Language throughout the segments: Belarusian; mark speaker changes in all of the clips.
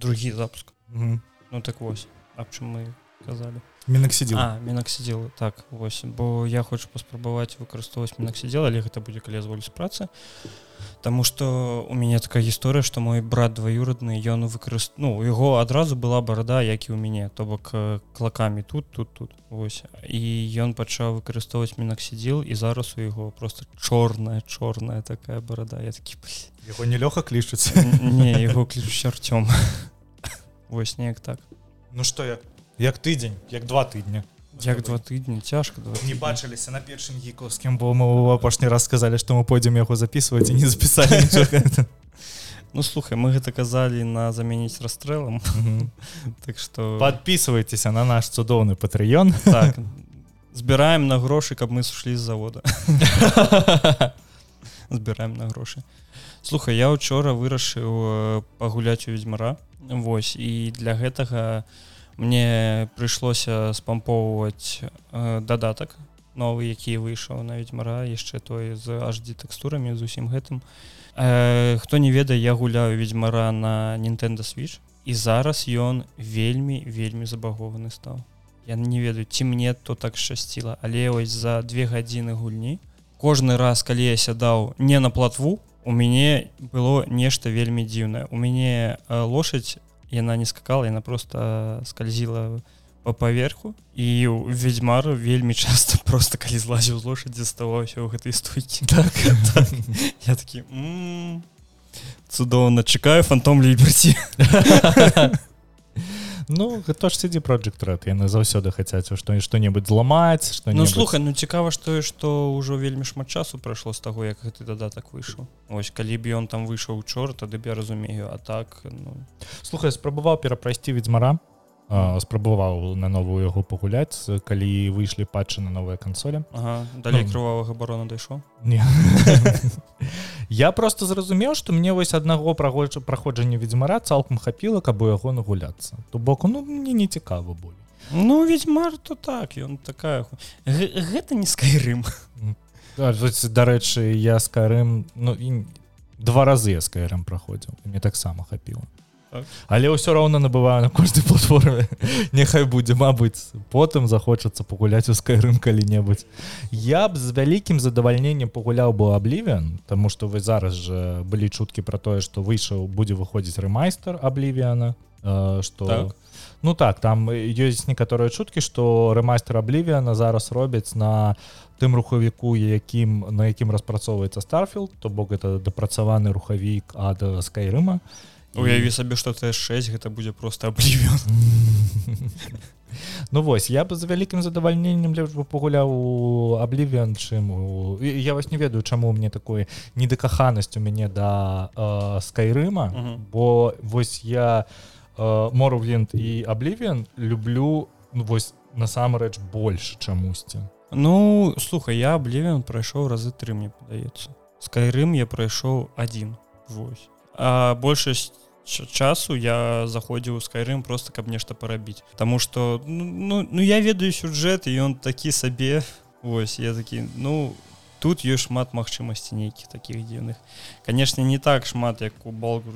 Speaker 1: другі запуск
Speaker 2: Мгм.
Speaker 1: ну так вось аб чым мы казалі
Speaker 2: мінаксідзіл
Speaker 1: А мінаксідзел так вось бо я хочу паспрабаваць выкарыстоўваць мінаксідзел але гэта будзе калі зволі з працы. Таму што у мяне такая гісторыя што мой брат дваюродны ён выкарыст ну у яго адразу была барада як і ў мяне то бок э, клакамі тут тут тут. Вось і ён пачаў выкарыстоўваць мінаксідзел і зараз у яго просто чорная чорная такая барада я такі «Блін,
Speaker 2: яго не лёха клічуць
Speaker 1: не яго клічуць арцём вось неяк так.
Speaker 2: Ну што як як тыдзень як два тыдня
Speaker 1: як два тыдні цяжка два
Speaker 2: не бачыліся на першым гікаўскім бо мы ў апошні раз сказалі што мы пойдзем яго записываць і не запісалі.
Speaker 1: Ну слухай мы гэта казалі на заменіць расстрэлам так что
Speaker 2: подписывайтеся на наш цудоўны патрыён
Speaker 1: так. Збіраем на грошы каб мы сышлі з завода збіраем на грошы слухай я учора вырашыў э, пагуляць у ведьзьмара Вось і для гэтага мне прыйшлося спампоўваць э, дадатак новы які выйшаў на ведьмара яшчэ той з HD тэкстурамі з усім гэтым. Э, хто не ведае я гуляю ведьзьмара на Nintendo switch і зараз ён вельмі вельмі забагованы стаў. Я не ведаю ці мне то так шчасціла але ось за две гадзіны гульні кожны раз калі я сядаў не на платву у мяне было нешта вельмі дзіўнае у мяне э, лошадь яна не скакала яна просто скользіла по паверху і у ведьмару вельмі часто просто калі злазіў з лошадзі заставаўся ў гэтай стойкі так, так. я такі «М, цудоўна чакаю фантом ліберці
Speaker 2: Ну гэта ж сидзі Project Red. Яны заўсёды хацяць што што-небудзь зламаць што
Speaker 1: Ну слухай ну цікава ж тое што ўжо вельмі шмат часу прайшло з таго як гэты дадатак выйшаў Вось калі б ён там выйшаў учора тады б я разумею а так ну,
Speaker 2: слухай спрабаваў перапрайсці ведьзьмара спрабаваў на новую яго пагуляць калі выйшлі патчы на новыя кансолі
Speaker 1: ага, далей
Speaker 2: Ну.
Speaker 1: крывавага барона дайшоў
Speaker 2: я просто зразумеў што мне вось аднаго праходжа праходжання ведьзьмара цалкам хапіла каб у яго нагуляцца то боку ну мне не цікава болей
Speaker 1: Ну ведьмар то так ён такая Г- гэта не скайрым
Speaker 2: дарэчы я скарым ну і два разы я скайрам праходзіў мне таксама хапіла. Але ўсё роўна набываю на кожнай платформе. Няхай будзе мабыць потым захочацца пагуляць у скайрым калі-небудзь. Я б з вялікім задавальненнем пагуляў бы аблівен тому что вы зараз же былі чуткі про тое что выйшаў будзе выходзіць рэмайстер аблівіана что
Speaker 1: Так.
Speaker 2: ну так там ёсць некаторыя чуткі что рэмайстер аблівіана зараз робяць на тым рухавіку якім на якім распрацоўваецца старфілд то бок это дапрацаваны рухавік ад скайрыма
Speaker 1: уяві сабе што т6 гэта будзе просто аблівен
Speaker 2: Ну вось я бы з вялікім задавальненнем лепш бы пагуляў у аблівен чым у... я вас не ведаю чаму мне такое недакаханасць у мяне да э, скайрыма
Speaker 1: Мгм.
Speaker 2: бо вось я э, морвент і аблівен люблю ну, вось насамрэч больш чамусьці.
Speaker 1: Ну слухай я аблівен прайшоў разы тры мне падаецца. Скайрым я прайшоў один Вось. А большасць часу я заходзіў у скайрым просто каб нешта парабіць. Таму что ну, ну, ну я ведаю сюжэт і ён такі сабе Вось я такі ну тут ёсць шмат магчымасці нейкіх таких дзіўных. Канешне не так шмат як у балгур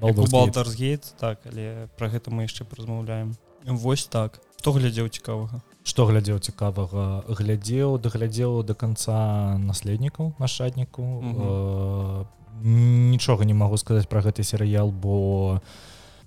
Speaker 1: балдарсгейт так але про гэта мы яшчэ размаўляем Вось так. То глядзеў цікавага?
Speaker 2: Что глядзеў цікавага? Глядзеў даглядзеў до конца наследнікаў нашадніку э, нічога не магу сказаць про гэты серыял бо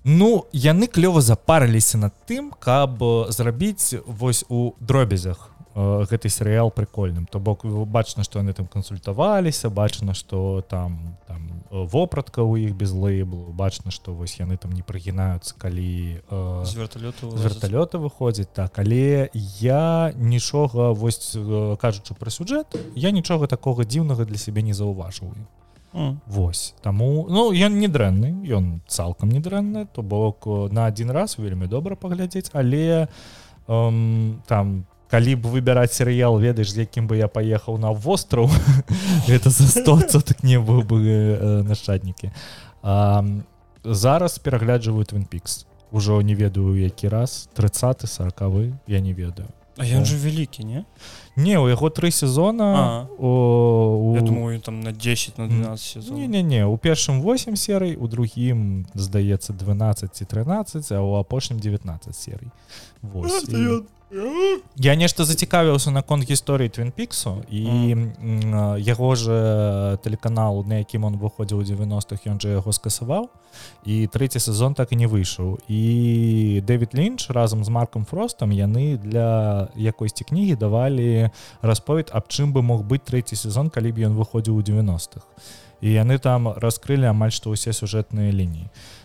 Speaker 2: ну яны клёва запарыліся над тым каб зрабіць вось у дробязях э, гэты серыял прикольным то бок бачна што яны там кансультаваліся бачна что там там э, вопратка у іх без лейблу бачна што вось яны там не прыгінаюцца калі э,
Speaker 1: з верталёту
Speaker 2: верталёта выходзіць так. Але я нічога вось э, кажучы пра сюжэт я нічога такога дзіўнага для сябе не заўважыў Вось. Таму ну ён не дрэнны ён цалкам не дрэнны то бок э, на адзін раз вельмі добра паглядзець але эм, там калі б выбіраць серыял ведаеш з якім бы я паехаў на востраў это за 100 так не быў бы э, нашчаднікі. Зараз перагляджваю твин пікс ужо не ведаю які раз 30 сороквы я не ведаю
Speaker 1: А ён же вялікі не?
Speaker 2: Не у яго тры сезона
Speaker 1: А.
Speaker 2: о,
Speaker 1: Я
Speaker 2: у-
Speaker 1: думаю там на 10 на 12 сезон
Speaker 2: Не-не-не у першым 8 серый у другім здаецца 12 ці 13 а у апошнім 19 серый Вось, і... я нешта зацікавіўся наконт гісторыі твинпіксу і м, яго же тэлеканал на якім он выходзіў у 90-х ён жа яго скасаваў і трэці сезон так і не выйшаў. І дэвид лінч разам з марком фростом яны для якойсьці кнігі давалі расповед аб чым бы мог быць трэці сезон калі б ён выходзіў у 90-х і яны там раскрылі амаль што ўсе сюжэтныя лініі. і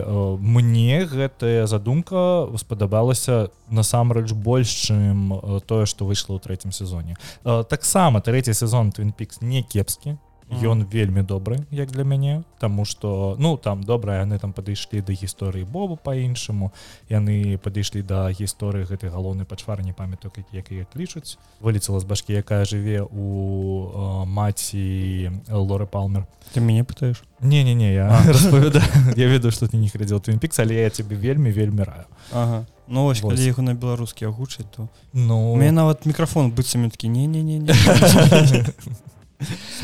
Speaker 2: э, мне гэтая задумка спадабалася насамрэч больш чым э, тое што выйшло ў трэцім сезоне. Э, таксама трэці сезон твинпікс не кепскі ён вельмі добры як для мяне Таму что ну там добра яны там падышлі да гісторыі Бобу по-іншаму яны падышлі да гісторыі гэтай галоўнай пачвары не памятаю як як яе клічуць. Вылецела з башкі якая жыве у э, маці лоры палмер.
Speaker 1: Ты мяне пытаешь
Speaker 2: не-не-не я распавядаю. Я ведаю что ты не глядзел твинпікс але я тебе вельмі вельмі раю.
Speaker 1: Ага. Ну вось
Speaker 2: Вось.
Speaker 1: яго на беларускі агучаць то
Speaker 2: ну.
Speaker 1: У мяне нават мікрафон быццам такі не не не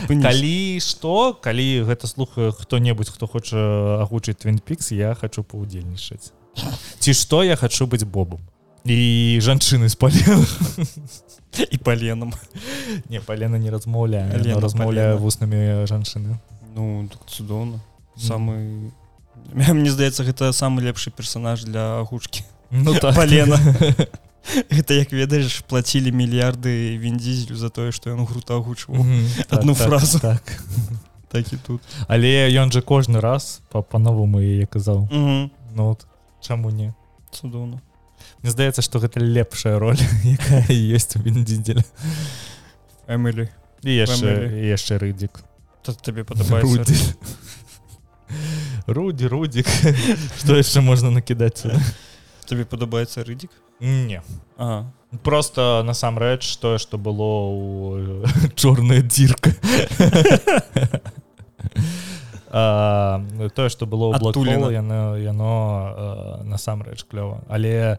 Speaker 2: калі што калі гэта слухаю хто-небудзь хто хоча агучыць твинпікс я хочу паўдзельнічаць. Ці што я хочу быць бобом і жанчыны спалена
Speaker 1: і паленам.
Speaker 2: Не палена не размаўляе
Speaker 1: Палена.
Speaker 2: вуснамі жанчыны.
Speaker 1: Ну так цудоўна. Самы Мне здаецца гэта самы лепшы персонаж для агучкі.
Speaker 2: Ну так.
Speaker 1: Палена Гэта як ведаеш плацілі мільярды віндзізелю за тое што ён грута агучваў
Speaker 2: Мгм.
Speaker 1: Адну
Speaker 2: Так, так,
Speaker 1: фразу.
Speaker 2: так
Speaker 1: так і тут
Speaker 2: але ён жа кожны раз па- па-новаму яе казаў
Speaker 1: Мгм.
Speaker 2: ну от чаму не
Speaker 1: цудоўна
Speaker 2: Мне здаецца што гэта лепшая роль якая ёсць у віндзідзеля
Speaker 1: Эмілі
Speaker 2: і яшчэ яшчэ рыдзік
Speaker 1: табе падабаецца.
Speaker 2: Руді, Рудік. Што яшчэ можна накідаць?
Speaker 1: табе падабаецца рыдзік
Speaker 2: Не.
Speaker 1: А
Speaker 2: Просто насамрэч тое, што было ў чорная дзірка. Тое, што было блокхола, яно, яно а, насамрэч клёва. Але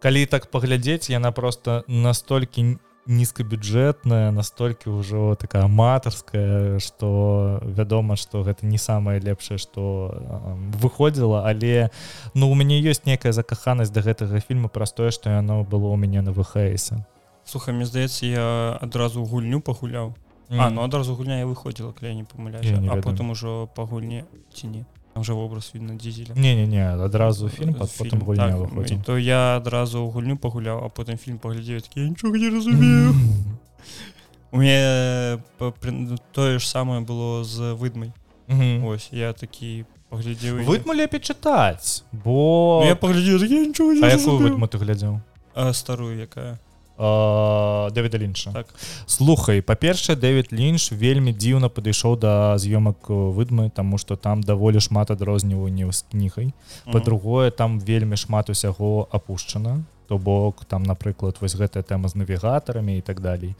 Speaker 2: калі так паглядзець, яна просто настолькі нізкабюджэтная, настолькі ўжо такая аматарская, што вядома, што гэта не самае лепшае, што а, выходзіла, але ну у мяне ёсць некая закаханасць да гэтага фільма праз тое, што яно было ў мяне на ВХСе.
Speaker 1: слухай мне здаецца я адразу гульню пагуляў. А ну адразу гульня я выходзіла калі я не
Speaker 2: не
Speaker 1: а потым ужо па гульне ці не там жа вобраз видно дзізеля
Speaker 2: Не-не-не, адразу фільм, а потым гульня
Speaker 1: так,
Speaker 2: выходзіць.
Speaker 1: то я адразу гульню пагуляў а потым фільм паглядзеў такі нічога не разумею у мне па- прин- тое ж самае было з выдмай
Speaker 2: Мгм.
Speaker 1: ось я такі паглядзеў
Speaker 2: Выдму лепей чытаць, бо
Speaker 1: Ну, я паглядзеў нічога не
Speaker 2: ты глядзеў?
Speaker 1: а старую якая
Speaker 2: Дэвіда Лінча.
Speaker 1: Так.
Speaker 2: Слухай, па-першае, Дэвід Лінч вельмі дзіўна падышоў да з'ёмак э, выдмы, таму што там даволі шмат адрозніванняў з кнігай. Па-другое, там вельмі шмат усяго апушчана. То бок там, напрыклад, вось гэтая тэма з навігатарамі і так далей.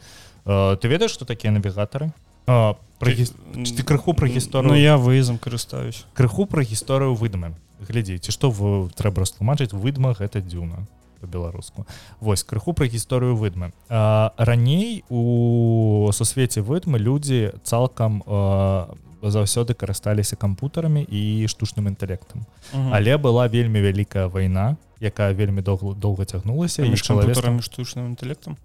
Speaker 2: Э, Ты ведаеш, што такія навігатары? А, Пра гіс- ты крыху пра гісторыю-
Speaker 1: Ну я выездам карыстаюсь
Speaker 2: крыху пра гісторыю выдмы глядзіце што вы трэба растлумачыць выдма гэта дзюна по-беларуску. Восьось крыху пра гісторыю выдмы а, раней у сусвеце выдмы людзі цалкам а, заўсёды карысталіся кампутарамі і штучным інтэлектам.
Speaker 1: Мгм.
Speaker 2: але была вельмі вялікая вайна якая вельмі доўга доўга цягнулася і чалавецтва
Speaker 1: кампутарамі штучным інтэлектам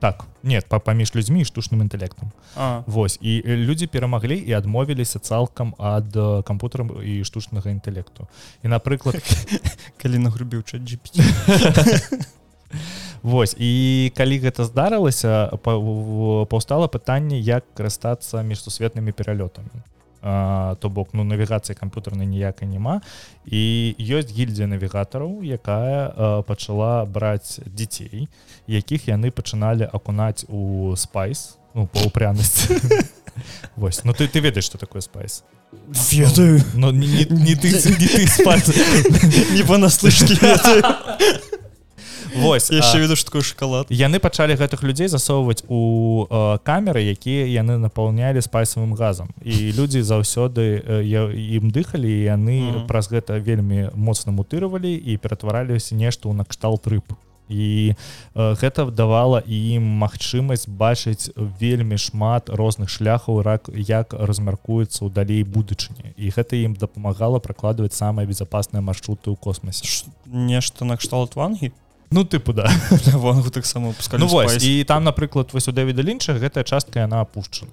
Speaker 2: так нет па паміж людзьмі штучным інтэлектам.
Speaker 1: А.
Speaker 2: Вось і людзі перамаглі і адмовіліся цалкам ад кампутарам і штучнага інтэлекту. І напрыклад
Speaker 1: калі нагрубіў чат GPT
Speaker 2: Вось і калі гэта здарылася паўстала пытанне як карыстацца міжсусветнымі пералётамі. А, то бок ну навігацыі камп'ютарнай ніякай няма. І ёсць гільдзія навігатараў якая пачала браць дзяцей якіх яны пачыналі акунаць у спайс ну паўпрянасці Вось ну ты ты ведаеш што такое спайс?
Speaker 1: Ведаю.
Speaker 2: Но не, не, не ты не ты спайс.
Speaker 1: Не понаслышке
Speaker 2: Вось
Speaker 1: яшчэ веду што такое шоколад.
Speaker 2: яны пачалі гэтых людзей засоўваць у э, камеры якія яны напаўнялі спайсавым газам. І людзі заўсёды э, ім дыхалі яны
Speaker 1: Мгм.
Speaker 2: праз гэта вельмі моцна мутыравалі і ператвараліся нешта ў накшталт рыб. І э, гэта давала ім магчымасць бачыць вельмі шмат розных шляхаў рак як размяркуецца ў далей будучыні і гэта ім дапамагала пракладваць самыя безопасныя маршруты ў космосе
Speaker 1: нешта накшталт вангі
Speaker 2: ну тыпу да.
Speaker 1: Вангу таксама
Speaker 2: ну, вось, і там напрыклад вось у дэвіда лінча гэтая частка яна апушчана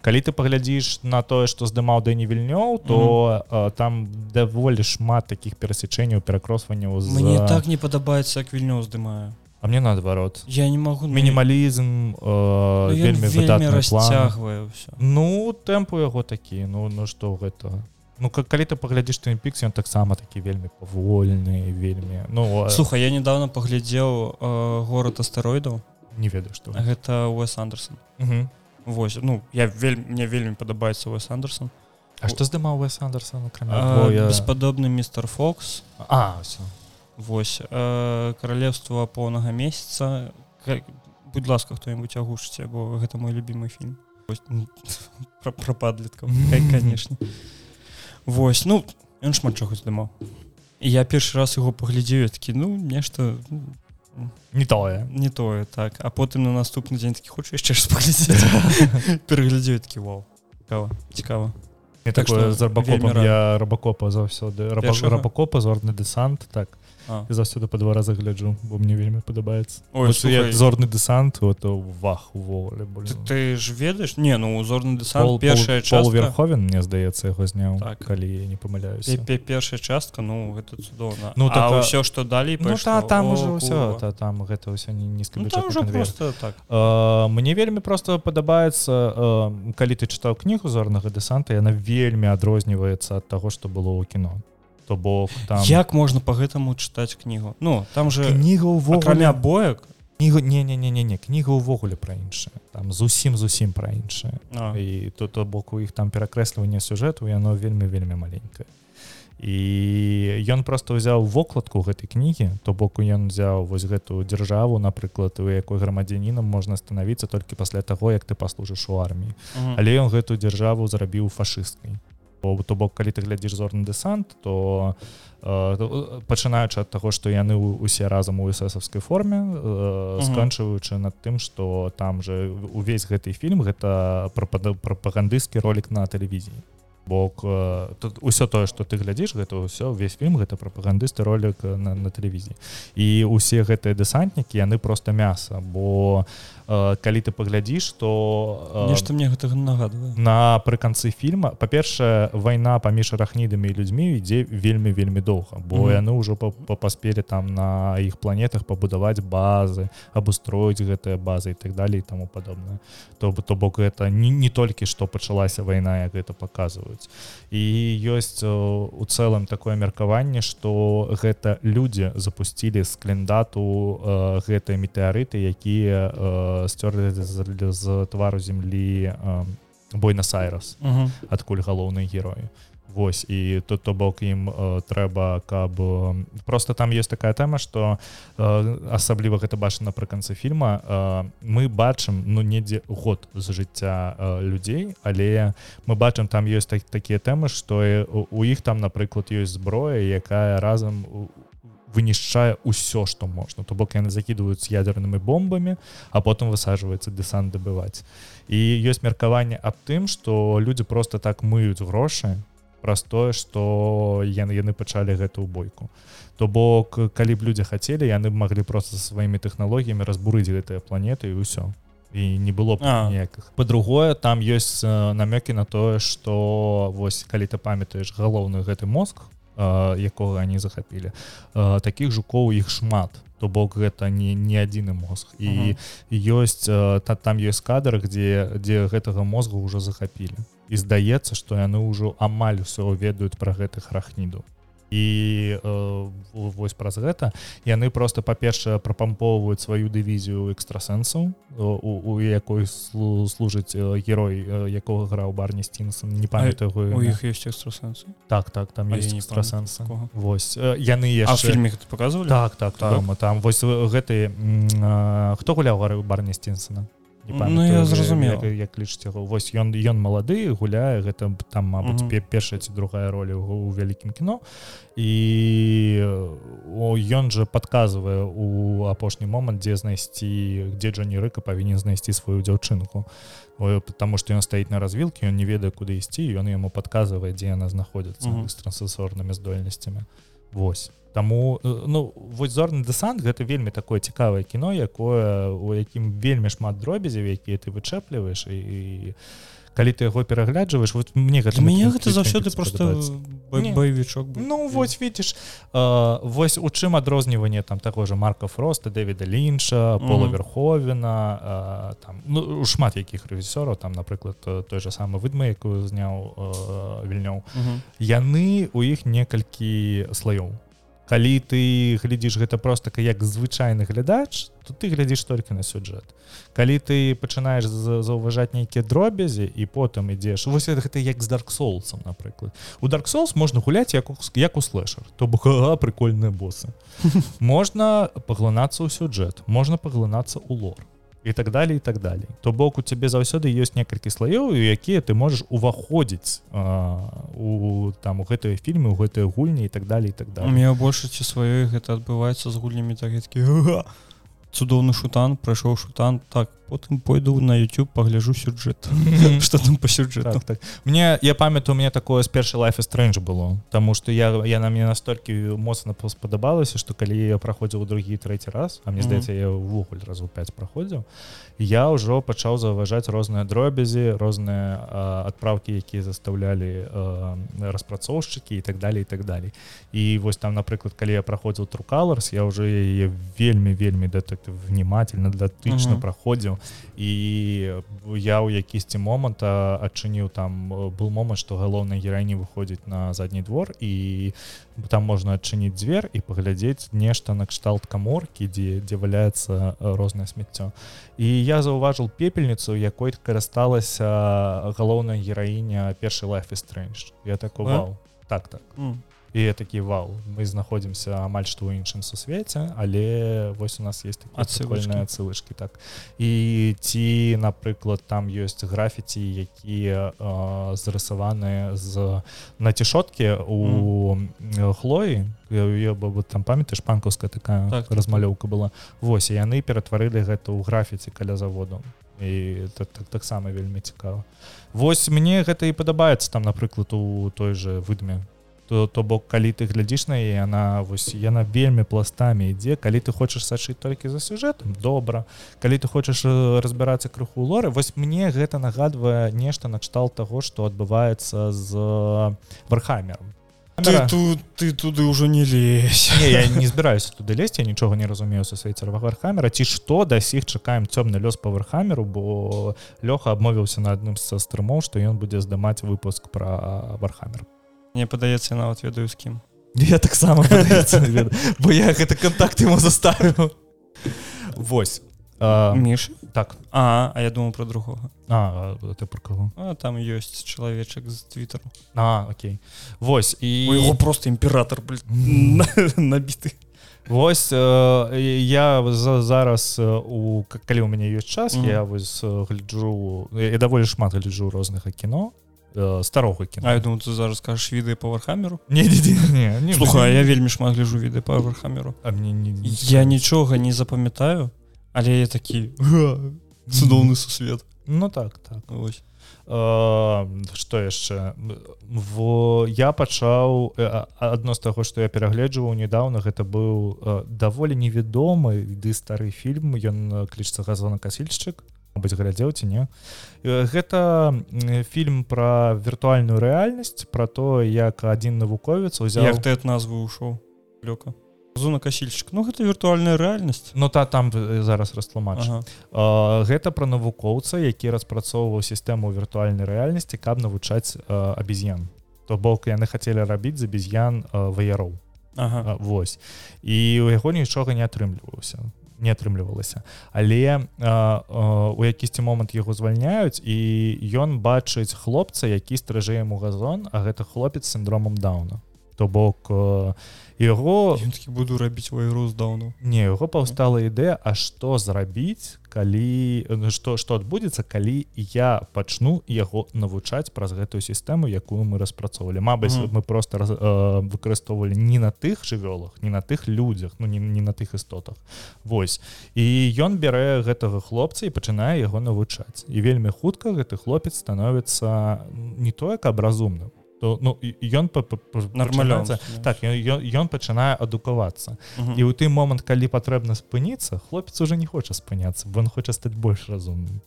Speaker 2: калі ты паглядзіш на тое што здымаў дэні вільнёў то mm -hmm. там даволі шмат таких перасячэнняў перакросванняў
Speaker 1: за... мне так не падабаецца як вільнёў здымаю
Speaker 2: А мне наадварот
Speaker 1: я не могу
Speaker 2: мінімалізм э, ну, вельмі, вельмі
Speaker 1: расцягваю
Speaker 2: ну тэмпу яго такі ну ну што гэта Ну калі ты паглядзіш ты пікс ён таксама такі вельмі павольны вельмі ну
Speaker 1: слуха я недавно паглядзеў э, город астэроідаў
Speaker 2: не ведаю што
Speaker 1: гэта уэс андерсон. Вось ну я вель мне вельмі падабаецца уэс андерсон.
Speaker 2: А што здымаў уэс андерсон
Speaker 1: беспадобны мистер фокс.
Speaker 2: А
Speaker 1: Вось э, каралевства поўнага месяца будь ласка хто-нибудь агушыце бо гэта мой любимый фільм про падліткаў конечно Вось ну ён шмат чаго здымаў. Я першы раз яго паглядзею такі ну нешта
Speaker 2: ну, не тое.
Speaker 1: не тое так. А потым на наступны дзень такі хочу яшчэ пераглядзею такі вау цікава цікава
Speaker 2: так з рабакопам я рабакопа заўсёды рабакопа зорны десант так заўсёды па два раза гляджу бо мне вельмі падабаецца зорны десант вот вах увогуле
Speaker 1: ты, ты ж ведаеш не ну узорны десант першая
Speaker 2: верховен мне здаецца яго зняў так. калі я не памыляюсь
Speaker 1: першая частка ну гэта цудоўна ну так ўсё што далей
Speaker 2: ну, та, там уже ўсё та, там гэта ўсё не нізка ну,
Speaker 1: так.
Speaker 2: мне вельмі просто падабаецца калі ты чытаў кнігу зорнага десанта яна вельмі адрозніваецца ад таго што было ў кіно то бок там.
Speaker 1: Як можна по гэтаму чытаць кнігу? Ну там же
Speaker 2: кніга ўвогуле
Speaker 1: боек.
Speaker 2: Кнігу не не не не не кніга ўвогуле пра іншае. Там зусім зусім пра іншае. І то то бок у іх там перакрэсліванне сюжэту яно вельмі вельмі маленькае. І ён просто ўзяў вокладку гэтай кнігі то боку ён узяў вось гэтую дзяржаву напрыклад у якой грамадзянінам можна станавіцца толькі пасля таго як ты паслужыш у арміі. Але ён гэтую дзяржаву зрабіў фашысткай то бок калі ты глядзіш зорны десант то э, пачынаючы ад таго што яны усе разам у эсэсаўскай форме э, сканчваючы над тым што там же увесь гэты фільм гэта прапагандысцкі ролик на тэлевізіі. Бок э, тут усё тое что ты глядзіш гэта ўсё весь фільм гэта прапагандысты ролик на, на тэлевізіі. І усе гэтыя дэсантнікі яны просто мяса бо у калі ты паглядзіш то
Speaker 1: нешта мне гэтага нагадвае.
Speaker 2: напрыканцы фільма па-першае вайна паміж арахнідамі і людзьмі ідзе вельмі вельмі доўга бо mm -hmm. яны ўжо паспелі там на іх планетах пабудаваць базы абустроіць гэтыя базы і так далей таму падобна то то бок гэта не, не толькі што пачалася вайна як гэта паказваюць. І ёсць у цэлым такое меркаванне што гэта людзі запусцілі з календату э, гэтыя метэарыты якія э, сцёрлі з, з твару землі бойна-сайрас адкуль галоўныя героі Вось і тут то бок ім э, трэба каб э, просто там есть такая тэма что э, асабліва гэта бачна напрыканцы фільма э, мы бачым ну недзе год з жыцця э, людзей але мы бачым там ёсць так, такія тэмы што у іх там напрыклад ёсць зброя якая разам вынішчае ўсё што можна. То бок яны закідваюць ядернымі бомбамі а потым высаджваецца десант дабываць. І ёсць меркаванне аб тым што людзі просто так мыюць грошы праз тое што яны яны пачалі гэтую бойку. То бок калі б людзі хацелі яны б маглі просто сваімі тэхналогіямі разбурыць гэтыя планеты і ўсё. І не было б ніякіх. По-другое там ёсць намёкі на тое што вось калі ты памятаеш галоўны гэты мозг якога они захапілі. Таких жукоў іх шмат. То бок гэта не не адзіны мозг. І ёсць та там ёсць кадр где дзе гэтага мозга ўжо захапілі. І здаецца што яны ўжо амаль усё ведаюць пра гэтых рахніду і э, вось праз гэта яны просто па-першае прапампоўваюць сваю дывізію экстрасэнсаў у, у якой служыць герой якога граў барні стінсон не памятаю
Speaker 1: у іх ёсць экстрасэнсы
Speaker 2: так так там есть экстрасэнсы Вось яны
Speaker 1: фільме показывалі
Speaker 2: так так, так. Там, там вось гэты хто гуляў гары барні стінсона
Speaker 1: Ну, я зразумеў.
Speaker 2: як, як яго вось ён ён малады гуляе гэта там мабыць
Speaker 1: Мгм.
Speaker 2: пе- першая ці другая роля ў вялікім кіно і о, ён жа падказвае у апошні момант дзе знайсці дзе Джоні рыка павінен знайсці сваю дзяўчынку потому что ён стаіць на развілкі ён не ведае куды ісці ён яму падказвае дзе яна знаходзіцца
Speaker 1: Мгм.
Speaker 2: з трансасорнымі здольнасцямі Вось Таму ну вось зорны дэсант гэта вельмі такое цікавае кіно якое у якім вельмі шмат дробязяў якія ты вычэпліваеш і, і калі ты яго перагляджваеш вот мне гэта
Speaker 1: мяне
Speaker 2: вельмі-
Speaker 1: гэта заўсёды просто баевічок быў.
Speaker 2: Ну вось видишь э, вось у чым адрозніванне там таго же марка фроста дэвіда лінча пола верховена э, там ну у шмат якіх рэжысёраў там напрыклад той же самы выдма якую зняў э, вільнёў.
Speaker 1: Мгм.
Speaker 2: яны у іх некалькі слоёў калі ты глядзіш гэта просто ка- як звычайны глядач то ты глядзіш толькі на сюжэт. Калі ты пачынаеш за- заўважаць нейкія дробязі і потым ідзеш вось гэта- як з дарк соусом напрыклад. У дарк соус можна гуляць як як у слэшер то бок прикольныя босы можна паглынацца ў сюжэт можна паглынацца ў лор і так далее і так далей то бок у цябе заўсёды ёсць некалькі слоёў у якія ты можаш уваходзіць а, у там у гэтыя фільмы у гэтыя гульні і так далее і так
Speaker 1: У
Speaker 2: далее.
Speaker 1: меня большасці сваёй гэта адбываецца з гульнямі так такі цудоўны шутан прайшоў шутан так потым пойду на YouTube пагляжу сюжэт что там по сюжэту
Speaker 2: так, так. мне я памятаю у меня такое з першай лайф стрэндж было тому что я яна мне настолькі моцна спадабалася что калі я праходзіў у другі трэці раз а мне здаецца я ўвогуле разу 5 праходзіў я ўжо пачаў заўважаць розныя дробязі розныя адпраўкі якія застаўлялі распрацоўшчыкі і так далее і так далей і вось там напрыклад калі я праходзіў трукаларс я уже яе вельмі вельмі дэтектыв внимательно датычна
Speaker 1: Мгм.
Speaker 2: праходзіў і я ў якісьці моманта адчыніў там был момант што галоўнай герані выходзіць на задні двор і там можна адчыніць дзвер і паглядзець нешта накшталт каморкі дзе дзе валяецца рознае смеццё і я заўважыў пепельніцу якой карысталася галоўная гераіня першай лайф стрэндж я такой
Speaker 1: А?
Speaker 2: вау так так
Speaker 1: М.
Speaker 2: і такі вау мы знаходзімся амаль што ў іншым сусвеце але вось у нас есть
Speaker 1: Адсылочкі.
Speaker 2: ацылышкі так. І ці напрыклад там ёсць графіці якія э, зарысаваныя з на цішоткі у mm. хлоі я бы там памятаеш панкаўская такая
Speaker 1: Так, так,
Speaker 2: размалёўка была восьось і яны ператварылі гэта ў графіці каля заводу. І так так таксама вельмі цікава восьось мне гэта і падабаецца там напрыклад у той же выдме то, то бок калі ты глядзіш на яе яна вось яна вельмі пластамі ідзе. Калі ты хочаш сачыць толькі за сюжэтам добра. Калі ты хочаш э, разбірацца крыху лоры вось мне гэта нагадвае нешта накшталт таго што адбываецца з вархамером
Speaker 1: ты тут ты туды ўжо не лезь.
Speaker 2: Не, я не збіраюся туды лезть я нічога не разумею са свеце вархамера. Ці што да сіх чакаем цёмны лёс па вархамеру бо лёха абмовіўся на адным са стрымоў што ён будзе здымаць выпуск пра вархамер
Speaker 1: Мне падаецца нават ведаю з кім
Speaker 2: я таксама бо я гэты контакт ему заставіў Вось а,
Speaker 1: міш?
Speaker 2: Так.
Speaker 1: А а я думаю про другого.
Speaker 2: А а ты про кого?
Speaker 1: А там ёсць чалавечак з твиттеру
Speaker 2: а окей. Вось і
Speaker 1: его просто імператор набіты
Speaker 2: Вось э, я за, зараз у калі у мяне ёсць час mm. -hmm. я вось гляджу я даволі шмат гляджу рознага кіно э, старога кіно
Speaker 1: А я думаю ты зараз скажешь відэа по вархамеру
Speaker 2: не, не, не, не,
Speaker 1: а я вельмі шмат гляжу відэа по вархамеру
Speaker 2: а мне не, не
Speaker 1: я нічога не запамятаю але я такі «Га, цудоўны сусвет
Speaker 2: ну так так.
Speaker 1: Ось.
Speaker 2: что яшчэ во я пачаў адно з таго што я перагледжваў недавно гэта быў даволі невядомы ды стары фільм ён клічца газонакасільшчык быць глядзеў ці не. Э, гэта м, фільм пра віртуальную рэальнасць про то як адзін навуковец узяў
Speaker 1: як ты ад назвы ушоў лёка? Зона касільчык Ну гэта віртуальная рэальнасць
Speaker 2: Ну та там э, зараз растлумач
Speaker 1: ага.
Speaker 2: ага. гэта пра навукоўца які распрацоўваў сістэму віртуальнай рэальнасці каб навучаць абезьян. То бок яны хацелі рабіць з абезьян э, ваяроў.
Speaker 1: Ага.
Speaker 2: А, вось. І у яго нічога не атрымліваўся не атрымлівалася. Але у якісьці момант яго звальняюць і ён бачыць хлопца які стражэ яму газон а гэта хлопец синдромом дауна. То бок яго
Speaker 1: буду рабіць вайрус даўно
Speaker 2: не яго паўстала ідэя А што зрабіць калі што што адбудзецца калі я пачну яго навучаць праз гэтую сістэму якую мы распрацоўвалі Мабыць mm. мы просто раз, э, выкарыстоўвалі не на тых жывёлах не на тых людзях ну не, не на тых істотах. Вось і ён бярэ гэтага хлопца і пачынае яго навучаць і вельмі хутка гэты хлопец становіцца не тое каб разумным то ну ён
Speaker 1: нормально
Speaker 2: так ён пачынае адукавацца і ў той момант калі патрэбна спыніцца хлопец уже не хоча спыняцца бо он хоча стаць больш разумным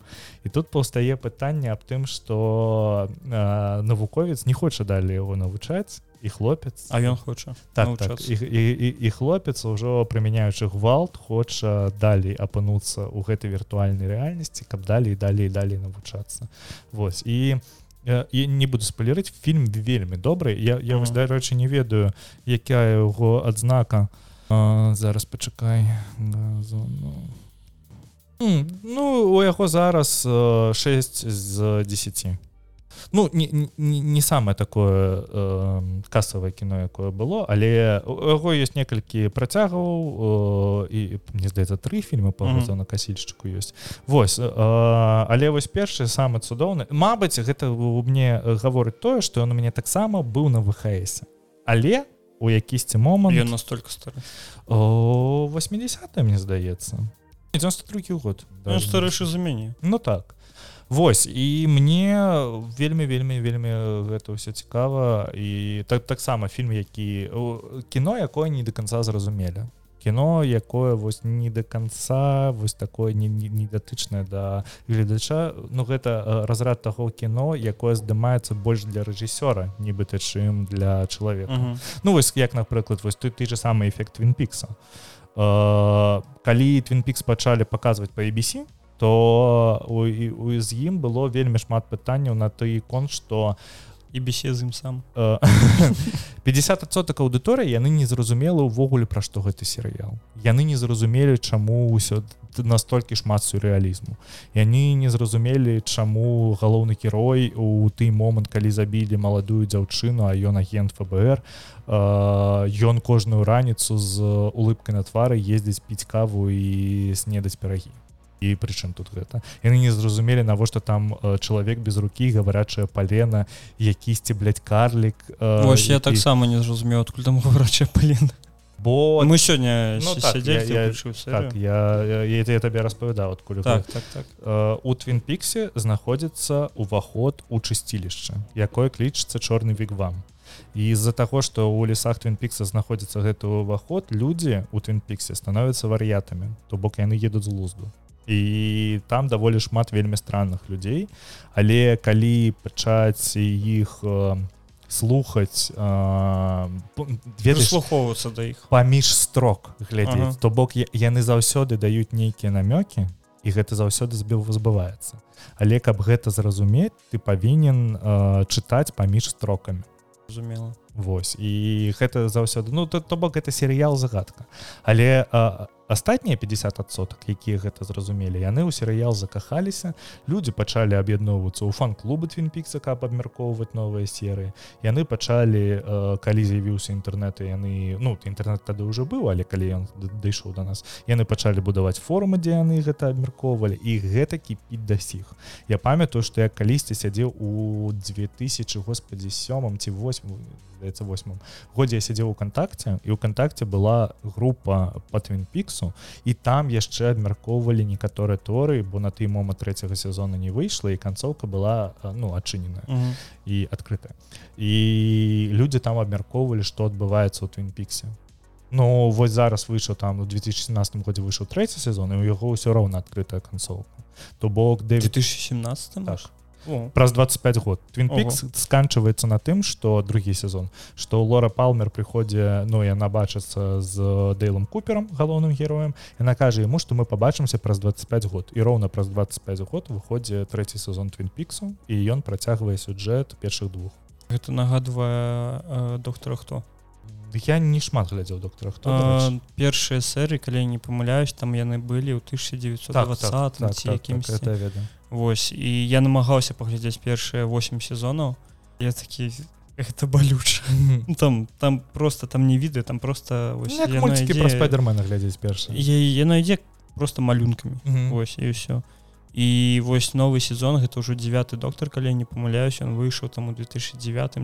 Speaker 2: і тут паўстае пытанне аб тым что э, навуковец не хоча далей яго навучаць і хлопец
Speaker 1: а ён хоча
Speaker 2: так, так. і, і, і, і хлопец ужо прымяняючы гвалт хоча далей апынуцца ў гэтай віртуальнай рэальнасці каб далей далей далей навучацца Вось і у і не буду спалерыць фільм вельмі добры я, я вось дарэчы не ведаю якая яго адзнака. А, зараз пачакай ну. У яго зараз 6 з 10 ну не, не, не самое такое э, касавае кіно якое было але у яго есть некалькі працягаў э, і мне здаецца тры фільмы па mm -hmm. на касільшчыку ёсць. Вось э, але вось першы самы цудоўны. Мабыць гэта мне гаворыць тое што ён у мяне таксама быў на вхс але у якісьці момант
Speaker 1: ён настолько стары.
Speaker 2: 80 мне здаецца. 92 год.
Speaker 1: Старэйшы за мяне
Speaker 2: ну так Вось і мне вельмі вельмі вельмі гэта ўсё цікава. І так таксама фільм які кіно якое не до конца зразумелі. Кіно якое вось не до конца вось такое недатычнае да гледача. Ну гэта разрад таго кіно якое здымаецца больш для рэжысёра нібыта чым для чалавека. Uh -huh. Ну вось як напрыклад вось ты ты же самы эфект твинпікса калі твинпікс пачалі паказваць по ABC то у, у з ім было вельмі шмат пытанняў на той кон что
Speaker 1: і бесе з ім сам.
Speaker 2: 50соток аўдыторыі яны не зразумелі ўвогуле пра што гэты серыял. Яны не зразумелі чаму ўсё настолькі шмат сюррэалізму. Яны не зразумелі чаму галоўны герой у той момант калі забілі маладую дзяўчыну а ён агент ФБР ён кожную раніцу з улыбкай на твары ездзіць піць каву і снедаць перагі і прычым тут гэта яны не зразумелі навошта там э, чалавек без рукі гаварачая палена якісьці блядь, карлік
Speaker 1: э, Вось я таксама не зразумеў адкуль там гаварачая палена бо мы сёння ну, так, я, я,
Speaker 2: так, я, я, я, я табе распавядаў адкуль
Speaker 1: так, так, так.
Speaker 2: Э, у твинпіксе знаходзіцца уваход у чысцілішча якое клічыцца чорны вік вам з-за таго што ў лесах твинпікса знаходзіцца гэты ўваход людзі у твинпіксе становятся вар'ятамі то бок яны едуць з лузду і там даволі шмат вельмі странных людзей. Але калі пачаць іх э, слухаць
Speaker 1: э, слухоўвацца да іх.
Speaker 2: паміж строк глядзець ага. то бок яны заўсёды даюць нейкія намёкі і гэта заўсёды збіў збываецца. Але каб гэта зразумець ты павінен э, чытаць паміж строкамі.
Speaker 1: Зумела
Speaker 2: Вось. І гэта заўсёды ну то, бок гэта серыял загадка але астатнія 50соток якія гэта зразумелі яны ў серыял закахаліся людзі пачалі аб'ядноўвацца ў фан-клубы твинпікса каб абмяркоўваць новыя серыі. Яны пачалі калі з'явіўся інтэрнэт яны ну інтэрнэт тады ўжо быў але калі ён дайшоў до нас яны пачалі будаваць форумы дзе яны гэта абмяркоўвалі і гэта кіпіць да сіх. Я памятаю што я калісьці сядзеў у 2000 господдзі сёмам ці 8 здаецца восьмым годзе я сядзеў у кантакце і ў кантакце была група по твинпіксу і там яшчэ абмяркоўвалі некаторыя торы бо на той момант трэцяга сезона не выйшла і канцоўка была ну адчыненая uh -huh. і адкрытая. І людзі там абмяркоўвалі што адбываецца ў твинпіксе Ну вось зараз выйшаў там у 2017 годзе выйшаў трэці сезон і у яго ўсё роўна адкрытая канцоўка. То бок
Speaker 1: 2017
Speaker 2: так праз 25 год. Твинпікс сканчваецца на тым что другі сезон что лора палмер прыходзе ну яна бачыцца з дэйлом купером галоўным героем яна кажа ему что мы побачымся праз 25 год. І роўна праз 25 год выходзе трэці сезон твинпіксу і ён працягвае сюджэт першых двух.
Speaker 1: Гэта нагадвае э, доктора хто
Speaker 2: я не шмат глядзеў доктора хто
Speaker 1: першыя серы калі не памыляюсь там яны былі ў 1920 так, так, так, так, так,
Speaker 2: ведаю
Speaker 1: Вось. І я намагаўся паглядзець першыя 8 сезонаў. Я такі это балюча ну, там там просто там не віды там просто
Speaker 2: ось, ідзе... про спайдермена глядзець перша
Speaker 1: яно ідзе просто малюнкамі. Ось і ўсё. І вось новы сезон гэта ўжо девяты доктор калі не памыляюсь он выйшаў там у 2009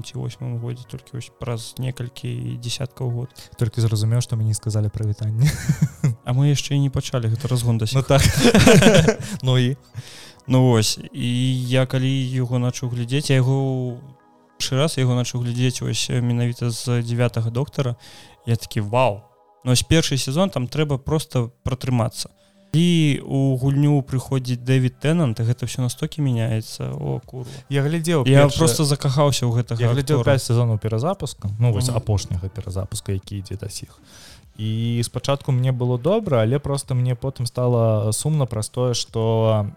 Speaker 1: ці восьмым годзе толькі вось праз некалькі десяткаў год.
Speaker 2: Толькі зразумеў што мне сказалі прывітанне.
Speaker 1: А мы яшчэ не пачалі гэта разгон да
Speaker 2: ну, так. Ну і
Speaker 1: ну ось і я калі яго начу глядзець яго першы раз яго начу глядзець ось менавіта з девятого доктора я такі вау! Но ось першы сезон там трэба просто пратрымацца. І у гульню прыходзіць дэвід тенант гэта все настолькі мяняецца. О куру
Speaker 2: я глядзеў
Speaker 1: я першы... просто закахаўся ў гэтага
Speaker 2: глядзеў 5 сезонаў перазапуска ну вось апошняга перазапуска які ідзе да сіх і спачатку мне было добра але просто мне потым стало сумна праз тое что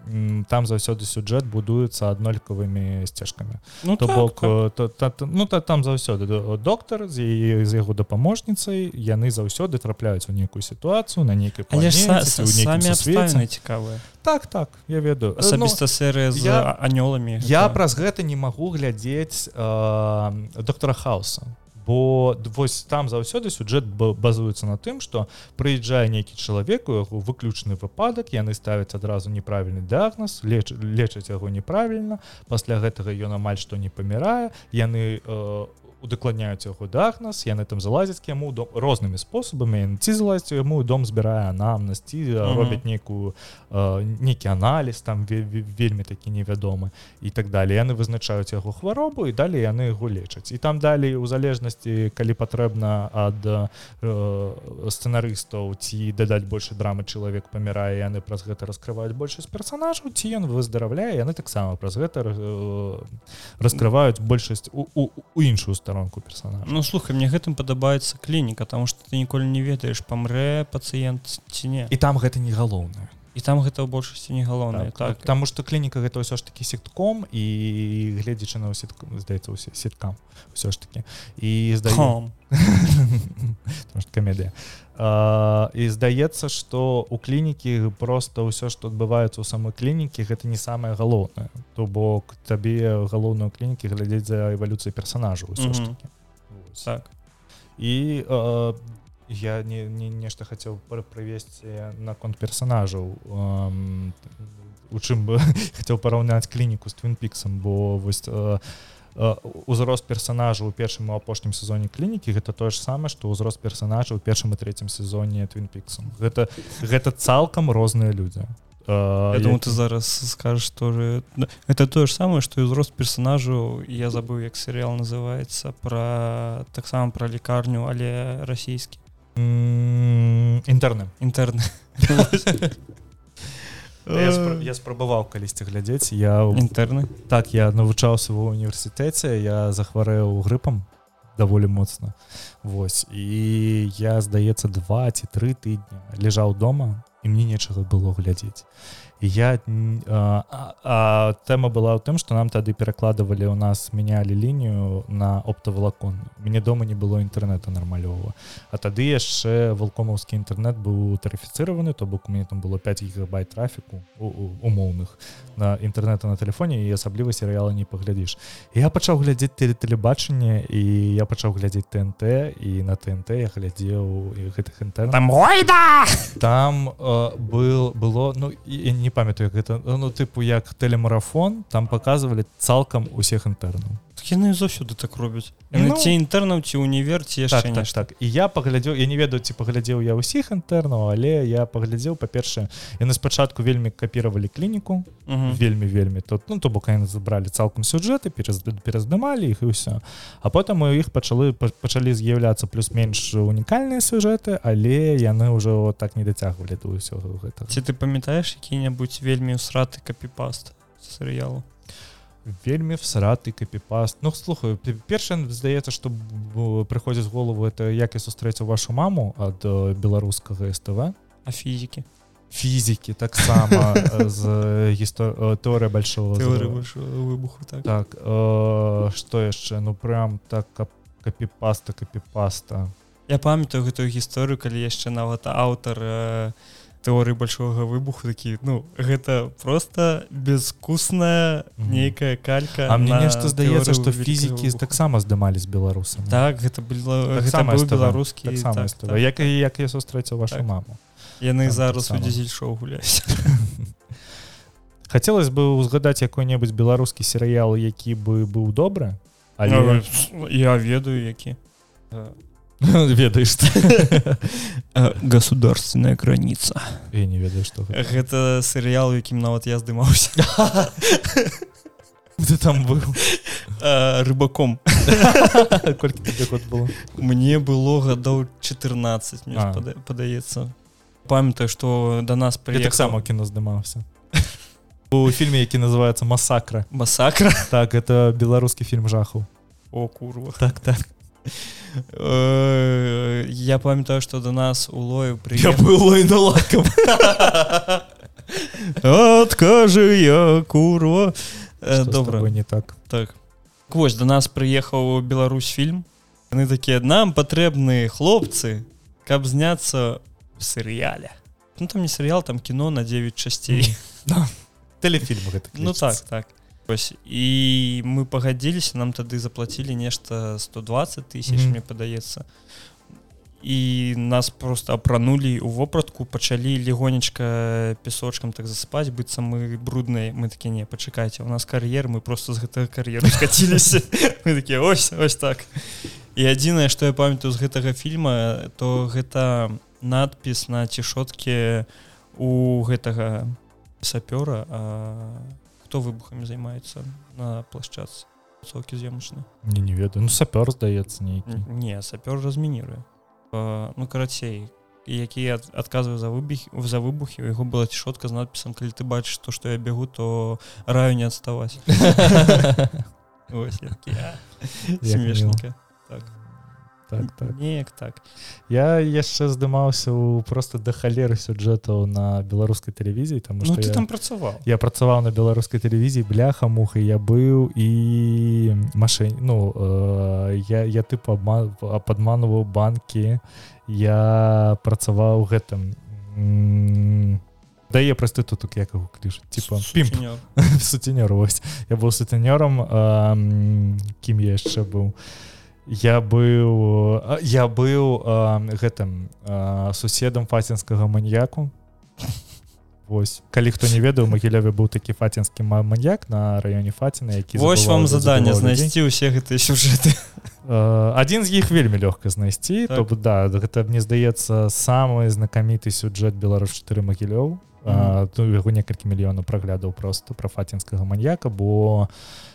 Speaker 2: там заўсёды сюджэт будуецца аднолькавымі сцежкамі
Speaker 1: ну, то так, бок
Speaker 2: так. То, та, та, ну та, там заўсёды доктор з з яго дапаможніцай яны заўсёды трапляюць у нейкую сітуацыю на нейкай
Speaker 1: цікавыя
Speaker 2: так так я ведаю.
Speaker 1: Асабіста ну, серыя з я, анёламі
Speaker 2: я гэта... праз гэта не магу глядзець э, доктора хауса бо вось там заўсёды сюджэт базуецца на тым что прыязджае нейкі чалавек у яго выключны выпадак яны ставяць адразу неправільны дыагноз леч лечаць яго неправільна пасля гэтага ён амаль што не памірае яны у э, удакладняюць яго дагназ яны там залазяць яму дом рознымі спосабамі ці залазь яму дом збірае анамнасці mm -hmm. робяць нейкую э, нейкі аналіз там вельмі такі невядомы і так далее яны вызначаюць яго хваробу і далей яны яго лечаць і там далей у залежнасці калі патрэбна ад э, сцэнарыстаў ці дадаць больше драмы чалавек памірае яны праз гэта раскрываюць большасць персонажаў ці ён выздараўляе яны таксама праз гэта э, раскрываюць большасць у, у, у іншую сторону старонку персонажа
Speaker 1: Ну слухай мне гэтым падабаецца клініка тому что ты ніколі не ведаеш памрэ пацыент ці не
Speaker 2: і там гэта не галоўнае
Speaker 1: і там гэта ў большасці не галоўнае. Так,
Speaker 2: так потому что клініка гэта ўсё ж таки сетком і гледзячы на сетку здаецца усе сеткам ўсё ж таки і здаем камедыя. І здаецца что у клінікі просто ўсё что адбываецца ў самой клінікі гэта не самое галоўнае. То бок табе галоўную клінікі глядзець за эвалюцыяй персонажу
Speaker 1: так.
Speaker 2: І э, я не, не нешта хацеў правесці наконт персонажаў у чым бы хацеў параўняць клініку з твинпіксом бо вось э, узрост персонажа у першым у апошнім сезоне клінікі гэта тое ж самае што ўзрост персонажа ў першым і третьем сезоне твинпіксом гэта гэта цалкам розныя людзі
Speaker 1: я думаю ты зараз скажешь тоже это тое ж самае что і узрост персонажу я забыл як серыял называется про таксама про лекарню але расійскі
Speaker 2: інтэрны
Speaker 1: інтэрны
Speaker 2: я, спр я спрабаваў калісьці глядзець я
Speaker 1: інтэрны
Speaker 2: так я навучаўся ва універсітэце я захварэў грыпам даволі моцна. Вось і я здаецца два ці тры тыдні ляжаў дома і мне нечага было глядзець я а, а, тэма была ў тым што нам тады перакладывалі ў нас мянялі лінію на оптавалакон мне дома не было інтэрнета нармалёва а тады яшчэ валкомаўскі інтэрнет быў тарыфіцыраваны то бок у мяне там было 5 гігабайт трафіку умоўных на інтэрнета на телефоне і асабліва серыяла не паглядзіш я пачаў глядзець теле тэлебачанне і я пачаў глядзець тнт і на тнт я глядзеў гэтых інтэрнет
Speaker 1: там
Speaker 2: там э, был было ну і не памятаю гэта ну тыпу як тэлемарафон там показывалі цалкам усіх інтэрнаў
Speaker 1: яны заўсёды так робяць. Ну, ці інтэрнаў ці універ ці
Speaker 2: так, так, так. І я паглядзеў я не ведаю ці паглядзеў я ўсіх інтэрнаў але я паглядзеў па-першае яны спачатку вельмі капіравалі клініку вельмі вельмі тут ну то бок яны забралі цалкам сюжэты пераз пераздымалі іх і ўсё. А потым у іх пачалы пачалі з'яўляцца плюс-менш унікальныя сюжэты але яны ўжо так не дацягвалі ту ўсё гэта.
Speaker 1: Ці ты памятаеш які-небудзь вельмі ўсраты капіпаст серыялу
Speaker 2: вельмі всраты капіпаст. Ну слухаю перша здаецца что прыходзіць голову это як я сустрэцю вашу маму ад беларускага СТВ
Speaker 1: а фізікі?
Speaker 2: Фізікі таксама з гісто тэорыя большого
Speaker 1: выбуху
Speaker 2: так, так э, что яшчэ? Ну прям так кап капіпаста капіпаста.
Speaker 1: Я памятаю гэтую гісторыю калі яшчэ нават аўтар э, тэорыі большого выбуху такі ну гэта просто безвкусная нейкая калька
Speaker 2: А мне нешта здаецца што фізікі таксама здымалі з беларусам
Speaker 1: так гэта было
Speaker 2: Так
Speaker 1: беларускі
Speaker 2: так, так, так. як як я сустрэціў вашу так. маму.
Speaker 1: Яны Там зараз у дзельшоу гуляюць
Speaker 2: хацелось бы узгадаць якой-небудзь беларускі серыял які бы быў добры
Speaker 1: але я ведаю які
Speaker 2: ведаеш
Speaker 1: государственная граница.
Speaker 2: Я не ведаю что
Speaker 1: гэта серыял якім нават я здымаўся
Speaker 2: ты там быў
Speaker 1: рыбаком мне было гадоў 14 падаецца памятаю что до нас
Speaker 2: при таксама кіно здымаўся у фільме які называется масакра
Speaker 1: масакра
Speaker 2: так это беларускі фільм жаху
Speaker 1: о курва.
Speaker 2: Так так.
Speaker 1: Э, я памятаю что до нас улою
Speaker 2: при на лаком
Speaker 1: откажи я курва.
Speaker 2: Э, добра не так?
Speaker 1: Так. Вось до нас прыехаў Беларусь фільм яны такія нам патрэбны хлопцы каб зняцца в серыяле ну там не серыял там кіно на 9 часцей
Speaker 2: телефільм
Speaker 1: ну так так Вось, і мы пагадзіліся нам тады заплатілі нешта 120 тысяч mm -hmm. мне падаецца і нас просто апранулі у вопратку пачалі легонечка песочкам так засыпаць быццам мы брудныя мы такі не пачакайце у нас кар'ер мы просто з гэтага кар'еру скаціліся мы такі ось ось так і адзінае што я памятаю з гэтага фільма то гэта надпіс на цішоткі у гэтага сапёра а хто выбухамі займаецца на плашчац сокі з'емачны
Speaker 2: не не ведаю. Ну сапёр здаецца нейкі
Speaker 1: не сапёр размініруе ну карацей які адказваю за выбег за выбухі у яго была цішотка з надпісам калі ты бачыш то што я бегу то раю не адставаць смешненько. Так
Speaker 2: так, так.
Speaker 1: неяк так.
Speaker 2: Я яшчэ здымаўся у просто да халеры сюджэтаў на беларускай тэлевізіі там
Speaker 1: ну, я, там працаваў.
Speaker 2: я працаваў на беларускай тэлевізіі бляха муха я быў і машын ну э, я я ты падманываў банкі. Я працаваў гэтым дае прастытуток як яго кліш типа суцінёр вось. Я быў сутэнёрам кім я яшчэ быў я быў я быў гэтым суседам фацінскага маньяку Вось калі хто не ведаў магіляве быў такі фацінскі маньяк на раёне фаціна які
Speaker 1: вось вам задание знайсці ўсе гэтыя сюжэты
Speaker 2: адзін з іх вельмі лёгка знайсці так. то да гэта мне здаецца самы знакаміты сюджэт беларус 4 магілёў. Яго некалькі мільёнаў праглядаў просто пра фацінскага маньяка бо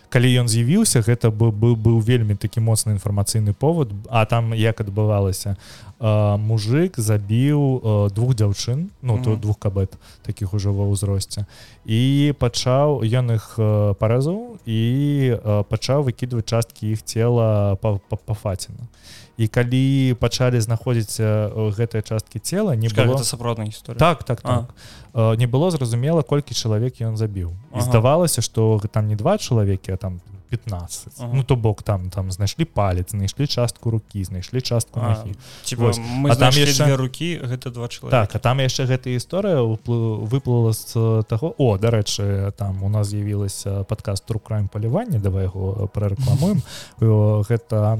Speaker 2: калі ён з'явіўся гэта бы быў быў вельмі такі моцны інфармацыйны повод а там як адбывалася мужик забіў двух дзяўчын ну то двух кабет таких ужо ва ўзросце. І пачаў ён іх паразаў і пачаў выкідваць часткі іх цела па, па, па фаціну і калі пачалі знаходзіць гэтыя часткі цела не было
Speaker 1: сапраўднай гісторыя.
Speaker 2: Так так так. Не было зразумела колькі чалавек ён забіў. Ага. здавалася што там не два чалавекі а там 15 ага. ну то бок там там знайшлі палец знайшлі частку рукі знайшлі частку
Speaker 1: а там яшчэ рукі гэта два человека
Speaker 2: так а там яшчэ гэта гісторыя выплыла з таго о дарэчы там у нас з'явілася падказ трукрайм палівання давай яго прарэкламуем гэта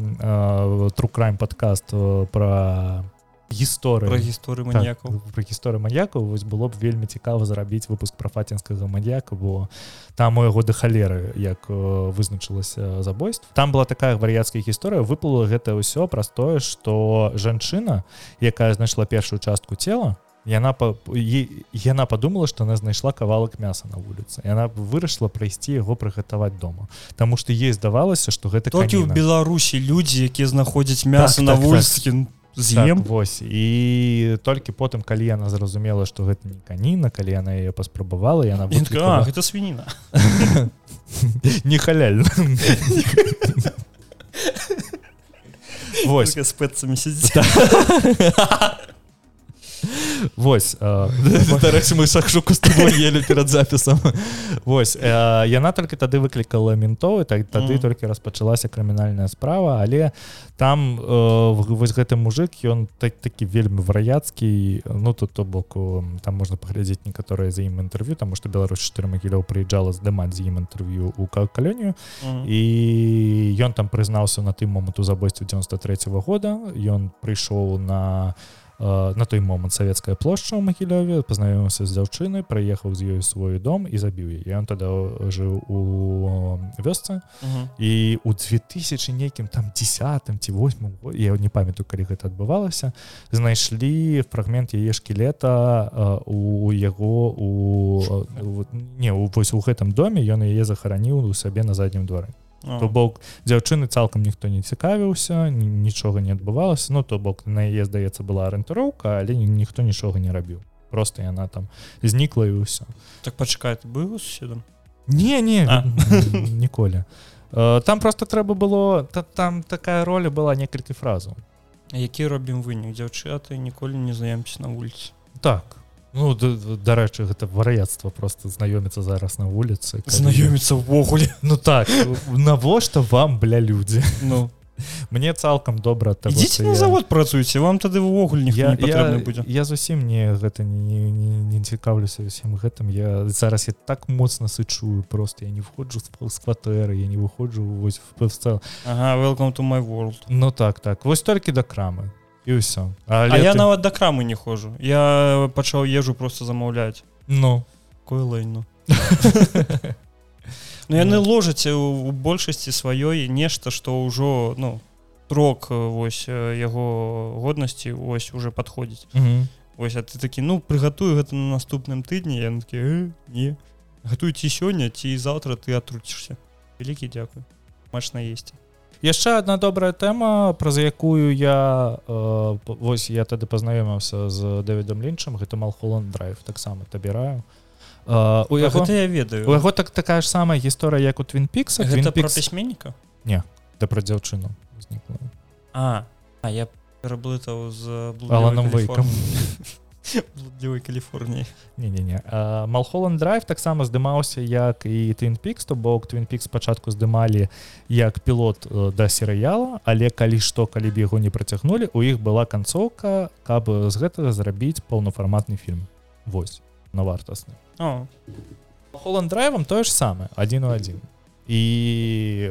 Speaker 2: трукрайм падкаст пра гісторыя
Speaker 1: пра гісторыю маньякаў
Speaker 2: так, пра гісторыю маньякаў вось было б вельмі цікава зарабіць выпуск пра фацінскага маньяка бо там у яго да халеры як вызначылася забойств там была такая вар'яцкая гісторыя выплыла гэта ўсё праз тое што жанчына якая знайшла першую частку цела яна па яна подумала что она знайшла кавалак мяса на вуліцы яна вырашыла прайсці яго прыгатаваць дома Таму что ей здавалася что гэта
Speaker 1: толькі ў беларусі людзі якія знаходзяць мяса так, на так, вуліцкі так
Speaker 2: з'ем так, вось і толькі потым калі яна зразумела што гэта не каніна калі яна яе паспрабавала яна
Speaker 1: выклікала... гэта свініна
Speaker 2: не халяльна.
Speaker 1: Вось спецамі сидзі
Speaker 2: Вось дарэчы мы шахшуку ели перад запісам Вось яна толькі тады выклікала ментовы так тады толькі распачалася крымінальная справа але там вось гэты мужик ён так такі вельмі вараяцкі ну тут то боку там можна паглядзець некаторыя за ім інтэрв'ю таму што Беларусь 4 магілёў прыязджала здымаць з ім інтэрв'ю у калёнію і ён там прызнаўся на тым моманту забойству 93 -го года. Ён прыйшоў на на той момант савецкая плошча ў магілёве пазнаёмся з дзяўчынай прыехаў з ёю свой дом і забіў яе. Ён тады жыў у вёсцы. І у 2000 нейкім там десятым ці восьмым я не памятаю калі гэта адбывалася знайшлі фрагмент яе шкілета у яго у не вось у гэтым доме ён яе захараніў у сабе на заднім дворы то бок дзяўчыны цалкам ніхто не цікавіўся нічога не адбывалася. Ну то бок на яе здаецца была арыентыроўка але ніхто нічога не рабіў. Просто яна там знікла і ўсё.
Speaker 1: Так пачакай быў седам
Speaker 2: не не ніколі. Там просто трэба было та, там такая роля была некалькі фразаў.
Speaker 1: Які робім вынік? Дзяўчаты ніколі не знаёмся на вуліцы.
Speaker 2: Так Ну дарэчы гэта вараяцтва просто знаёміцца зараз на вуліцы
Speaker 1: знаёміцца ўвогуле
Speaker 2: Ну так навошта вам бля людзі
Speaker 1: Ну.
Speaker 2: Мне цалкам добра
Speaker 1: ідзіце на завод працуеце вам тады ўвогуле не будзе
Speaker 2: я зусім не гэта не, не, не цікаўлюся усім гэтым я зараз я так моцна сычую просто я не входжу з кватэры я не выходжу вось в
Speaker 1: ага, welcome to my world.
Speaker 2: Ну так так. Вось толькі да крамы і ўсё
Speaker 1: а я ты... нават да крамы не хожу я пачаў ежу просто замаўляць
Speaker 2: ну.
Speaker 1: Кое лайну Ну. Яны ложаць у большасці сваёй нешта што ўжо ну рок вось яго годнасці ось уже падходзіць. Ось а ты такі ну прыгатую гэта на наступным тыдні. Я такі э, не. Гатуйце сёння ці заўтра ты атруцішся вялікі дзякуй. Мачна есці
Speaker 2: яшчэ одна добрая тэма праз якую я э, вось я тады пазнаёміўся з дэвідам лінчам гэта малхоланд драйв таксама табіраю
Speaker 1: э, у яго я ведаю
Speaker 2: у яго так такая ж самая гісторыя як у твинпікса
Speaker 1: пісьменніка
Speaker 2: не да пра дзяўчыну
Speaker 1: а а я пераблытаў з
Speaker 2: аланом вейкам
Speaker 1: блудзівай Каліфорніі
Speaker 2: не-не-не. Малхоланд драйв таксама здымаўся як і твинпікс то бок твинпік спачатку здымалі як пілот да серыяла але калі што калі б яго не працягнулі у іх была канцоўка каб з гэтага зрабіць паўнафарматны фільм. Восьось на вартасны. Холланд драйвам тое ж самае адзін у адзін і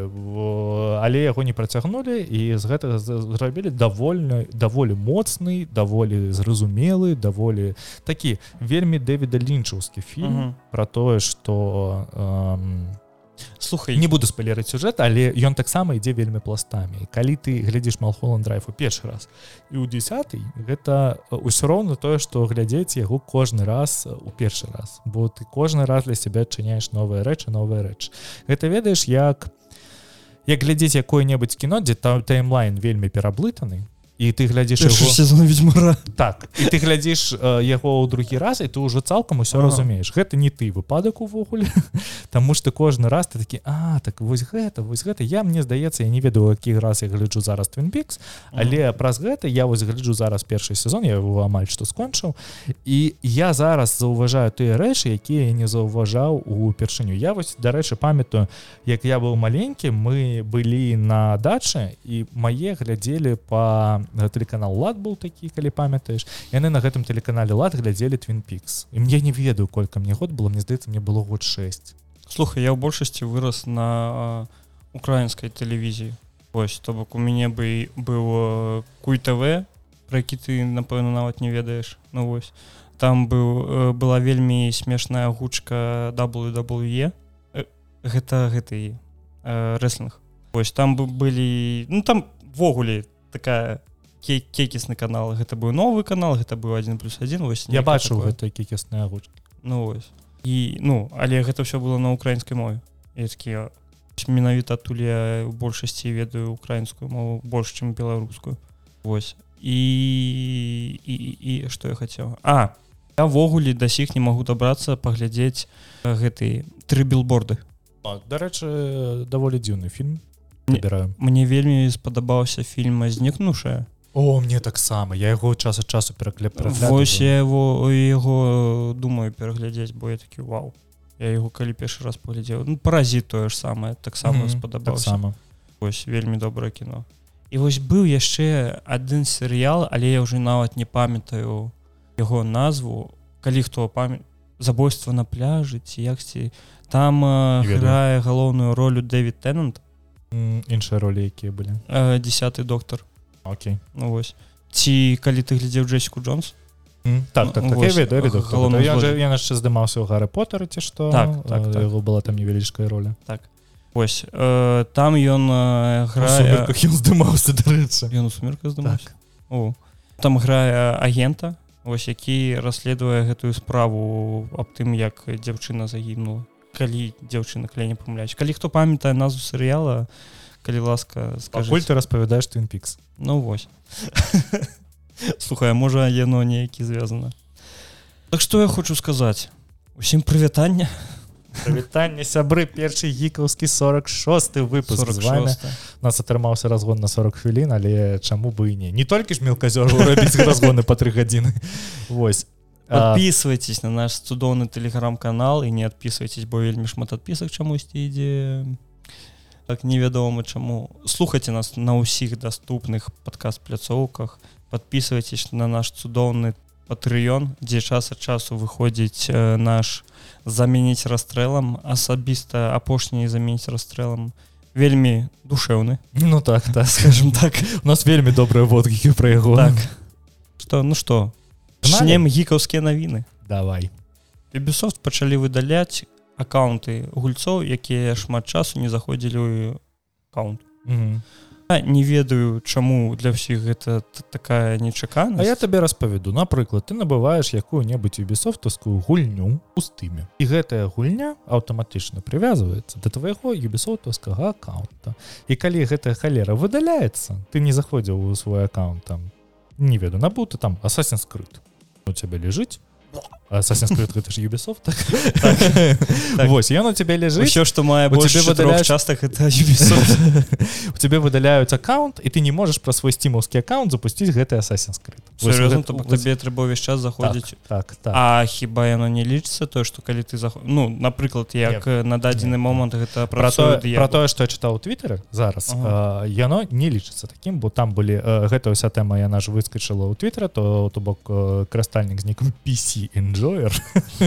Speaker 2: але яго не працягнулі і з гэтага зрабілі давольна даволі моцны даволі зразумелы даволі такі вельмі дэвіда лінчаўскі фільм uh -huh. про тое что э,
Speaker 1: слухай.
Speaker 2: Не буду спалерыць сюжэт але ён таксама ідзе вельмі пластамі. Калі ты глядзіш малхолан драйфу першы раз і ў десятый гэта ўсё роўна тое што глядзець яго кожны раз у першы раз. Бо ты кожны раз для сябе адчыняеш новыя рэчы новая рэч гэта ведаеш як як глядзець якое-небудзь кіно дзе там таймлайн вельмі пераблытаны і ты глядзіш
Speaker 1: сезон ведьмара
Speaker 2: так і ты глядзіш яго ў другі раз і ты ўжо цалкам усё ага. разумееш гэта не ты выпадак увогуле Таму что кожны раз ты такі а так вось гэта вось гэта я мне здаецца я не ведаю які раз я гляджу зараз твинпікс але праз гэта я вось гляджу зараз першы сезон я его амаль што скончыў. І я зараз заўважаю тыя рэчы якія я не заўважаў у першыню. Я вось дарэчы памятаю як я быў маленькі мы былі на дачы і мае глядзелі по тэлеканал лад был такі калі памятаеш яны на гэтым тэлеканале лад глядзелі твинпікс і мне не ведаю колькі мне год было мне здаецца мне было год 6
Speaker 1: слухай я ў большасці вырос на украінскай тэлевізіі. Ось то бок у мяне бы быў куй тв про які ты напэўна нават не ведаеш. Ну вось. Там быў была вельмі смешная гучка wwe гэта гэты рэслінг. Ось там бы былі ну там ввогуле такая кекісны канал гэта быў новы канал гэта быў один плюс один вось
Speaker 2: я бачыў гэта кекісная гучка
Speaker 1: ну вось і ну але гэта все было на украінскай мове. Такія менавіта адтуль я у большасці ведаю украінскую мову больш чым беларускую. Восьось і і, і што я хацеў? А явогуле да сіх не магу дабрацца паглядзець гэтый тры билборды
Speaker 2: дарэчы даволі дзіўны фільм. Набіраю
Speaker 1: мне вельмі спадабаўся фільма знікнуўшая
Speaker 2: о мне таксама я яго час ад часу пераклеп
Speaker 1: Вось я его яго думаю пераглядзець бо я такі вау я яго калі першы раз паглядзеў ну, паразіт тое ж самае таксама
Speaker 2: Мгм,
Speaker 1: спадабаўся
Speaker 2: таксама
Speaker 1: вось вельмі добрае кіно і вось быў яшчэ адзін серыял але я ўжо нават не памятаю яго назву. Калі хто памя забойства на пляжы ці якці там э, грае галоўную ролю Дэвід Теннант
Speaker 2: М, іншыя ролі якія былі?
Speaker 1: Э, десятый доктор
Speaker 2: Окей.
Speaker 1: Ну вось ці калі ты глядзеў Джесіку Джонс?
Speaker 2: М, так так,
Speaker 1: Ну,
Speaker 2: так я
Speaker 1: вось,
Speaker 2: ведаю, ведаю, хто
Speaker 1: галоўны
Speaker 2: гэта. Ён жа- ён яшчэ здымаўся ў гары потары ці што
Speaker 1: Так, так, так.
Speaker 2: яго была там невялічкая роля.
Speaker 1: Вось э, там ён э, грае
Speaker 2: ён здымаўся дарэчы
Speaker 1: ён сумерка здымаўся
Speaker 2: так.
Speaker 1: О, там грае агента ось які расследуе гэтую справу аб тым як дзяўчына загінула калі дзяўчына калі не памыляюсь калі хто памятае назву серыяла калі ласка скажи
Speaker 2: ты распавядаеш твин пікс
Speaker 1: ну вось слухай можа яно неякі звязана так што я хочу сказаць усім прывітання
Speaker 2: вітанне сябры першы гікаўскі 46 выпуск з вами
Speaker 1: 46
Speaker 2: У нас атрымаўся разгон на 40 хвілін але чаму бы і не не толькі ж мелказёру рабіць разгоны по тры гадзіны Вось
Speaker 1: подписывайтесь на наш цудоўны телеграм-канал і не адписывайтесь бо вельмі шмат адпісак чамусьці ідзе так невядома чаму слухайте нас на ўсіх даступных падкаст пляцоўках подписывайтесь на наш цудоўны патрыён дзе час ад часу выходзіць э, наш заменіць расстрэлам асабіста апошні заменіць расстрэлам вельмі душэўны
Speaker 2: ну так так
Speaker 1: скажем так.
Speaker 2: У нас вельмі добрыя водгікі пра яго
Speaker 1: так. Что ну что?
Speaker 2: Пагнали?
Speaker 1: чнем гікаўскія навіны
Speaker 2: давай.
Speaker 1: Ubisoft пачалі выдаляць аккаунты гульцоў якія шмат часу не заходзілі аккаунт.
Speaker 2: Мгм.
Speaker 1: Я не ведаю чаму для ўсіх гэта такая
Speaker 2: А
Speaker 1: нечаканасць
Speaker 2: я табе распавяду. Напрыклад ты набываеш якую-небудзь юбісофтаўскую гульню у стыме. І гэтая гульня аўтаматычна прывязваецца да твайго юбісофтаўскага аккаунта. І калі гэтая халера выдаляецца ты не заходзіў у свой аккаунт там не веду набуты там асасін скрыт у цябе ляжыць асасін скрыт гэта ж юбісофт так?
Speaker 1: Так.
Speaker 2: Вось ён у цябе ляжыць
Speaker 1: ўсё што мае чатырох
Speaker 2: выдаляюць-
Speaker 1: частак это Ubisoft
Speaker 2: у цябе выдаляюць аккаунт і ты не можаш пра свой сцімаўскі аккаунт запусціць гэты асасін скрыт
Speaker 1: сур'ёзна то бок табе трэба ўвесь час заходзіць
Speaker 2: так так
Speaker 1: А хіба яно не лічыцца тое што калі ты заход... ну напрыклад як э, на дадзены момант гэта працуе
Speaker 2: тое, про тое что я чытаў у твиттере зараз
Speaker 1: Ага.
Speaker 2: ага. яно не лічыцца таким бо там былі э, гэта ўся тэма яна ж выскочыла ў твиттера то то бок э, карыстальнік з ніком PC enjoyer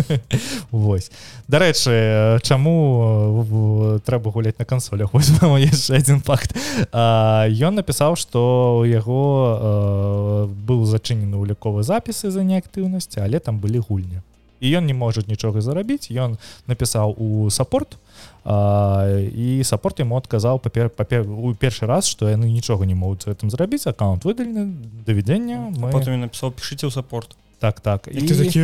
Speaker 2: Вось. Дарэчы э, чаму э, трэба гуляць на кансолях? Яшчэ один факт. Ён напісаў что у яго э, быў зачынены уліковы запісы за неактыўнасці але там былі гульні. І ён не можа нічога зарабіць. Ён напісаў у саппорт і саппорт яму адказаў папер папер у першы раз што яны нічога не могуць гэтым зрабіць. Аккаунт выдалены давядзення мы...
Speaker 1: потым напісаў пішыце ў саппорт
Speaker 2: так так.
Speaker 1: І ты такі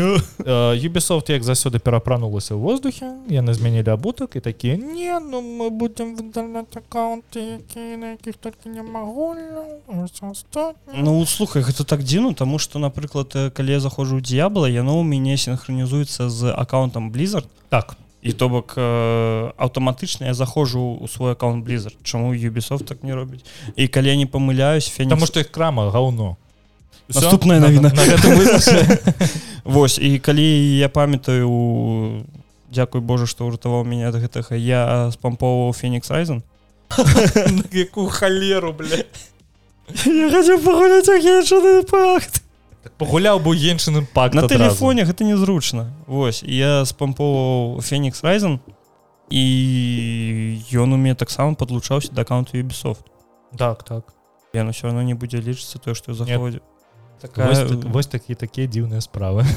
Speaker 2: Юбісофт як заўсёды перапранулася ў воздухе яны змянілі абутак і такія не ну мы будем выдаляць аккаунты якія на якіх толькі не магу
Speaker 1: Ну слухай гэта так дзіўна тому что напрыклад калі я заходжу д'ябла яно ў мяне синхронізуецца з аккаунтам blizzard
Speaker 2: так.
Speaker 1: І то бок э, аўтаматычна я заходжу ў свой аккаунт blizzard чаму Ubisoft так не робіць і калі я не памыляюсь феникс
Speaker 2: Таму што іх крама гаўно?
Speaker 1: Наступная
Speaker 2: На-
Speaker 1: навіна.
Speaker 2: на- на.
Speaker 1: Вось і калі я памятаю Дякуй Боже што ўратаваў мяне ад гэтага я спамповаў феникс райзен.
Speaker 2: На якую халеру
Speaker 1: пагуляць
Speaker 2: пагуляў бы геншын імпакт
Speaker 1: на телефоне гэта незручна Вось я спамповаў феникс райзен і ён у мяне таксама подлучаўся да аккаунту Ubisoft.
Speaker 2: Так так.
Speaker 1: Яно все равно не будзе лічыцца тое што заходзі
Speaker 2: вось, так, вось такія такія дзіўныя справы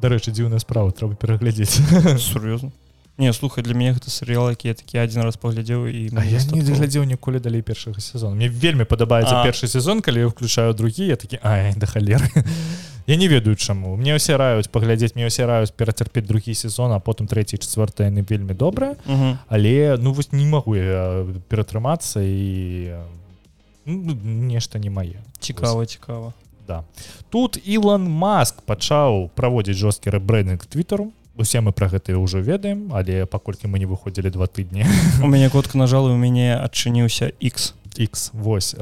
Speaker 2: дарэчы дзіўная справа трэба пераглядзець
Speaker 1: сур'ёзна не слухай для мяне гэта серыял які я такі адзін раз паглядзеў і
Speaker 2: я не глядзеў ніколі далей першага сезона мне вельмі падабаецца
Speaker 1: А.
Speaker 2: першы сезон калі я включаю другі я такі ай да халеры я не ведаю чаму мне ўсе раюць паглядзець мне ўсе раюць перацярпець другі сезон а потым трэці чавёртая яны вельмі добрыя але ну вось не магу я ператрымацца і нешта не мае.
Speaker 1: Цікава цікава.
Speaker 2: Да. Тут Ілон Маск пачаў праводзіць жорсткі рэбрэдинг твиттеру усе мы про гэта ўжо ведаем але паколькі мы не выходзілі два тыдні.
Speaker 1: У мяне котка нажала у мяне адчыніўся X
Speaker 2: X вось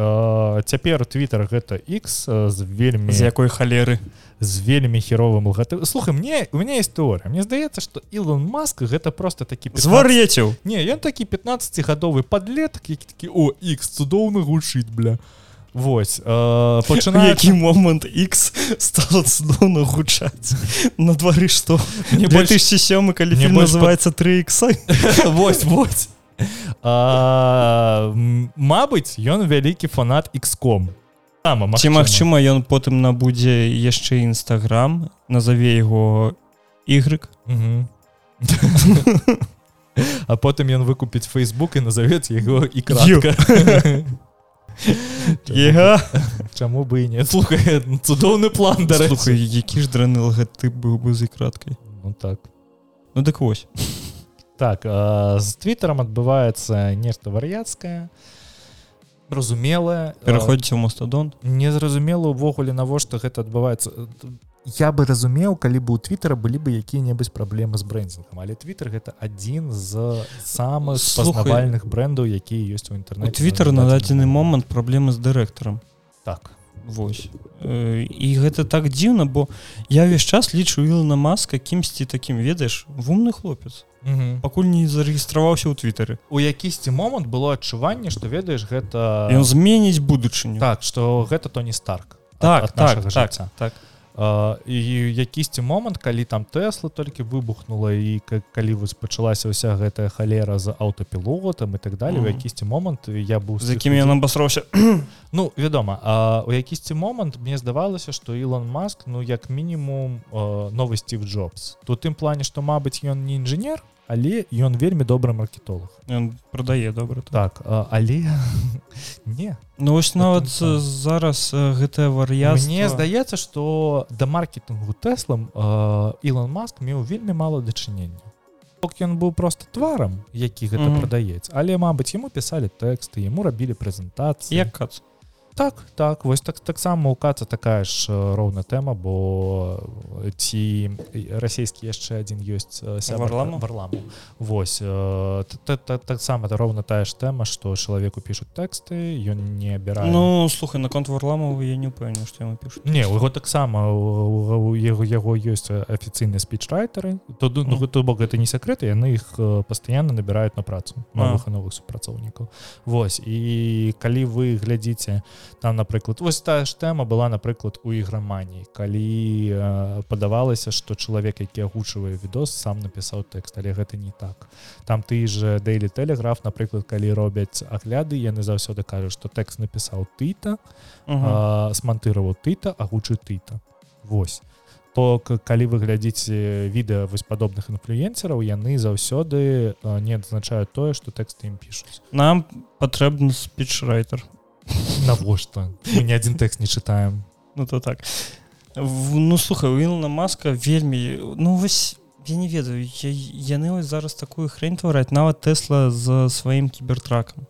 Speaker 2: цяпер Twitter гэта X з вельмі
Speaker 1: з якой халеры?
Speaker 2: з вельмі херовым лгаты слухай мне у меня історыя Мне здаецца что Ілон Маск гэта просто такі 15...
Speaker 1: звар'ецеў
Speaker 2: не ён такі 15гадовы подлетак які такі о X цудоўна гучыць бля Вось э, пачына
Speaker 1: які момант X стал цудоўна гучаць? На двары што
Speaker 2: Не
Speaker 1: не
Speaker 2: больш-
Speaker 1: сёмы калі
Speaker 2: больш
Speaker 1: называется 3 икса
Speaker 2: вось вось Мабыць ён вялікі фанат Xком.
Speaker 1: Ці магчыма. ён потым набудзе яшчэ нстаграм назаве яго
Speaker 2: Мгм. А потым ён выкупіць Facebook і назовет яго і кратка.
Speaker 1: Ега.
Speaker 2: Чаму бы і не? Слухай цудоўны план да
Speaker 1: які ж драны лагатып быў бы з краткай.
Speaker 2: Ну так.
Speaker 1: Ну дык вось
Speaker 2: так а, з твиттером адбываецца нешта вар'яцкае зразумелае
Speaker 1: пераходзіце ў мастадон
Speaker 2: незразумела увогуле навошта гэта адбываецца я бы разумеў калі бы у твиттера былі бы якія-небудзь праблемы з брэндзінгам але твиттер гэта адзін з самых
Speaker 1: Слухай,
Speaker 2: пазнавальных брэндаў якія ёсць у
Speaker 1: у
Speaker 2: інтэрнэце
Speaker 1: твиттер на дадзены момант праблемы з дырэктарам
Speaker 2: так
Speaker 1: Вось. Э, і гэта так дзіўна бо я ўвесь час лічу Ілона маска кімсьці такім ведаеш вумны хлопец.
Speaker 2: Мгм.
Speaker 1: пакуль не зарэгістраваўся ў твиттары
Speaker 2: у якісьці момант было адчуванне што ведаеш гэта
Speaker 1: ён зменіць будучыню.
Speaker 2: Так што гэта тоні старк. Ад-
Speaker 1: так
Speaker 2: ад
Speaker 1: так
Speaker 2: нашага
Speaker 1: так
Speaker 2: жыцця.
Speaker 1: так.
Speaker 2: А, і якісьці момант калі там Тэсла толькі выбухнула і ка- калі вось пачалася ўся гэтая халера з аўтапілотам і так далее у
Speaker 1: Мгм.
Speaker 2: якісьці момант я быў
Speaker 1: з якімі ён абасраўся.
Speaker 2: Ну вядома а у якісьці момант мне здавалася што Ілон Маск ну як мінімум новы Стив Джобс. Тут тым плане што мабыць ён не інжынер але ён вельмі добры маркетолог.
Speaker 1: Ён прадае добра так.
Speaker 2: так а, але не.
Speaker 1: Ну вось нават
Speaker 2: так.
Speaker 1: э, зараз гэтая вар'яцтва.
Speaker 2: Мне здаецца што да маркетынгу тэслам Ілон Маск меў вельмі мала дачынення. Ён быў просто тварам які гэта
Speaker 1: Мгм.
Speaker 2: прадаецца. Але мабыць яму пісалі тэксты яму рабілі прэзентацыі.
Speaker 1: Як кац
Speaker 2: так так вось так таксама у каца такая ж роўна тэма бо ці расійскі яшчэ адзін ёсць варламу? Вось т- т- т- таксама это роўна тая ж тэма што чалавеку пішуць тэксты ён не абірае.
Speaker 1: Ну слухай наконт варламова я не ўпэўню што яму пішуць
Speaker 2: Не у яго таксама у- яго яго ёсць афіцыйныя спічрайтары то ну, то бок гэта не сакрэты яны іх пастаянна набіраюць на працу новых і новых супрацоўнікаў. Вось і калі вы глядзіце там напрыклад вось тая ж тэма была напрыклад у іграманіі калі э, падавалася што чалавек які агучвае відос сам напісаў тэкст але гэта не так. Там ты же Дэйлі тэлеграф напрыклад калі робяць агляды яны заўсёды кажуць што тэкст напісаў ты-то а, смантыраваў тыта агучы тыта Вось. То к- калі вы глядзіце відэа вось падобных інфлюенсераў яны заўсёды не адзначаюць тое што тэксты ім пішуць.
Speaker 1: Нам патрэбны спічрайтер
Speaker 2: навошта мы не адзін тэкст не чытаем
Speaker 1: Ну то так. В- ну слухай у Ілона маска вельмі ну вось я не ведаю я, яны вось зараз такую хрень твараць нават тэсла з сваім кібертракам.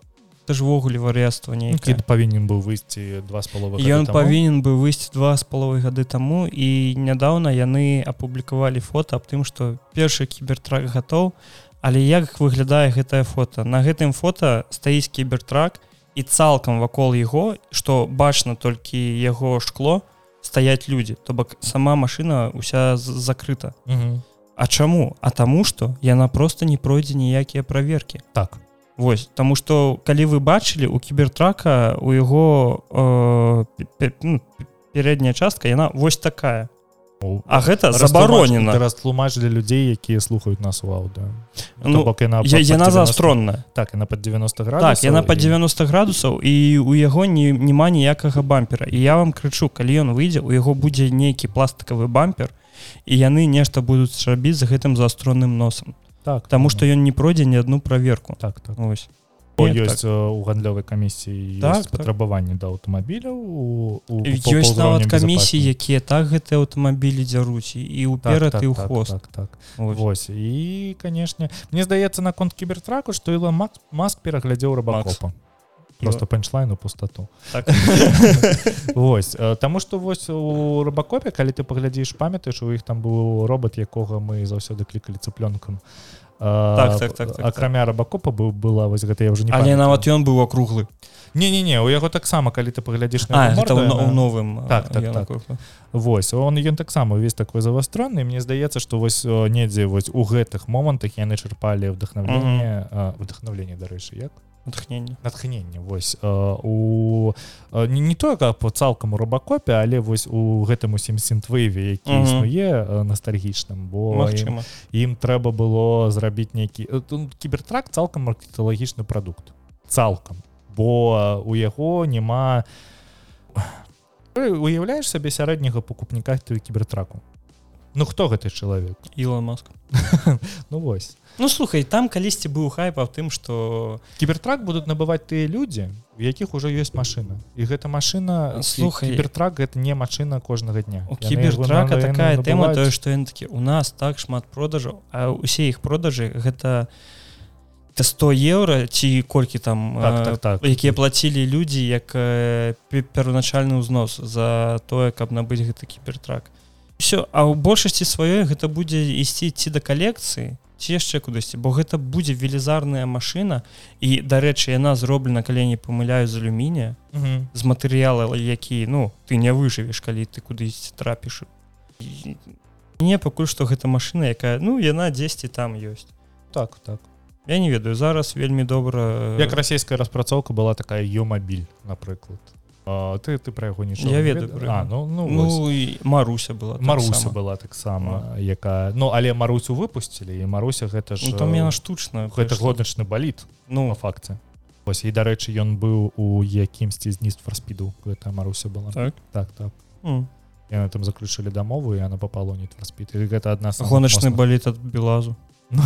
Speaker 1: Ввогуле вар'яцтва нейкі
Speaker 2: які павінен быў выйсці два з паловы
Speaker 1: Ён павінен быў выйсці два з паловай гады таму і нядаўна яны апублікавалі фото аб тым што першы кібертрак гатоў але як выглядае гэтае фото на гэтым фото стаіць кібертрак і цалкам вакол яго што бачна толькі яго шкло стаяць людзі то бок сама машина уся закрыта А чаму а таму што яна просто не пройдзе ніякія праверкі
Speaker 2: так
Speaker 1: Вось Таму што калі вы бачылі у кібертрака у яго э, пе- пе- ну, пе- пярэдняя частка яна вось такая А гэта забаронена
Speaker 2: растлумач для людзей якія слухаюць нас у аўдыо
Speaker 1: Ну,
Speaker 2: бок яна
Speaker 1: я- яна
Speaker 2: 90
Speaker 1: заастронная
Speaker 2: так яна под 90 градусаў
Speaker 1: Так яна
Speaker 2: і-
Speaker 1: 90 градусаў і у яго не няма ніякага бампера. І я вам крычу калі ён выйдзе у яго будзе нейкі пластикавы бампер і яны нешта будуць рабіць з гэтым заастронным носам
Speaker 2: так
Speaker 1: Таму што ён не пройдзе ні адну праверку
Speaker 2: так так.
Speaker 1: Ось
Speaker 2: ёсць так. у гандлёвай камісіі
Speaker 1: Так,
Speaker 2: так,
Speaker 1: так.
Speaker 2: патрабаванні да аўтамабіляў
Speaker 1: ёсць нават камісіі якія так гэтыя аўтамабілі дзяруць і- ўперад і ў хвост
Speaker 2: так, так.
Speaker 1: Ось.
Speaker 2: Вось і канешне мне здаецца наконт кібертраку што Іла Мак маск пераглядзеў рыбакопа просто панчлайн у пустоту
Speaker 1: Так.
Speaker 2: Вось э, Таму што вось у рыбакопе калі ты паглядзіш памятаеш у іх там быў робот якога мы заўсёды клікалі цыплёнкам
Speaker 1: так, так, так, так,
Speaker 2: акрамя рабакопа быў была вось гэта я уже не
Speaker 1: але нават ён быў акруглы
Speaker 2: не-не-не у яго таксама калі ты паглядзіш
Speaker 1: на новым
Speaker 2: так, так, так. Вось он ён таксама увесь такой завастранны Мне здаецца што вось недзе вось у гэтых момантах яны чырпалі вдохновленне вдохновленне дарэчы як
Speaker 1: натхнення
Speaker 2: натхнення вось у не, не тое по цалкам у рабакопе але вось у гэтым усім сінтвейве які існуе ностальгічным бо ім, ім трэба было зрабіць нейкі кібертрак цалкам маркеталагічны прадукт. Цалкам. Бо у яго няма уяўляеш сабе сярэдняга пакупніка ты кібертраку Ну хто гэты чалавек
Speaker 1: Ілон маск.
Speaker 2: Ну вось.
Speaker 1: Ну слухай там калісьці быў хайп аб тым што
Speaker 2: кібертрак будуць набываць тыя людзі у якіх ужо ёсць машына і гэта машына
Speaker 1: слухай.
Speaker 2: кібертрак гэта не машына кожнага дня.
Speaker 1: У кібертрака такая тэма тое што ён такі у нас так шмат продажаў а усе іх продажы гэта 100 еўра ці колькі там
Speaker 2: так, так, так.
Speaker 1: якія плацілі людзі як перуначальны ўзнос за тое каб набыць гэты кібертрак все а ў большасці сваёй гэта будзе ісці ці да калекцыі ці яшчэ кудысьці бо гэта будзе велізарная машына. І дарэчы яна зроблена калі не памыляю з алюмінія з матэрыяла які ну ты не выжывеш калі ты кудысьці трапіш. Не пакуль што гэта машына якая ну яна дзесьці там ёсць.
Speaker 2: Так так.
Speaker 1: Я не ведаю зараз вельмі добра
Speaker 2: як расійская распрацоўка была такая ёмабіль напрыклад ты ты пра яго нічого
Speaker 1: я ведаю
Speaker 2: а, ну, ну,
Speaker 1: ну Маруся была
Speaker 2: Маруся так была таксама якая Ну але Марусю выпусцілі і Маруся гэта ж
Speaker 1: ну, там яна штучна
Speaker 2: гэта годначны баліт
Speaker 1: ну.
Speaker 2: на факце. Ось і дарэчы ён быў у якімсьці знізд фарспіду гэта Маруся была.
Speaker 1: Так.
Speaker 2: Так так.
Speaker 1: Mm.
Speaker 2: яны там заключылі дамову і она попала не фарспіт гэта адна
Speaker 1: гоначны баліт ад белазу.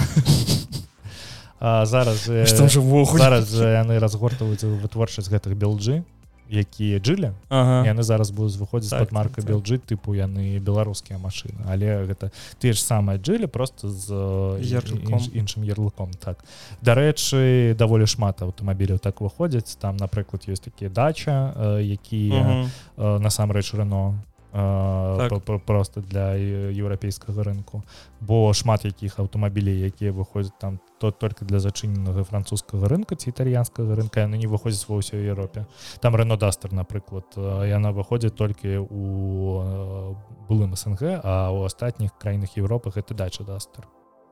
Speaker 2: Зараз зараз яны разгортваюць вытворчасць гэтых белджы якія жылі
Speaker 1: ага.
Speaker 2: яны зараз будуць выходзіць так, под марка так, белджы так. тыпу яны беларускія машины але гэта ты ж самае жылі просто з інш, іншым ярлыком так дарэчы даволі шмат аўтамабіляў так выходзяць там напрыклад ёсць такія дача якія насамрэч рано так. просто для еўрапейскага рынку бо шмат якіх аўтамабілей якія выходзяць там то только для зачыненага французскага рынка ці італьянскага рынка яны не выходзяць ва ўсёй Еўропе там Рено дастер напрыклад яна выходзіць толькі у былым СНГ а у астатніх краінах Еўропы гэта дача дастер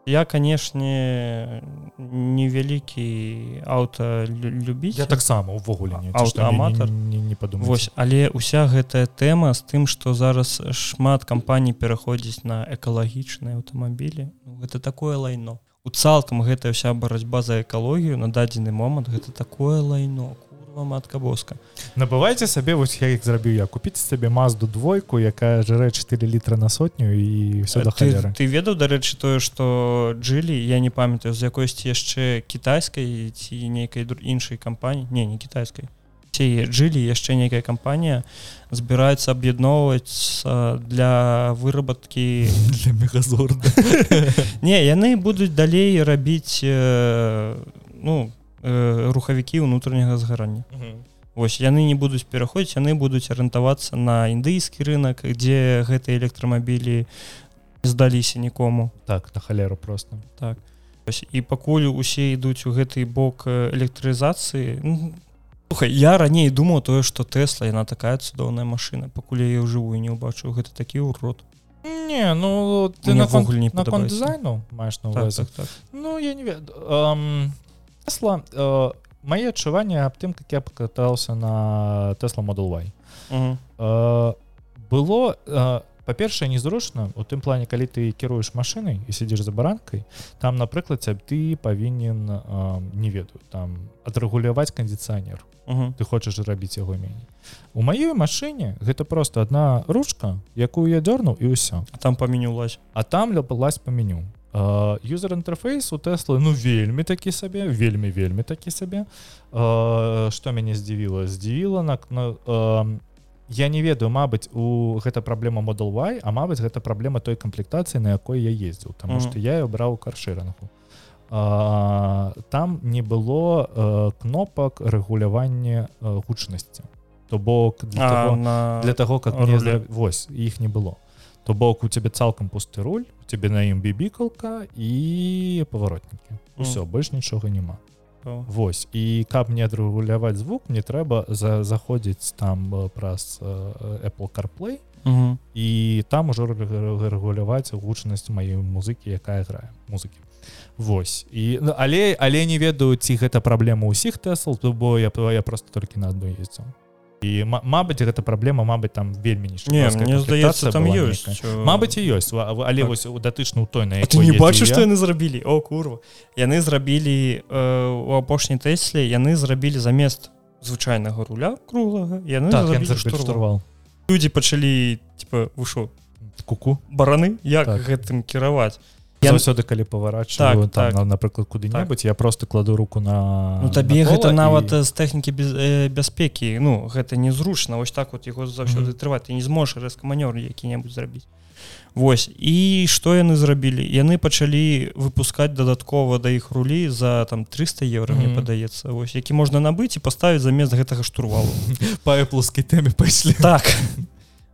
Speaker 1: я канешне невялікі аўта любіць
Speaker 2: я таксама увогуле
Speaker 1: аўтааматар
Speaker 2: не, не, не падумаць
Speaker 1: Вось але ўся гэтая тэма з тым што зараз шмат кампаній пераходзіць на экалагічныя аўтамабілі. Ну, гэта такое лайно. У цалкам гэтая вся барацьба за экалогію на дадзены момант гэта такое лайно матка боска.
Speaker 2: Набывайце сабе вось я іх зрабіў я купіць сабе мазду двойку якая жрэ 4 літра на сотню і все да
Speaker 1: ты, ты ведаў дарэчы тое что жылі я не памятаю з якосьці яшчэ кітайскай ці нейкай іншай кампаніі не не кітайскай ці жылі яшчэ нейкая кампанія збіраецца аб'ядноўваць для выработкі
Speaker 2: для мегазор
Speaker 1: не яны будуць далей рабіць ну э, рухавікі ўнутранняга згарання. Вось яны не будуць пераходзіць яны будуць арыентавацца на індыйскі рынок дзе гэтыя электрамабілі здаліся нікому.
Speaker 2: Так на халеру просто
Speaker 1: так. Вось, і пакуль усе ідуць у гэты бок электрызацыі ну, я раней думаў тое што тэсла яна такая цудоўная машына пакуль я ўжывую не ўбачыў гэта такі ўрод.
Speaker 2: Не ну ты навогуле не дызайну маеш на так, так, так. ну я не ведаю um тесла э, мои адчуванне аб тым как я покатался на тесла model y. Э, было э, па-першае незручна у тым плане калі ты кіруеш машинай і сидзіш за баранкай там напрыклад ты павінен э, не ведаю там адрэгуляваць кондиционер. Ты хочаш рабіць яго меней у маёй машине гэта просто одна ручка якую я дёрнуў і ўсё
Speaker 1: там памянюлась
Speaker 2: а там ляпалась по меню юзер інтэрфейс у тэслы ну вельмі такі сабе вельмі вельмі такі сабе что мяне здзівіла здзівіла на, на я не ведаю Мабыць у гэта праблема model y а Мабыць гэта праблема той камплектацыі на якой я ездзіў там mm -hmm. что я браў каршырангу там не было кнопак рэгулявання гучнасці. То бок для,
Speaker 1: а,
Speaker 2: того,
Speaker 1: на...
Speaker 2: для того как мне... вось іх не было. То бок у цябе цалкам пусты руль цябе на ім бібікалка і паваротнікі ўсё больш нічога няма
Speaker 1: О.
Speaker 2: Вось і каб не адрэгуляваць звук мне трэба за заходзіць там праз Apple CarPlay
Speaker 1: Мгм.
Speaker 2: і там ужо рэг- рэгуляваць гучнасць маёй музыкі якая грае музыкі Вось і ну, але але не ведаю ці гэта праблема ўсіх тэсл то бо я я просто толькі на адну ездзіў і Мабыць гэта праблема Мабыць там вельмі не
Speaker 1: Не мне здаецца там ёсць э,
Speaker 2: Мабыць і ёсць але
Speaker 1: Так.
Speaker 2: вось у датычна ў той на
Speaker 1: ты не
Speaker 2: я.
Speaker 1: што яны зрабілі о курва яны зрабілі э, у апошняй тэсле яны зрабілі замест звычайнага руля круглага яны
Speaker 2: Так, яны
Speaker 1: штурвал.
Speaker 2: штурвал
Speaker 1: людзі пачалі типа вышо
Speaker 2: куку
Speaker 1: бараны як
Speaker 2: Так.
Speaker 1: гэтым кіраваць
Speaker 2: заўсёды калі паварачваю
Speaker 1: Так,
Speaker 2: там,
Speaker 1: так.
Speaker 2: на, напрыклад куды-небудзь я просто кладу руку на
Speaker 1: Ну табе
Speaker 2: на
Speaker 1: гэта нават
Speaker 2: і...
Speaker 1: і... з тэхнікі без, э, бяспекі Ну гэта незручна вось так вот яго заўсёды
Speaker 2: Мгм.
Speaker 1: трываць ты не зможаш рэзка манёр які-небудзь зрабіць Вось і што яны зрабілі яны пачалі выпускаць дадаткова да іх рулі за там 300 еўра мне
Speaker 2: Мгм.
Speaker 1: падаецца вось які можна набыць і паставіць замест гэтага штурвалу.
Speaker 2: Па эплскай тэме пайшлі
Speaker 1: так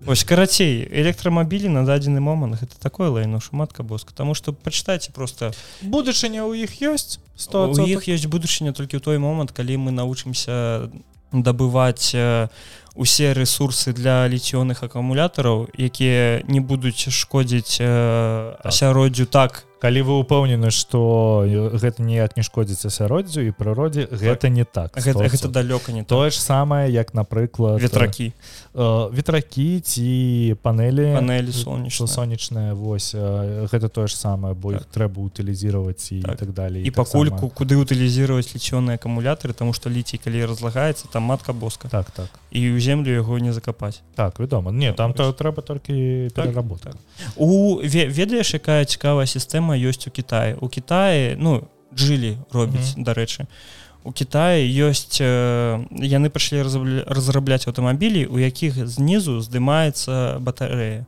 Speaker 1: Вось карацей электрамабілі на дадзены момант гэта такое лайно шуматка боска. Таму што пачытайце просто
Speaker 2: будучыня ў іх ёсць
Speaker 1: у іх ёсць будучыня толькі ў той момант калі мы навучымся дабываць э, усе ресурсы для ліцённых акумулятараў якія не будуць шкодзіць э, асяроддзю так
Speaker 2: калі вы ўпэўнены што гэта ніяк не шкодзіць асяроддзю і прыродзе гэта не так.
Speaker 1: Гэта,
Speaker 2: 100%.
Speaker 1: гэта далёка не
Speaker 2: тое ж самае як напрыклад
Speaker 1: ветракі.
Speaker 2: э, ветракі ці панелі.
Speaker 1: Панелі сонечныя.
Speaker 2: Сонечная вось э, гэта тое ж самае бо іх трэба утылізировать і
Speaker 1: Так.
Speaker 2: так далее
Speaker 1: і пакольку куды утылізировать ліцёныя акумулятары тому что ліцій калі разлагаецца там матка боска.
Speaker 2: Так так.
Speaker 1: І ў землю яго не закапаць
Speaker 2: так вядома не там то трэба толькі
Speaker 1: Так,
Speaker 2: пераработка
Speaker 1: у ве- ведаеш якая цікавая сістэма ёсць у Китае у Китае ну жылі робіць
Speaker 2: Мгм.
Speaker 1: дарэчы у Китае ёсць э, яны пачалі разрабля- разрабляць аўтамабілі у якіх знізу здымаецца батарэя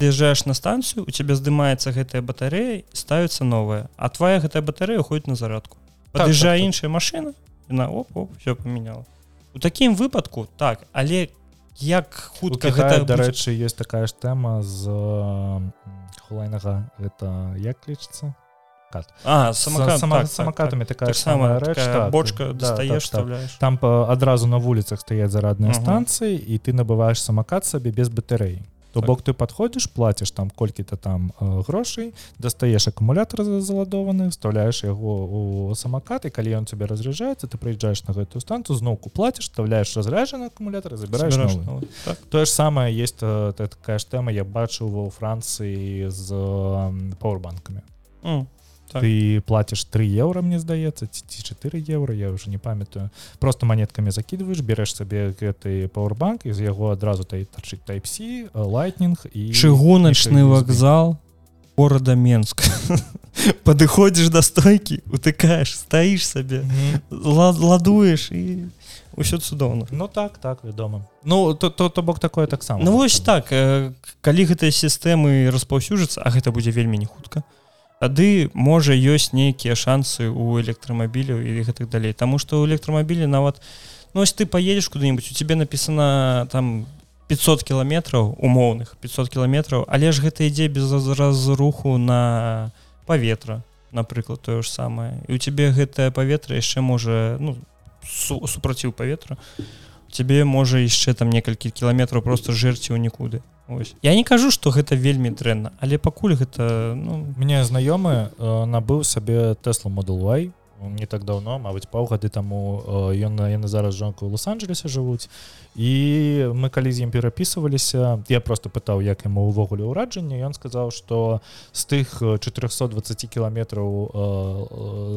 Speaker 1: з'язджаеш на станцыю у цябе здымаецца гэтая батарэя ставіцца новая а твоя гэтая батарэя ходіць на зарадку
Speaker 2: Так,
Speaker 1: пад'язджае
Speaker 2: так, так.
Speaker 1: іншая машина на оп, оп все памяняла у такім выпадку так але як хутка гэта
Speaker 2: дарэчы есть такая ж тэма з хулайнага это як лічыцца
Speaker 1: а самокат,
Speaker 2: сама,
Speaker 1: так, так,
Speaker 2: самокатамі
Speaker 1: так,
Speaker 2: такая
Speaker 1: так
Speaker 2: самая рэч так,
Speaker 1: бочка
Speaker 2: да,
Speaker 1: достаешь
Speaker 2: так, так. там адразу на вуліцах стаяць зарадныя станцыі і ты набываеш самакат сабе без батарэй то
Speaker 1: Так.
Speaker 2: бок ты падходзіш плаціш там колькі-то там э, грошай дастаеш акумулятор за- заладованы вставляеш яго у самакат і калі ён цябе разряджаецца ты прыязджаеш на гэтую станцыю зноўку плаціш вставляеш разрэджаны акумулятор
Speaker 1: новый. Так.
Speaker 2: тое ж самае есть э, та- такая ж тэма я бачыў ва ў францыі з э, пауэрбанкамі
Speaker 1: М, Так.
Speaker 2: ты платишь 3 еўра мне здаецца ці ці 4 еўра я уже не памятаю просто монетками закидываешь берешь сабе гэты пауэрбанк из яго адразу та тарчыць type-c лайтнинг і
Speaker 1: чыгуначны
Speaker 2: і USB.
Speaker 1: вакзал города менск падыходзіш да стойкі утыкаеш стаіш сабе
Speaker 2: Мгм.
Speaker 1: ла- ладуеш і ўсё цудоўна
Speaker 2: ну так так вядома ну то то то бок такое таксама
Speaker 1: Ну вось так э, калі гэтыя сістэмы распаўсюджацца а гэта будзе вельмі не хутка тады можа ёсць нейкія шансы у электрамабіляў і гэтых далей. Таму што ў электрамабілі нават ну ось ты поедешь куды-нибудь у тебе написано там 500 кіламетраў умоўных 500 кіламетраў але ж гэта ідзе без раз- разруху на паветра напрыклад тое ж самае. І у тебе гэтае паветра яшчэ можа ну су супраціў паветра тебе можа яшчэ там некалькі кіламетраў просто жэрці ў нікуды Ось. я не кажу что гэта вельмі дрэнна але пакуль гэта ну
Speaker 2: мне знаёмы э, набыў сабе Model Y не так давно Мабыць паўгады таму ён яны зараз жонку лос-анджелесе жывуць і мы калі з ім перапісываліся я просто пытаў як яму увогуле ўраджанне ён сказаў что з тых э, 420 кіламетраў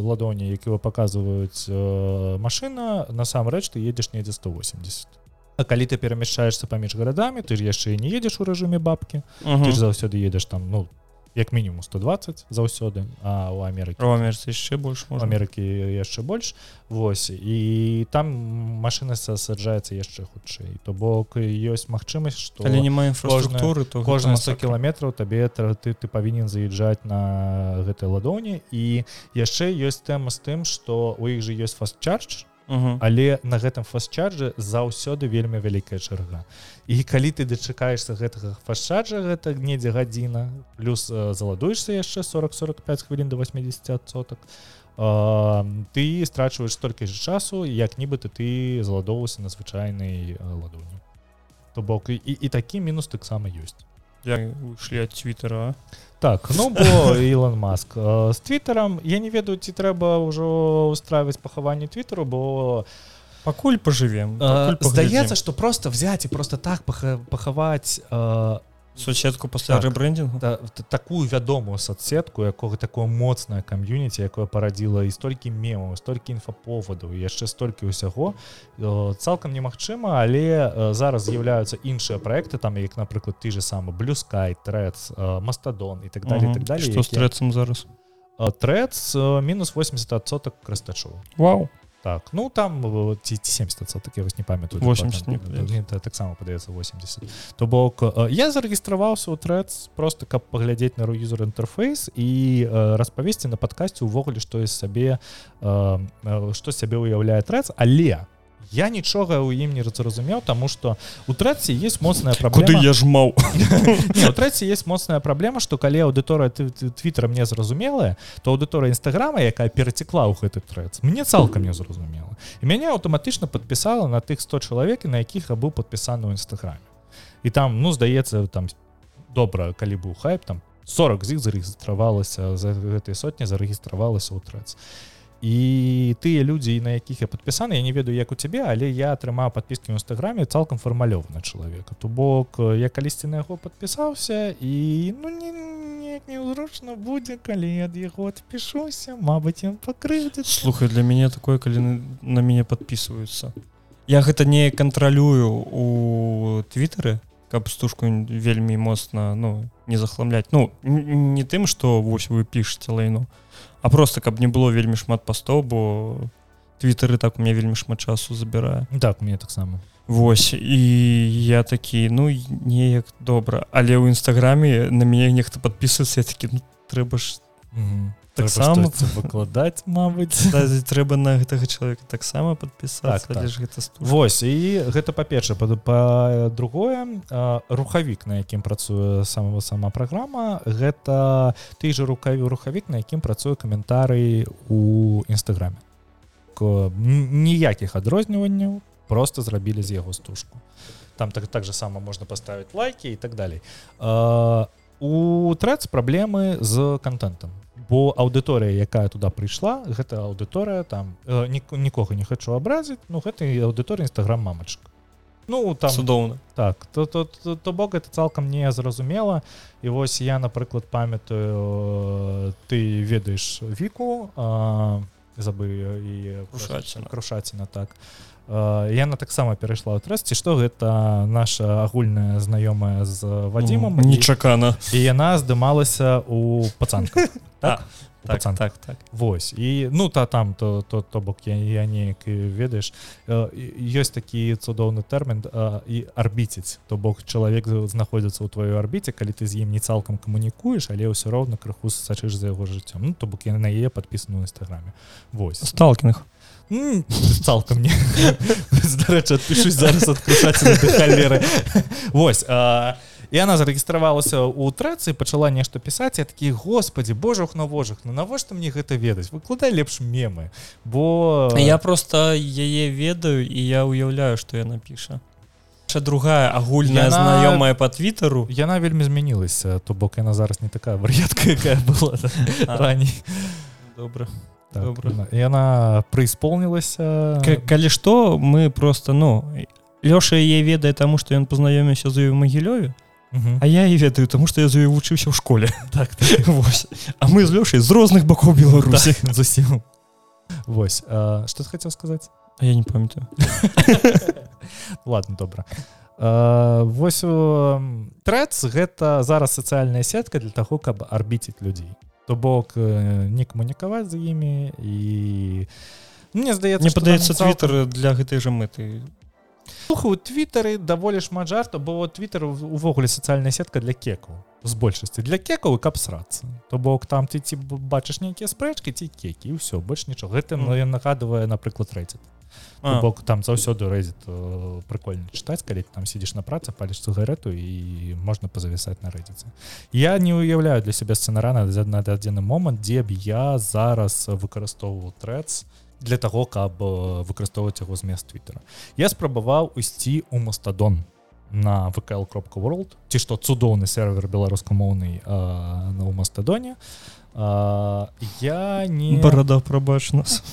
Speaker 2: ладоні якія паказваюць э, машына насамрэч ты едзеш недзе 180 А калі ты перамяшчаешься паміж гарадамі ты ж яшчэ не едзеш у рэжыме бабкі
Speaker 1: угу.
Speaker 2: ты ж заўсёды едзеш там ну як мінімум 120 заўсёды а у Амерыкі
Speaker 1: ромерцы яшчэ больш
Speaker 2: у
Speaker 1: можна
Speaker 2: Амерыкі яшчэ больш. Вось і там машина саджаецца яшчэ хутчэй. То бок ёсць магчымасць што
Speaker 1: але няма інфраструктуры то
Speaker 2: кожна
Speaker 1: гэта
Speaker 2: 100
Speaker 1: масакра.
Speaker 2: кіламетраў табе ты ты павінен заязджаць на гэтай ладоні. І яшчэ ёсць тэма з тым што у іх же ёсць фастчардж
Speaker 1: Мгм.
Speaker 2: але на гэтым фастчарджы заўсёды вельмі вялікая чарга і калі ты дачакаешься гэтага фастчарджа гэта недзе гадзіна плюс э, заладуешься яшчэ 40-45 хвілін до 80 соток ты страчваеш столькі ж часу як нібыта ты заладоўваўся на звычайнай э, ладоні. То бок і, і такі мінус таксама ёсць.
Speaker 1: Як выйшлі ад твиттера
Speaker 2: так ну бо Ілон Маск э, з твиттером я не ведаю ці трэба ўжо устраиваць пахаванне твиттеру бо
Speaker 1: пакуль пожывем
Speaker 2: э, здаецца что просто взять і просто так паха- пахаваць э,
Speaker 1: сусетку пасля
Speaker 2: Так.
Speaker 1: рэбрэндингу
Speaker 2: та, та, такую вядомую соцсетку якога такое моцнае кам'юніці якое парадзіла і столькі мемаў столькі інфаповадаў і яшчэ столькі ўсяго э, цалкам немагчыма але э, зараз з'яўляюцца іншыя проекты там як напрыклад ты же самы блюскай трэц мастадон і так далее так далее
Speaker 1: что з трэцам зараз?
Speaker 2: Трэц мінус 80соток крастачоў
Speaker 1: Вау
Speaker 2: так ну там э, ці, ці 70 соток я вас не памятаю
Speaker 1: 80 не
Speaker 2: дакладна.
Speaker 1: падаецца.
Speaker 2: Мне та- таксама падаецца 80 то бок э, я зарэгістраваўся ў трэц просто каб паглядзець на юзер інтэрфейс і э, распавесці на падкасці увогуле што з сабе э, э, што сябе ўяўляе трэц але я нічога ў ім не зразумеў таму што у трэці есть моцная праблема.
Speaker 1: Куды я жмаў?
Speaker 2: Не, у трэці есть моцная праблема што калі аўдыторыя твиттера мне зразумелая то аўдыторыя нстаграма якая перацекла ў гэты трэц мне цалкам не зразумела. І мяне аўтаматычна падпісала на тых 100 чалавек на якіх я быў падпісаны ў нстаграме і там ну здаецца там добра калі быў хайп там 40 з іх зарэгістравалася за гэтай сотні зарэгістравалася ў трэц. і тыя людзі на якіх я падпісаны я не ведаю як у цябе але я атрымаў падпіскі ў нстаграме цалкам фармалёвана чалавека. То бок э, я калісьці на яго падпісаўся і ну не неяк неўзручна будзе калі ад яго адпішуся Мабыць ён пакрыўдзіцца.
Speaker 1: Слухай для мяне такое калі на- мяне подписываются я гэта не кантралюю у твиттары каб стужку вельмі моцна ну не захламляць. Ну не тым что вось вы пішаце лайну а просто каб не было вельмі шмат пастоў бо твиттары так у меня вельмі шмат часу забірае.
Speaker 2: Так мне таксама.
Speaker 1: Вось і я такі ну неяк добра. Але ў нстаграме на мяне нехта подписывается я такі ну, трэба ж Таксама-
Speaker 2: выкладаць Мабыць
Speaker 1: трэба на гэтага чалавека таксама
Speaker 2: Так,
Speaker 1: подпісацца
Speaker 2: так.
Speaker 1: ж гэта стужка.
Speaker 2: Вось і гэта па-перша па-другое рухавік на якім працуе самого сама праграма гэта ты же рукаві рухавік на якім працуе каментарый у нстаграме ніякіх адрозніванняў просто зрабілі з яго стужку. Там так так же сама можна поставить лайки і так далей А, у трэц праблемы з контентом бо аўдыторыя якая туда прыйшла гэта аўдыторыя там э, ні- нікога не хочу абразіць ну гэта аўдыторыя нстаграм мамачка ну там
Speaker 1: цудоўна
Speaker 2: так то то, то, то бок это цалкам не зразумела. І вось я напрыклад памятаю ты ведаеш віку а, забы і
Speaker 1: Крушаціна.
Speaker 2: крушаціна так. А, яна таксама перайшла ў трэсці што гэта наша агульная знаёмая з вадзімам і-
Speaker 1: нечакана
Speaker 2: і яна здымалася у пацанка. Так? У
Speaker 1: так
Speaker 2: «Пацанках».
Speaker 1: так так.
Speaker 2: Вось. І ну та там то то то бок я, я неяк ведаеш Э, ёсць такі цудоўны тэрмін э, і арбіціць то бок чалавек знаходзіцца ў тваёй арбіце калі ты з ім не цалкам камунікуеш але ўсё роўна крыху сачыш за яго жыццём. Ну то бок я на яе падпісану ў нстаграме Вось.
Speaker 1: Сталкінг.
Speaker 2: М, цалкам не дарэчы адпішусь зараз адключаць халеры Вось а, і она зарэгістравалася ў трэцы пачала нешта пісаць я такі господі божах на вожах ну навошта мне гэта ведаць выкладай лепш мемы бо
Speaker 1: я просто яе ведаю і я уяўляю што яна піша Ша другая агульная
Speaker 2: Яна-
Speaker 1: знаёмая по твиттеру.
Speaker 2: Яна вельмі змянілася то бок яна зараз не такая вар'ятка якая была
Speaker 1: А.
Speaker 2: раней.
Speaker 1: Добра
Speaker 2: так, яна- прысполнілася
Speaker 1: К- калі што мы просто ну Лёша яе ведае таму што ён пазнаёміўся з у магілёве. А я і ведаю таму што я з ёй вучыўся ў школе.
Speaker 2: Так
Speaker 1: Вось. А мы з Лёшай з розных бакоў Беларусі
Speaker 2: так, зусім Вось а, што ты хацеў сказаць
Speaker 1: А я не памятаю.
Speaker 2: Ладно добра Uh, вось трэц гэта зараз сацыяльная сетка для таго каб арбіціць людзей то бок э, не камунікаваць з імі і мне здаецца што
Speaker 1: падаецца твиттер для гэтай жа мэты.
Speaker 2: Слухай у твиттары даволі шмат жарту бо твиттер увогуле сацыяльная сетка для кекаў з большасці для кекаў і каб срацца то бок там ты ці бачыш нейкія спрэчкі ці кекі ўсё больш нічога гэта mm. нагадвае напрыклад рэйці
Speaker 1: А,
Speaker 2: бок там заўсёды рэдзіт прыкольна чытаць калі ты там сидзіш на працы паліш цыгарету і можна пазавісаць на рэдзіце я не уяўляю для сябе сцэнара на адзіны момант дзе б я зараз выкарыстоўваў трэц для того каб выкарыстоўваць яго змест твиттера я спрабаваў ісці у мастадон на вкл кропка world ці што цудоўны сервер беларускамоўны на мастадоне. Я не
Speaker 1: барада прабач нас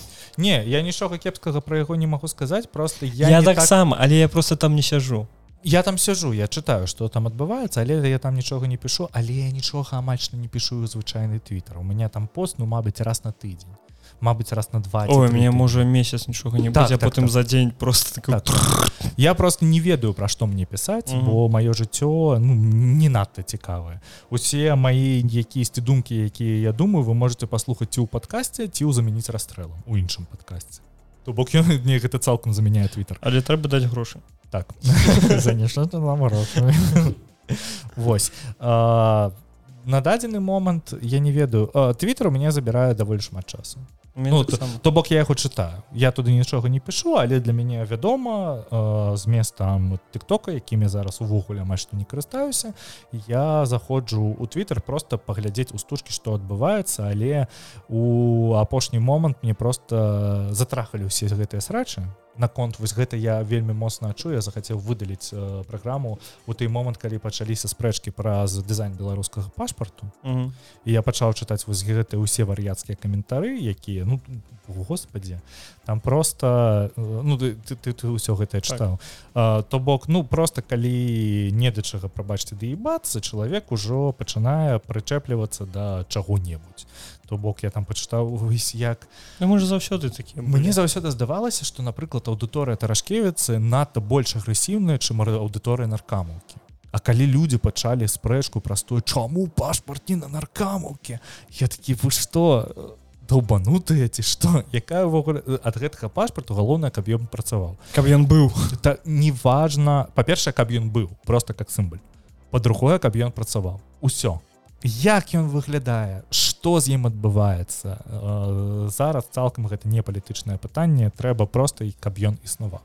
Speaker 2: не я нічога кепскага про яго не могу сказаць просто я,
Speaker 1: я
Speaker 2: не
Speaker 1: таксама так... але я просто там не сяжу
Speaker 2: я там сяжу я чытаю что там адбываецца але я там нічога не пішу але я нічога амальчна не пішу звычайны твиттер у меня там пост ну мабыць раз на тыдзень Мабыць раз на два
Speaker 1: Ой, мне можа месяц нічога не так, так, потым так. за дзень просто
Speaker 2: так. я просто не ведаю пра што мне пісаць mm -hmm. бо маё жыццё ну, не надта цікавае усе мои якісьці думкі якія я думаю вы можете паслухаць ці ў падкасці ці ў замяніць расстрэлам у іншым падкасці то бок ён мне гэта цалкам заменяе твиттер
Speaker 1: але трэба даць грошы
Speaker 2: так. Вось на дадзены момант я не ведаю. Твиттер у меня забірае даволі шмат часу ну, то, то бок я яго чытаю. Я туды нічога не пішу але для мяне вядома э, змест там тыктока якімі зараз увогуле амаль што не карыстаюся я заходжу у твиттер просто паглядзець у стужкі што адбываецца але у апошні момант мне просто затрахалі ўсе гэтыя срачы наконт вось гэта я вельмі моцна адчу я захацеў выдаліць э, праграму у той момант калі пачаліся спрэчкі праз дызайн беларускага пашпарту mm -hmm. і я пачаў чытаць вось гэты ўсе вар'яцкія каментары якія ну господи там просто э, ну ты ты, ты ўсё гэта чытаў так. то бок ну просто калі не да чага прабачце даебацца чалавек ужо пачынае прычэплівацца да чаго-небудзь то бок я там пачытаў увесь як
Speaker 1: ну, можа заўсёды такі
Speaker 2: мне заўсёды здавалася што напрыклад аўдыторыя тарашкевіцы надта больш агрэсіўная чым аўдыторыя наркамаўкі А калі людзі пачалі спрэчку простой чаму пашпарт не на наркамаўке я такі вы што долбанутыя ці што якая ўвогуле ад гэтага пашпарту галоўна каб ён працаваў
Speaker 1: каб ён быў
Speaker 2: это неважна па-першае каб ён быў просто как сімбаль по-другое каб ён працаваў усё. Як ён выглядае что з ім адбываецца? Зараз цалкам гэта не палітычнае пытанне трэба просто і каб ён існаваў.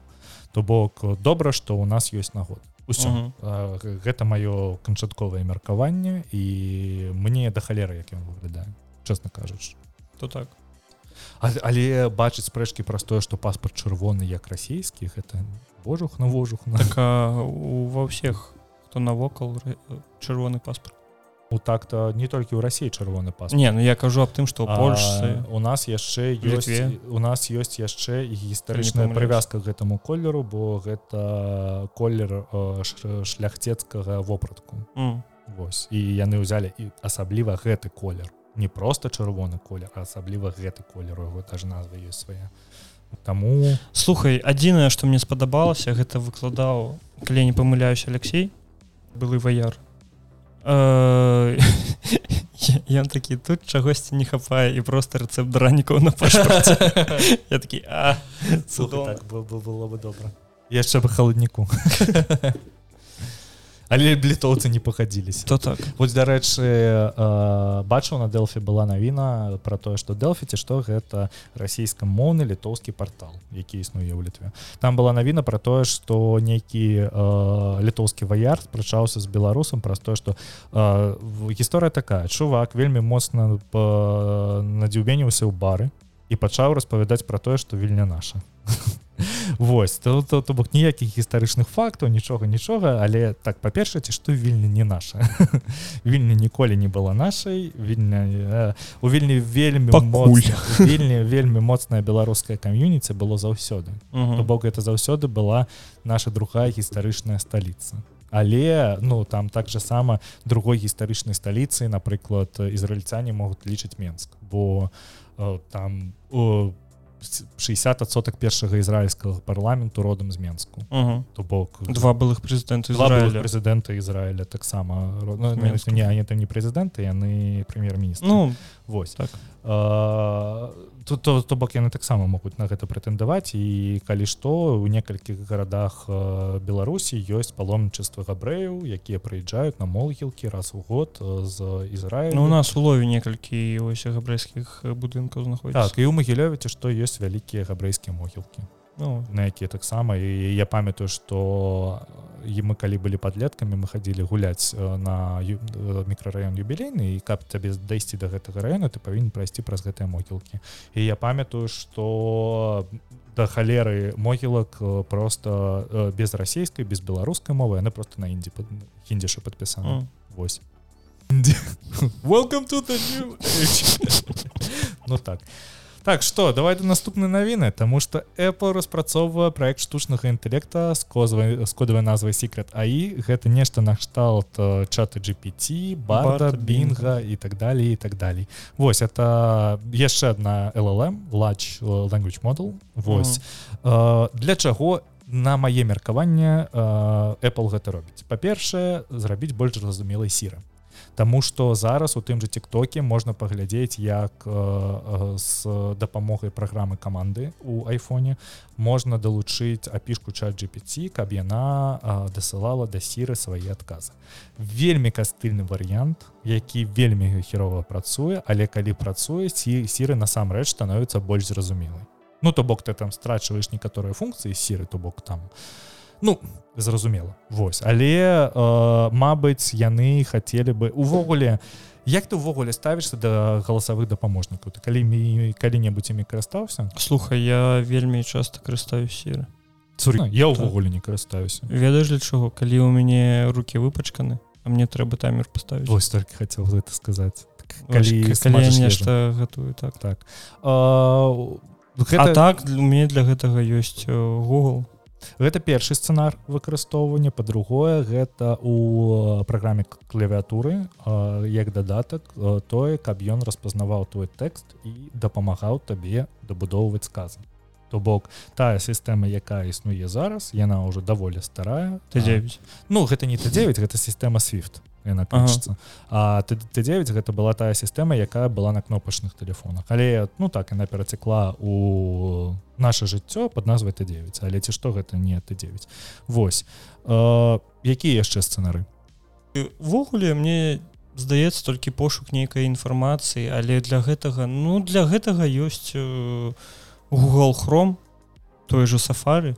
Speaker 2: То бок добра что у нас ёсць нагод усё. Uh -huh. гэта маё канчатковае меркаванне і мне да халеры як ён выглядае чесно кажучы.
Speaker 1: То так.
Speaker 2: А, але бачыць спрэчкі праз тое што паспорт чырвоны як расійскіх это божух на вожух на.
Speaker 1: Так, ва ўсіх хто навокал чырвоны паспорт
Speaker 2: у так-то не толькі ў рассіі чырвоны пас
Speaker 1: не ну я кажу аб тым что Польшы
Speaker 2: у нас яшчэ ёсць у нас ёсць яшчэ гістарычная прывязка гэтаму колеру бо гэта колер шляхцецкага вопратку.
Speaker 1: Mm.
Speaker 2: Вось. І яны ўзялі і асабліва гэты колер. Не просто чырвоны колер асабліва гэты колер гэта ж назва ёсць свая. Таму
Speaker 1: слухай адзінае што мне спадабалася гэта выкладаў калі не памыляюсь Алексей былы ваяр Ён такі тут чагосьці не хапае і просто рэцэпт дранікаў на пашпарце Я такі а
Speaker 2: так было бы добра яшчэ бы халадніку але літоўцы не пахадзіліся
Speaker 1: то так.
Speaker 2: Вось дарэчы бачыў на дэлфі была навіна про тое што дэлфіці што гэта расійскамоўны літоўскі портал які існуе ў літве там была навіна про тое што нейкі літоўскі ваяр спрачаўся з беларусам праз тое што гісторыя такая. Чувак вельмі моцна надзюбеніўся ў бары і пачаў распавядаць пра тое што вільня наша Вось то, то, то бок ніякіх гістарычных фактаў нічога нічога але так па-перша ці што вільня не наша. Вільня ніколі не была нашай вільня у вільні вельмі вільні вельмі моцная беларуская кам'юніці было заўсёды. Бок это заўсёды была наша другая гістарычная сталіца. Але ну там так же сама другой гістарычнай сталіцы напрыклад ізраільцяне могуць лічыць менск бо э, там у 60соток першага ізраільскага парламенту родам з менску. То бок
Speaker 1: два былых прэзідэнты
Speaker 2: прэзідэнта Ізраіля таксама ну, не там не прэзідэнты яны прэм'ер-міністр
Speaker 1: Ну
Speaker 2: вось так. А, то, то, то бок яны таксама могуць на гэта прэтэндаваць. І калі што у некалькіх гарадах беларусі ёсць паломнічества габрэяў якія прыязджаюць на могілкі раз у год з Ізраіля
Speaker 1: ну, у нас улове некалькі ось габрэйскіх будынкаў знаходзіць
Speaker 2: так, і ў магілёвіце што ёсць вялікія габрэйскія могілкі
Speaker 1: ну,
Speaker 2: на якія таксама і я памятаю что мы калі былі подлеткамі мы хадзілі гуляць э, на э, мікрараён юбілейны і каб табе дайсці до гэтага района ты павінен прайсці праз гэтыя могілкі і я памятаю что да халеры могілак э, просто без расійскай без беларускай мовы яны просто на індзі хіндзіша падпісана
Speaker 1: м.
Speaker 2: Вось. Welcome to the new ну так. Так что давай до наступнай навіны тому что Apple распрацоўвае проект штучнага інтэлекта з козвай з кодавай назвай секрет аі гэта нешта накшталт э, чаты GPT барда
Speaker 1: Барда,
Speaker 2: бінга і так далее і так далей Вось это яшчэ одна LLM large language model. Вось. Э, для чаго на мае меркаванне э, Apple гэта робіць? Па-першае зрабіць больш зразумелай сіры Таму што зараз у тым жа тиктоке можна паглядзець як э, э, з дапамогай праграмы каманды у айфоне можна далучыць апішку чат GPT каб яна э, дасылала да сіры свае адказы. Вельмі кастыльны варыянт які вельмі херова працуе але калі працуе ці сіры насамрэч становіцца больш зразумелай. Ну то бок ты там страчваеш некаторыя функцыі сіры то бок там ну зразумела. Вось. Але э, Мабыць яны хацелі бы увогуле як ты увогуле ставішся да галасавых дапаможнікаў? Ты калі калі-небудзь імі карыстаўся?
Speaker 1: Слухай я вельмі часто карыстаю сіры.
Speaker 2: Цуры, я ўвогуле не карыстаюся.
Speaker 1: Ведаеш для чаго? Калі ў мяне руки выпачканы а мне трэба таймер паставіць.
Speaker 2: Вось толькі хацеў гэта сказаць.
Speaker 1: Вось,
Speaker 2: калі
Speaker 1: к- калі я
Speaker 2: смажыш
Speaker 1: нешта гатую так.
Speaker 2: Так. А,
Speaker 1: Гэта... А так для- у мяне для гэтага ёсць Google
Speaker 2: гэта першы сцэнар выкарыстоўвання па-другое гэта у праграме к- клавіатуры э, як дадатак э, тое каб ён распазнаваў твой тэкст і дапамагаў табе дабудоўваць сказы то бок тая сістэма якая існуе зараз яна ўжо даволі старая. А,
Speaker 1: Т9
Speaker 2: ну гэта не Т9 гэта сістэма swift яна
Speaker 1: Ага.
Speaker 2: кажется а Т- Т9 гэта была тая сістэма якая была на кнопачных телефонах. Але ну так яна перацекла у наше жыццё под назвай Т9 але ці што гэта не Т9 Вось. Э, якія яшчэ сцэнары
Speaker 1: увогуле мне здаецца толькі пошук нейкай інфармацыі але для гэтага ну для гэтага ёсць э, Google Chrome той же сафары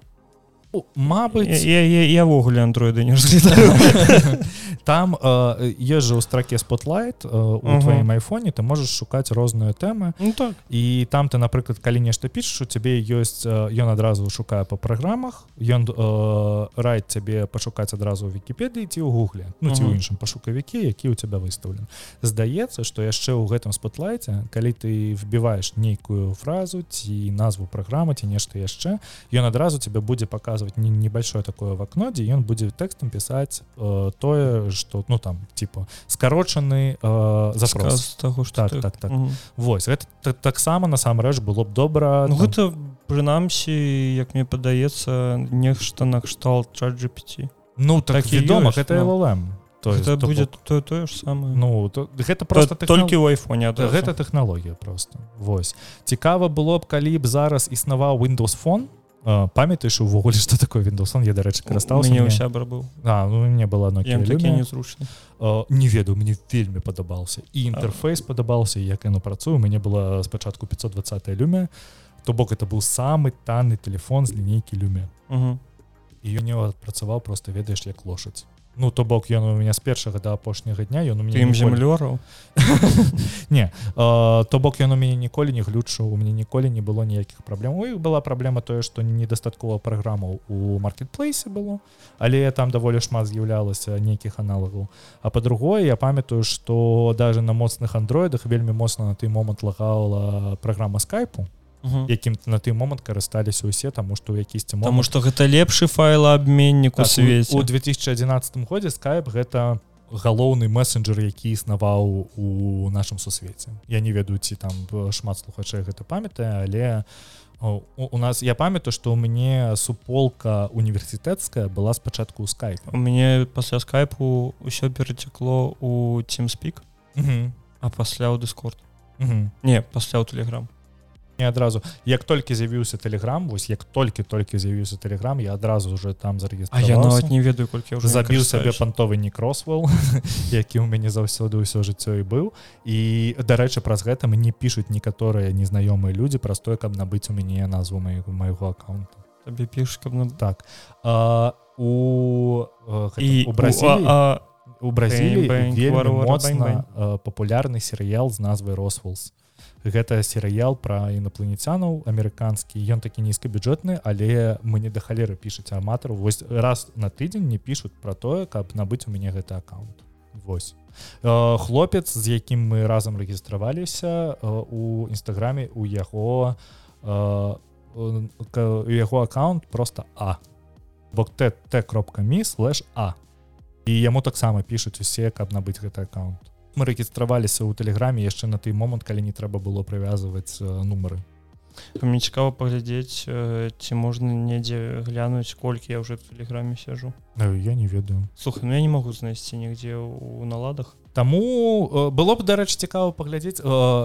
Speaker 2: Мабыць
Speaker 1: я, ввогуле андроида не разглядаю
Speaker 2: там э, есть же ў страке spotlight э, у
Speaker 1: Мгм.
Speaker 2: твоім айфоне ты можешь шукаць розныя тэмы
Speaker 1: ну так.
Speaker 2: І там ты напрыклад калі нешта пішаш у цябе ёсць ён адразу шукае по праграмах ён э, райд цябе пашукаць адразу ў вікіпедыі ці ў гугле ну ці ў іншым пашукавікі які ў цябе выстаўлен здаецца што яшчэ ў гэтым спотлайце калі ты вбіваеш нейкую фразу ці назву праграмы ці нешта яшчэ ён адразу тебе будзе показывать не небольшое такое в окно дзе ён будзе тэкстам пісаць э, тое что ну там типа скарочаны э, запрос.
Speaker 1: Сказ таго што
Speaker 2: Так,
Speaker 1: ты-
Speaker 2: так, так.
Speaker 1: Мгм.
Speaker 2: Вось гэта та- таксама насамрэч было б добра
Speaker 1: Ну
Speaker 2: там,
Speaker 1: гэта прынамсі як мне падаецца нешта накшталт чат GPT
Speaker 2: ну так,
Speaker 1: так
Speaker 2: вядома
Speaker 1: ёсць,
Speaker 2: гэта
Speaker 1: ну.
Speaker 2: LLM то есть,
Speaker 1: это
Speaker 2: то
Speaker 1: тое тое ж самае
Speaker 2: ну то, гэта
Speaker 1: То-
Speaker 2: просто
Speaker 1: толькі ў айфоне
Speaker 2: гэта, гэта тэхналогія просто. Вось. Цікава было б калі б зараз існаваў Windows фон памятаеш увогуле что такое Windows фон я дарэчы карыстаўся
Speaker 1: мне сябра быў
Speaker 2: А, ну, мне было
Speaker 1: такі незручны
Speaker 2: не ведаю мне вельмі падабаўся і інтэрфейс падабаўся як яно працуе у мяне была спачатку 520 люме то бок это быў самы танны телефон з лінейкі люме і ён не працаваў просто ведаеш як лошадь Ну то бок ён у меня з першага да апошняга дня ён у мяне
Speaker 1: ім
Speaker 2: ніколі-
Speaker 1: землёраў?
Speaker 2: Не э, то бок ён у мяне ніколі не глючыў у мяне ніколі не было ніякіх праблем. У іх была праблема тое што недастаткова праграмаў у маркетплейсе было але там даволі шмат з'яўлялася нейкіх аналагаў. А по-другое я памятаю што даже на моцных андроидах вельмі моцна на той момант лагала праграма скайпу. Якім на той момант карысталіся ўсе таму што ў якісьці
Speaker 1: Таму
Speaker 2: момант
Speaker 1: што гэта лепшы файлаабменнік у
Speaker 2: Так,
Speaker 1: свеце.
Speaker 2: у 2011 годзе skype гэта галоўны месенджер які існаваў у нашым сусвеце. Я не ведаю ці там шмат слухачэй гэта памятае але у, у нас я памятаю што ў мяне суполка універсітэцкая была спачатку ў skype.
Speaker 1: У мяне пасля скайпу ўсё перацякло у тимспік а пасля ў дыскорд не пасля ў телеграм
Speaker 2: не адразу як толькі з'явіўся телеграм вось як толькі толькі з'явіўся телеграм я адразу уже там
Speaker 1: А
Speaker 2: зарегістраваўся
Speaker 1: я нават не ведаю колькі не
Speaker 2: забіў сабе пантовы не кросвелл які ў мяне заўсёды ўсё жыццё і быў. І дарэчы праз гэта мне пішуць некаторыя незнаёмыя людзі праз тое каб набыць у мяне назву майго майго аккаунта.
Speaker 1: Табе піш каб на
Speaker 2: так. А, у гэтым,
Speaker 1: і
Speaker 2: у Бразіліі?
Speaker 1: а,
Speaker 2: у Бразіліі вельмі моцна папулярны серыял з назвай росвелс гэта серыял пра інапланецянаў амерыканскі. Ён такі нізкабюджэтны але мы не да халеры пішуць аматару вось раз на тыдзень не пішуць пра тое каб набыць у мяне гэты аккаунт. Вось. Э, хлопец з якім мы разам рэгістраваліся э, у нстаграме у яго э, у яго аккаунт просто а. Бок т кропка ми слэш а. І яму таксама пішуць усе каб набыць гэты аккаунт мы рэгістраваліся ў тэлеграме яшчэ на той момант калі не трэба было прывязваць нумары
Speaker 1: мне цікава паглядзець ці можна недзе глянуць колькі я уже в тэлеграме сяжу
Speaker 2: я не ведаю.
Speaker 1: Слухай ну я не могу знайсці нігдзе у наладах
Speaker 2: Таму было б дарэч цікава паглядзець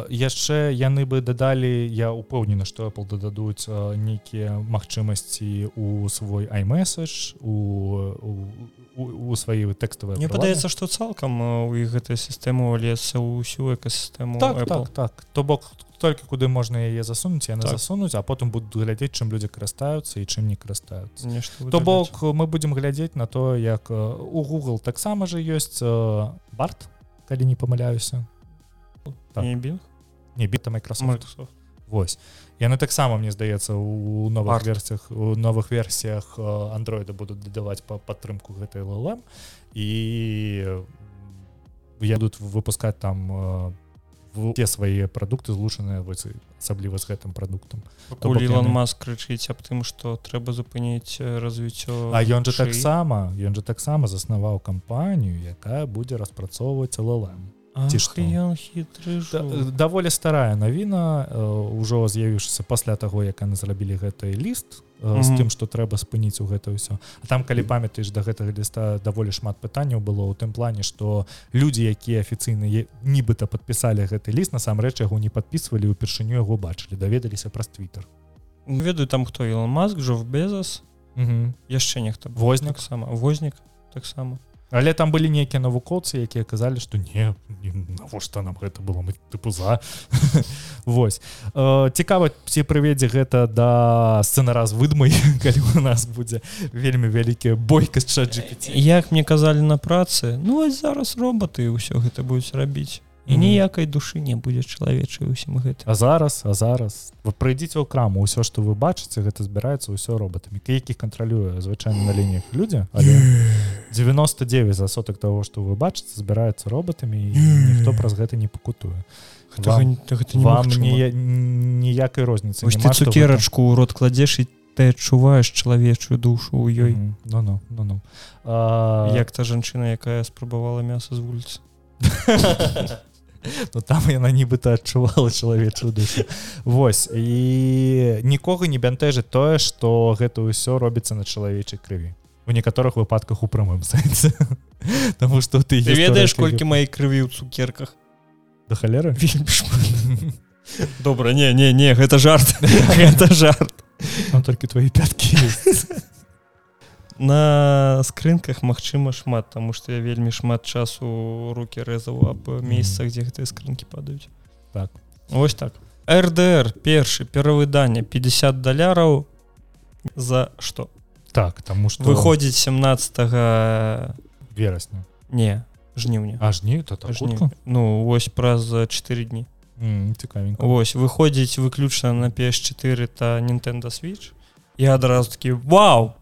Speaker 2: яшчэ яны бы дадалі я упэўнены што Apple дададуць нейкія магчымасці у свой iMessage у, у, у свае тэкставыя
Speaker 1: Мне падаецца што цалкам у іх гэтая сістэму алецца ўсю экасістэму
Speaker 2: так, так, так. То бок толькі куды можна яе засунуць яны так. засунуць а потым будуць глядзець чым людзі карыстаюцца і чым не карыстаюцца. То бок мы будзем глядзець на то як у Google таксама же ёсць барт калі не памыляюся.
Speaker 1: Так. не
Speaker 2: біта Microsoft. Microsoft Вось. Яны таксама мне здаецца у новых версіях у новых версіях андроида будуць дадаваць па падтрымку гэтай ллам і едуць выпускаць там все свае прадукты злучаныя асабліва з гэтым прадуктам.
Speaker 1: Ілон Маск крычыць аб тым што трэба запыніць развіццё
Speaker 2: А ён жа таксама ён жа таксама заснаваў кампанію якая будзе распрацоўваць ллам
Speaker 1: ці што хітры
Speaker 2: даволі старая навіна ўжо з'явіўшыся пасля таго як яны зрабілі гэты ліст з mm -hmm. тым што трэба спыніць у гэта ўсё. А там калі памятаеш да гэтага ліста даволі шмат пытанняў было ў тым плане што людзі якія афіцыйна нібыта падпісалі гэты ліст насамрэч яго не падпісвалі упершыню яго бачылі даведаліся праз твиттер
Speaker 1: ведаю там хто Ілон Маск жов безас яшчэ нехта
Speaker 2: вознік
Speaker 1: сама вознік таксама
Speaker 2: але там былі нейкія навукоўцы якія казалі што не навошта нам гэта было мы тыпу за. Вось. Цікава ці прыведзе гэта да сцэнара з выдмай калі у нас будзе вельмі вялікія бойкасць
Speaker 1: як мне казалі на працы ну зараз роботы ўсё гэта будуць рабіць і ніякай душы не будзе чалавечай усім гэта
Speaker 2: а зараз а зараз. Вы прыйдзіце ў краму ўсё што вы бачыце гэта збіраецца ўсё роботамі. Якіх кантралюе звычайна на лініях людзі але 99 за сотак того што вы бачыце збіраецца роботамі ніхто праз гэта не пакутуе. Вам ніякай розніцы
Speaker 1: цукерачку ў рот кладзеш і ты адчуваеш чалавечую душу ў ёй.
Speaker 2: Ну ну ну ну.
Speaker 1: Як та жанчына якая спрабавала мяса з вуліцы
Speaker 2: Ну там яна нібыта адчувала чалавечую душу. Вось і нікога не бянтэжыць тое што гэта ўсё робіцца на чалавечай крыві. У некаторых выпадках у прамым сэнсе. Таму што ты,
Speaker 1: ты ведаеш колькі маёй крыві ў цукерках?
Speaker 2: Да халеры?
Speaker 1: Добра не не не гэта жарт. Гэта жарт.
Speaker 2: Толькі твои пяткі
Speaker 1: на скрынках Мачыма шмат тому что я вельмі шмат часу руки рэзаў аб месцах дзе гэтыя скрынкі падаюць.
Speaker 2: Так.
Speaker 1: Ось так. рдр першы перавыданне 50 даляраў. За что
Speaker 2: так тому что
Speaker 1: выходзіць 17
Speaker 2: верасня.
Speaker 1: Не жніўня.
Speaker 2: А жні?
Speaker 1: Ну вось праз 4 дні.
Speaker 2: Цікавенька.
Speaker 1: Ось выходзіць выключна на ps4 та Nintendo switch. Я адразу такі вау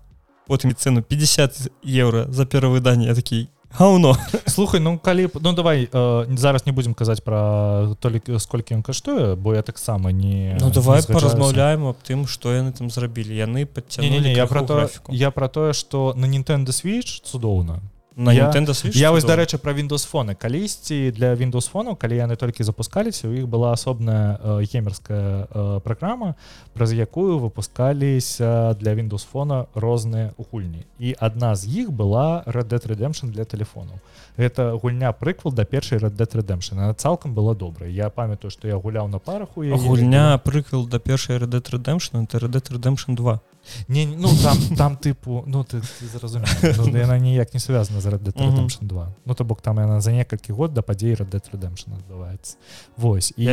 Speaker 1: потым цену 50 евро за перавыданне такі гаўно
Speaker 2: слухай ну калі ну давай э, зараз не будзем казаць пра толік сколькі ён каштуе бо я таксама не
Speaker 1: ну давай паразмаўляем аб тым што яны там зрабілі яны
Speaker 2: падцянули я про то я про тое что на Nintendo switch цудоўна
Speaker 1: на я, Switch,
Speaker 2: я вось дарэчы про Windows фоны калісьці для Windows фонаў калі яны толькі запускаліся у іх была асобная э, геймерская э, праграма праз якую выпускаліся для Windows фона розныя гульні. І адна з іх была Red Dead Redemption для телефону. Это гульня прыквал да першай Red Dead Redemption. Она цалкам была добрая я памятаю што я гуляў на парах у
Speaker 1: гульня прыквал да першай Red Dead Redemption это Red Dead Redemption 2
Speaker 2: не ну там там тыпу ну ты, ты зразумеў ну, яна ніяк не связана з Red Dead Redemption 2 ну то бок там яна за некалькі год да падзей Red Dead Redemption адбываецца. Вось і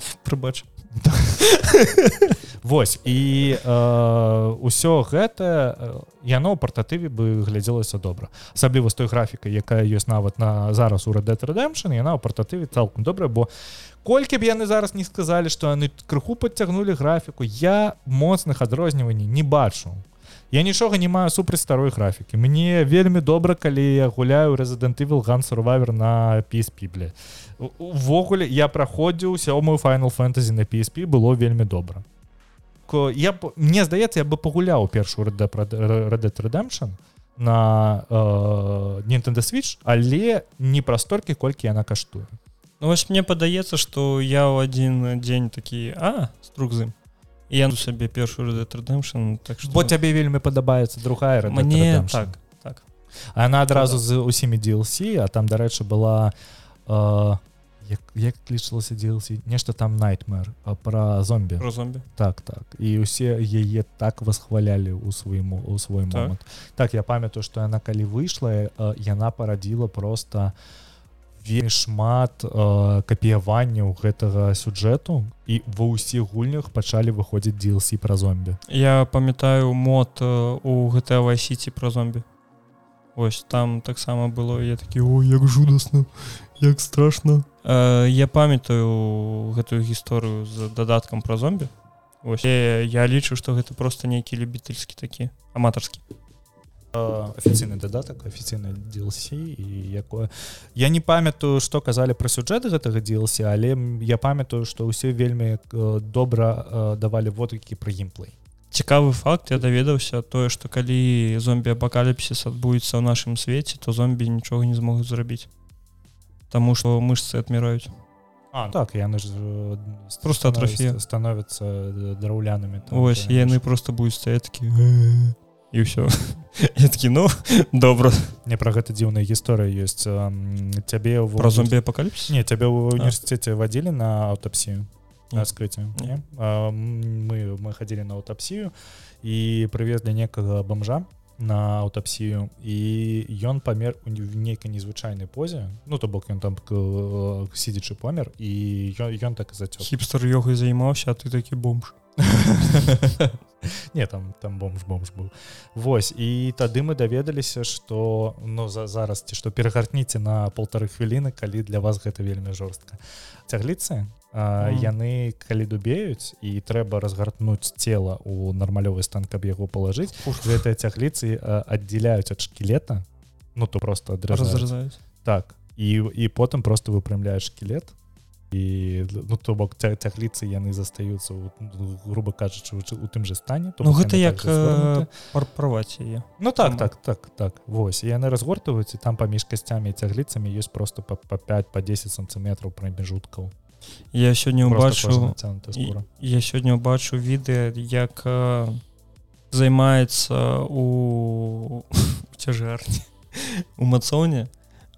Speaker 1: прыбач.
Speaker 2: Вось і ўсё гэта яно ў партатыве бы глядзелася добра. Асабліва з той графікай якая ёсць нават на зараз у Red Redemption яна ў партатыве цалкам добра бо колькі б яны зараз не сказалі што яны крыху подцягнули графіку я моцных адрозніванні не бачу я нічога не маю супраць старой графікі мне вельмі добра калі я гуляю рэзідэнты вілган сурвавер на бля увогуле я праходзіў сёмую Final фэнтазі на PSP было вельмі добра. Я б мне здаецца я бы пагуляў першую Redemption на э, Nintendo switch але не пра столькі колькі яна каштуе.
Speaker 1: Ну вось мне падаецца што я ў адзін дзень такі а струкзы я ну сабе першую Red Redemption так
Speaker 2: што... бо цябе вельмі падабаецца другая
Speaker 1: Red мне так так.
Speaker 2: Она адразу з усімі DLC а там дарэчы была э, як, як лічылася DLC нешта там найтмер про зомбі
Speaker 1: про зомбі
Speaker 2: так так. І усе яе так восхвалялі у свайму у свой так. момант так я памятаю что яна калі выйшла яна парадзіла просто вельмі шмат капіяванняў гэтага сюджэту і ва ўсіх гульнях пачалі выходзіць DLC про зомбі.
Speaker 1: Я памятаю мод у гэта вайсіці про зомбі. Ось там таксама было я такі о як жудасна як страшно э, я памятаю гэтую гісторыю з дадаткам пра зомбі. Ось я лічу што гэта просто нейкі любітельскі такі аматарскі
Speaker 2: афіцыйны дадатак афіцыйны DLC і якое я не памятаю што казалі пра сюджэты гэтага DLC але я памятаю што ўсе вельмі добра давалі водыкі пра геймплей.
Speaker 1: Цікавы факт я даведаўся тое што калі зомбі апакаліпсіс адбудзецца ў нашым свеце то зомбі нічога не змогуць зрабіць. Таму што мышцы адміраюць.
Speaker 2: А, так яны ж
Speaker 1: просто атрафія
Speaker 2: становятся драўлянымі
Speaker 1: ось яны просто будуць стаяткі і ўсё такі ну добра
Speaker 2: не пра гэта дзіўная гісторыя ёсць цябе
Speaker 1: пра зомбі апакаліпс
Speaker 2: не цябе ў універсітэце вадзілі на аўтапсію скрыце мы мы хадзілі на аўтапсію і прывезлі некага бомжа на аўтапсію і ён памер у нейкай незвычайнай позе. Ну то бок ён там сидзячы помер і ён, ён так зацёк
Speaker 1: хіпстер йогай займаўся ты такі бомж
Speaker 2: не там там бомж бомж быў Вось і тады мы даведаліся что ну за зараз ці што перагартніце на полторы хвіліны калі для вас гэта вельмі жорстка. Цягліцы Mm. яны калі дубеюць і трэба разгартнуць цела у нармалёвы стан каб яго палажыць гэтыя цягліцы аддзяляюць ад шкілета ну то просто
Speaker 1: адразаюць
Speaker 2: так і і потым просто выпрямляеш шкілет і ну то бок цягліцы яны застаюцца грубо кажучы у тым же стане
Speaker 1: то ну, гэта як парправаць яе
Speaker 2: Ну так так так так восьось яны разгортваюць і там паміж касцямі цягліцамі ёсць просто па 5 по 10 сантиметров прамежуткаў
Speaker 1: я сёння убачу я сёння убачу відэа як займаецца у цяжарні у мацоне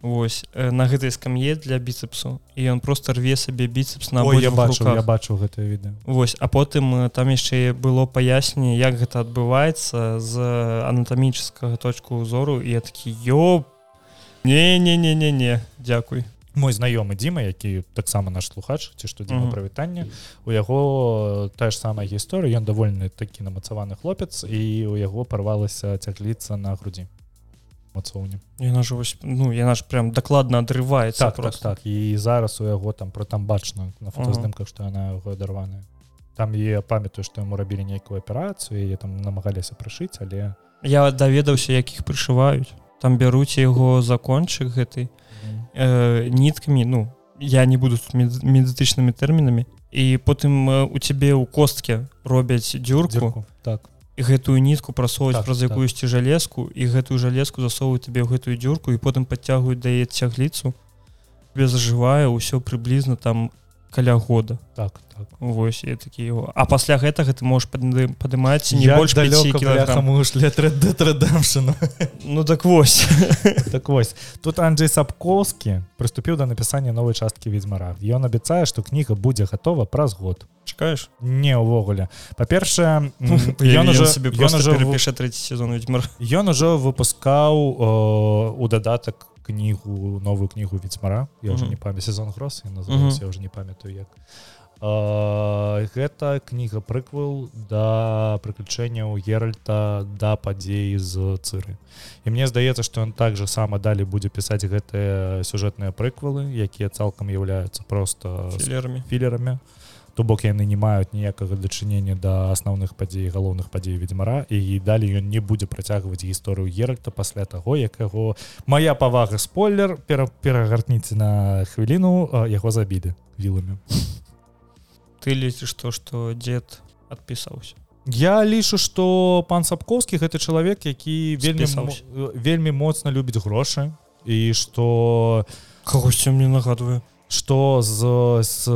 Speaker 1: Вось на гэтай скам'е для біцепсу. І ён просто рве сабе біцепс на
Speaker 2: я бачу я бачу гэта відэа.
Speaker 1: Вось а потым там яшчэ было паясненне як гэта адбываецца з анатамічскага точку узору і я такі ёб не не не не не дзякуй.
Speaker 2: Мой знаёмы Дзіма які таксама наш слухач ці што дзіма прывітанне у яго тая ж самая гісторыя ён давольны такі намацаваны хлопец і у яго парвалася цягліцца на грудзі мацоўні
Speaker 1: яна ж вось ну яна ж прям дакладна адрываецца
Speaker 2: так, так, так. І зараз у яго там про там бачна на фотоздымках што яна яго адарваная. Там я памятаю што яму рабілі нейкую аперацыю я там намагаліся прышыць але
Speaker 1: я даведаўся якіх прышываюць. Там бяруць яго закончык гэтай э, ніткамі ну я не буду медытычнымі тэрмінамі. І потым э, у цябе ў костке робяць дзюрку.
Speaker 2: Так.
Speaker 1: і гэтую нітку прасоўваць так, праз якуюсьці так. жалезку і гэтую жалезку засоўваюць табе ў гэтую дзюрку і потым падцягваюць дае цягліцу без зажывае ўсё прыблізна там каля года
Speaker 2: так, так.
Speaker 1: Вось я такі его а пасля гэтага ты можешь падымаць не больш ну так вось
Speaker 2: так вось тут Анджей сапковскі прыступіў да напісання новай часткі ведьзьмара ён абяцае што кніга будзе готова праз год.
Speaker 1: Чакаеш
Speaker 2: не ўвогуле па-першае
Speaker 1: піша третий сезон ведьмар
Speaker 2: ён ужо выпускаў у дадатак кнігу новую кнігу ведьмара я уже не памя сезон гроз я уже не памятаю як гэта кніга прыквал да прыключэнняў геральта да падзеі з цыры. І мне здаецца што ён так же сама далі будзе пісаць гэтыя сюжэтныя прыквалы якія цалкам являюцца просто
Speaker 1: філерамі.
Speaker 2: філерамі. То бок яны не маюць ніякага дачынення да асноўных падзей галоўных падзей ведьмара і далі ён не будзе працягваць гісторыю геральта пасля таго як яго моя павага спойлер пера перагартніце на хвіліну яго забілі віламі
Speaker 1: ты лезеш то что дед адпісаўся
Speaker 2: я лічу что пан сапковскі гэта чалавек які вельмі
Speaker 1: Спісаўся.
Speaker 2: вельмі моцна любіць грошы і что
Speaker 1: кагосьці мне нагадваю
Speaker 2: что з, з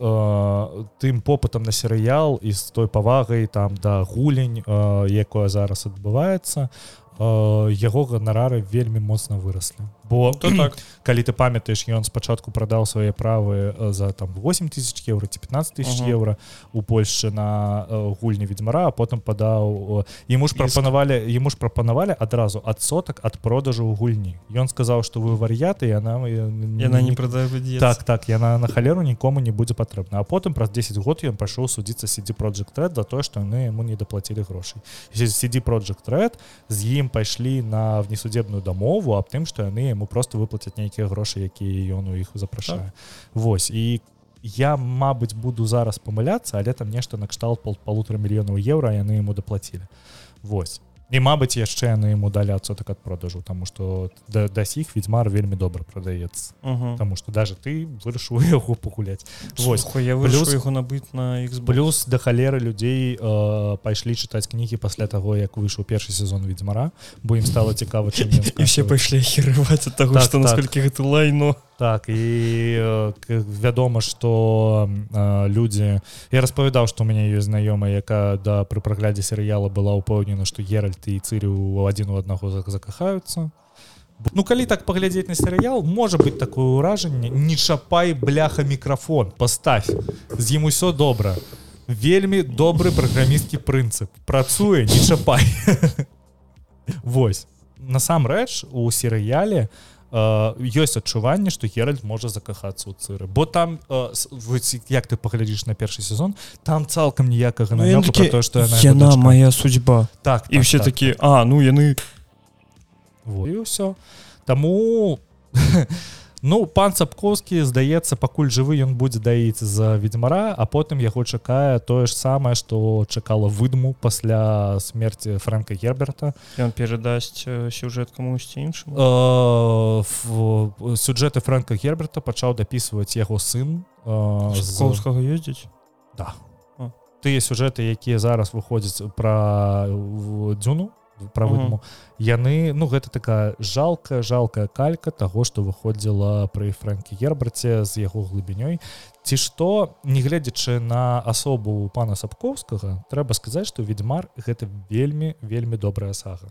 Speaker 2: э, тым попытам на серыял і з той павагай там да гулень э, якое зараз адбываецца э, яго ганарары вельмі моцна выраслі бо
Speaker 1: то так.
Speaker 2: калі ты памятаеш ён спачатку прадаў свае правы э, за там 8 тысяч еўра ці 15 тысяч еўра у Польшчы на э, гульні ведьмара а потым падаў ему ж
Speaker 1: Іск.
Speaker 2: прапанавалі ему ж прапанавалі адразу адсотак ад продажу ў гульні. Ён сказаў что вы вар'яты яна
Speaker 1: яна не прадае
Speaker 2: так так яна на халеру нікому не будзе патрэбна. А потым праз 10 год ён пайшоў судзіцца сидзі project red за тое што яны яму не даплацілі грошай. Сидзі project red з ім пайшлі на внесудебную дамову аб тым што яны яму просто выплацяць нейкія грошы якія ён у іх запрашае. Вось і я Мабыць буду зараз памыляцца але там нешта накшталт пол полутора мільёнаў еўра яны яму даплацілі. Вось і Мабыць яшчэ яны яму далі адсотак ад продажу тому что да, да сіх ведьмар вельмі добра прадаецца. Таму что даже ты вырашыў яго пагуляць. Вось.
Speaker 1: Я
Speaker 2: плюс-
Speaker 1: яго набыць на Xbox.
Speaker 2: плюс да халеры людзей э, пайшлі чытаць кнігі пасля таго як выйшаў першы сезон ведьмара бо ім стало цікава чым
Speaker 1: і все пайшлі херываць ад таго
Speaker 2: Так,
Speaker 1: што
Speaker 2: так.
Speaker 1: насколькі гэта лайно.
Speaker 2: Так і э, вядома что э, людзі я распавядаў што у мяне ёсць знаёмая якая да пры праглядзе серыяла была ўпэўнена што геральт і цырю у адзін у аднаго зак- закахаюцца Ну калі так паглядзець на серыял можа быть такое ўражанне не чапай бляха мікрафон поставь. З ім усё добра вельмі добры праграмісткі прынцып працуе не чапай Вось. Насамрэч у серыяле ёсць адчуванне што геральд можа закахацца ў цыры бо там э, вось як ты паглядзіш на першы сезон там цалкам ніякага
Speaker 1: Ну,
Speaker 2: намёку
Speaker 1: такі,
Speaker 2: то што яна
Speaker 1: яна моя судьба
Speaker 2: так
Speaker 1: і
Speaker 2: так,
Speaker 1: все
Speaker 2: так.
Speaker 1: такі а ну яны
Speaker 2: Вот. і ўсё таму ну пан сапковскі здаецца пакуль жывы ён будзе даіць за ведьмара а потым яго чакае тое ж самае што чакала выдму пасля смерти фрэнка герберта.
Speaker 1: Ён перадасць сюжэт камусьці іншаму?
Speaker 2: Э, ф- сюжэты фрэнка герберта пачаў дапісваць яго сын э,
Speaker 1: коўскага ездзіць?
Speaker 2: Да. Тыя сюжэты, якія зараз выходзяць пра дзюну пра
Speaker 1: Мгм.
Speaker 2: выдму яны ну гэта такая жалкая жалкая калька таго што выходзіла пры фрэнкі герберце з яго глыбінёй. Ці што негледзячы на асобу пана сапковскага трэба сказаць што ведьмар гэта вельмі вельмі добрая сага.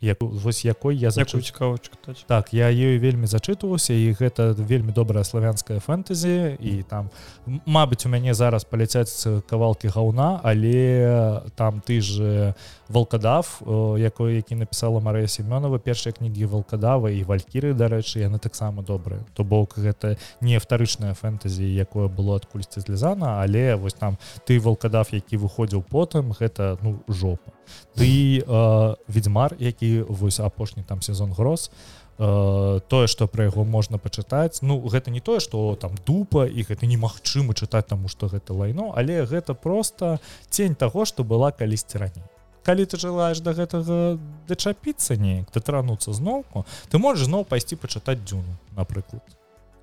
Speaker 2: Як вось якой я зачу
Speaker 1: чытаць.
Speaker 2: Так я ёй вельмі зачытваўся і гэта вельмі добрая славянская фэнтэзі і там Мабыць у мяне зараз паляцяць кавалкі гаўна але там ты же волкадав якой які напісала Марыя семёнова першыя кнігі волкадава і валькіры дарэчы яны таксама добрыя то бок гэта не втарычная фэнтэзі якое было адкульсьці злізана але вось там ты волкадав які выходзіў потым гэта ну жопа. Ты э, ведьмар які вось апошні там сезон гроз э, тое что про яго можна пачытаць. Ну гэта не тое что там дупа і гэта немагчыма чытаць таму что гэта лайно але гэта просто тень того что была калісьці раней калі ты желаешь до гэтага дачапіцца неяк датрануцца зноўку ты можешь зноў пайсці пачытаць дзюну напрыклад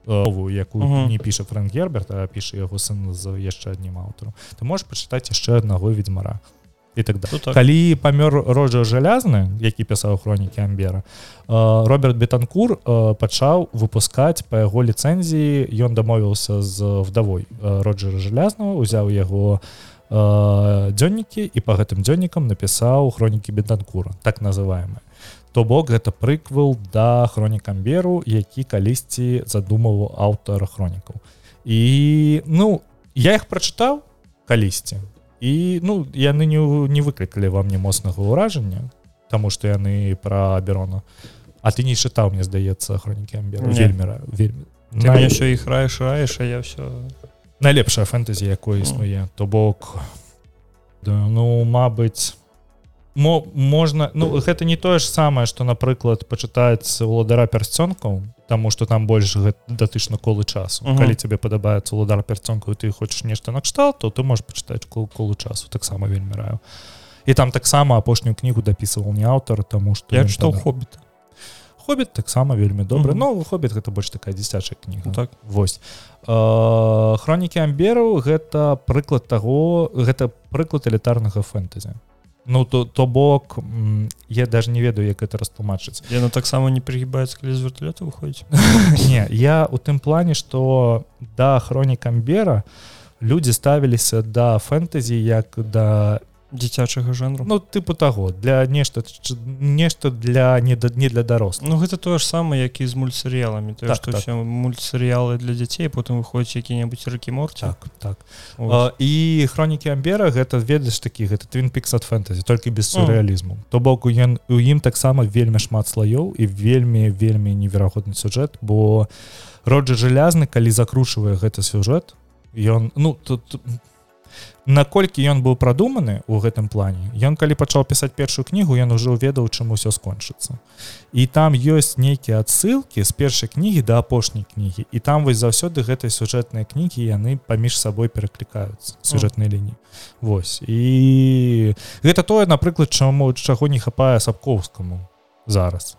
Speaker 2: новую якую
Speaker 1: Мгм.
Speaker 2: не піша фрэнк герберт а піша яго сын з яшчэ аднім аўтарам ты можешь пачытаць яшчэ аднаго ведьмара і так далее
Speaker 1: Ну, так.
Speaker 2: калі памёр роджа жалязны які пісаў хронікі амбера э, роберт бетанкур э, пачаў выпускаць па яго ліцэнзіі ён дамовіўся з вдавой э, роджера жалязнага узяў яго э, дзённікі і па гэтым дзённікам напісаў хронікі бетанкура так называемые то бок гэта прыквел да хронік амберу які калісьці задумаў аўтар хронікаў. І ну я іх прачытаў калісьці і ну яны не не выклікалі вам не моцнага ўражання Таму што яны пра аберона. А ты не чытаў мне здаецца хронікі амберу
Speaker 1: Не.
Speaker 2: вельмі вельмі.
Speaker 1: Все іх раеш раеш а я все
Speaker 2: найлепшая фэнтэзі якой існуе. То бок да, ну Мабыць мо можна ну гэта не тое ж самае что напрыклад пачытаецца уладара пярсцёнкаў Таму что там больш датычна колы часу. Uh -huh. калі тебе падабаецца уладар пярцёнкаў ты хочаш нешта накшталт то ты можешь пачытаць кол колу часу. Таксама вельмі раю. І там таксама апошнюю кнігу дапісываў не аўтар тому что
Speaker 1: я что хоббіта
Speaker 2: хоббит таксама вельмі добры mm -hmm. но хоббит гэта больш такая дзіцячая кніга
Speaker 1: ну, так.
Speaker 2: Восьось хронікі амбераў гэта прыклад таго гэта прыклад элітарнага фэнтэзі Ну то то бок я даже не ведаю як это растлумачыць.
Speaker 1: Яно таксама не прыгібаецца калі з вертолета выходзіць?
Speaker 2: Не я у тым плане что да хронік амбера людзі ставіліся да фэнтэзі як да
Speaker 1: дзіцячага жанру?
Speaker 2: Ну тыпу таго для нешта нешта для не да, не для дарос
Speaker 1: Ну гэта тое ж самае як і з мультсерыяламі. То так, так. мультсерыялы для дзяцей потым выходзіць які-небудзь ракі морці
Speaker 2: так так. А, і хронікі амбера гэта ведаеш такі гэта твин пікс ад фэнтэзі толькі без сюррэалізму. То бок ён у ім таксама вельмі шмат слаёў і вельмі вельмі неверагодны сюжэт бо роджа жалязны калі закручвае гэта сюжэт ён ну тут наколькі ён быў прадуманы у гэтым плане ён калі пачаў пісаць першую кнігу ён уже ведаў чым усё скончыцца. І там ёсць нейкія адсылкі з першай кнігі да апошняй кнігі і там вось заўсёды гэтай сюжэтныя кнігі яны паміж сабой пераклікаюцца сюжэтнай лініі. Вось. І гэта тое напрыклад чаму чаго не хапае сапкоўскаму зараз.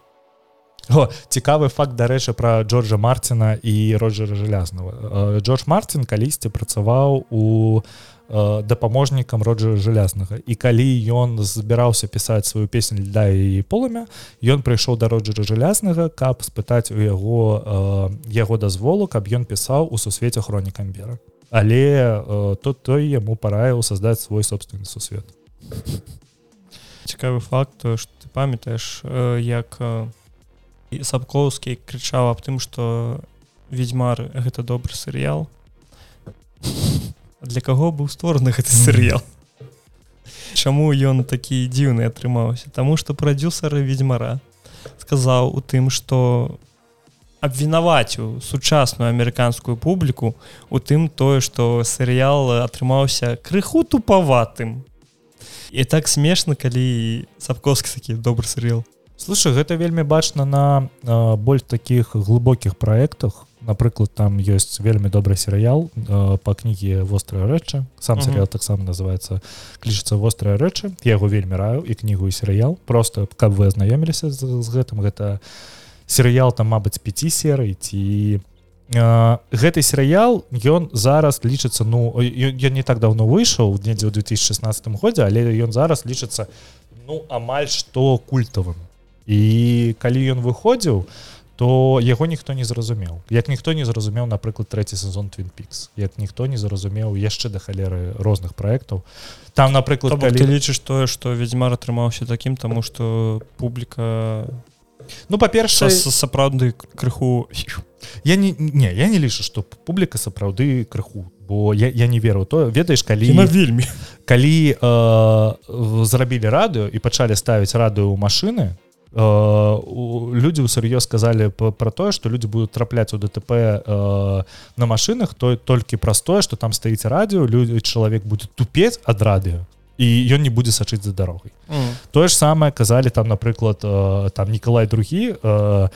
Speaker 2: О, цікавы факт дарэчы пра Джорджа Марціна і роджера жалязнага Джордж Марцін калісьці працаваў у Э, дапаможнікам роджа жалязнага і калі ён збіраўся пісаць сваю песню льда і полымя ён прыйшоў да роджера жалязнага каб спытаць у яго э, яго дазволу каб ён пісаў у сусвеце хронікам бера але э, тут той яму параіў создаць свой собственны сусвет
Speaker 1: цікавы факт что ты памятаеш як сапкоўскі крычаў аб тым что ведьзьмар гэта добры серыял для каго быў створаны гэты серыял Чаму ён такі дзіўны атрымаўся Таму што прадюсары ведьзьмара сказаў у тым што абвінаваціў сучасную амерыканскую публіку у тым тое што серыял атрымаўся крыху тупаватым і так смешна калі сапковскі такі добры серыял
Speaker 2: слушай гэта вельмі бачна на больш таких глыбокіх проектах напрыклад там ёсць вельмі добры серыял э, по кнігі вострая рэчы сам серыял uh -huh. таксама называется клічыцца вострая рэчы я яго вельмі раю і кнігу і серыял. Просто каб вы азнаёміліся з, з гэтым гэта серыял там мабыць 5 серый ці э, гэты серыял ён зараз лічыцца ну я не так давно выйшаў недзе ў 2016 годзе але ён зараз лічыцца ну амаль што культавым. І калі ён выходзіў то то яго ніхто не зразумеў як ніхто не зразумеў напрыклад трэці сезон twin пикс як ніхто не зразумеў яшчэ да халеры розных праектаў там напрыклад
Speaker 1: калі... лічыш тое что ведьзьмар атрымаўся таким тому что публіка
Speaker 2: ну па-перша
Speaker 1: сапраўды крыху
Speaker 2: я не не я не лічу что публіка сапраўды крыху бо я, я не веру то. Ведаеш калі
Speaker 1: на вельмі.
Speaker 2: калі э, зрабілі радыё і пачалі ставіць радыё машины то людзі ўсур'ёз сказалі пра тое што людзі будуць трапляць у ДТП э, на машынах то толькі праз тое што там стаіць радыё людзі чалавек будзе тупець ад радыё і ён не будзе сачыць за дарогай mm. тое ж самае казалі там напрыклад э, там Ніколай другі э,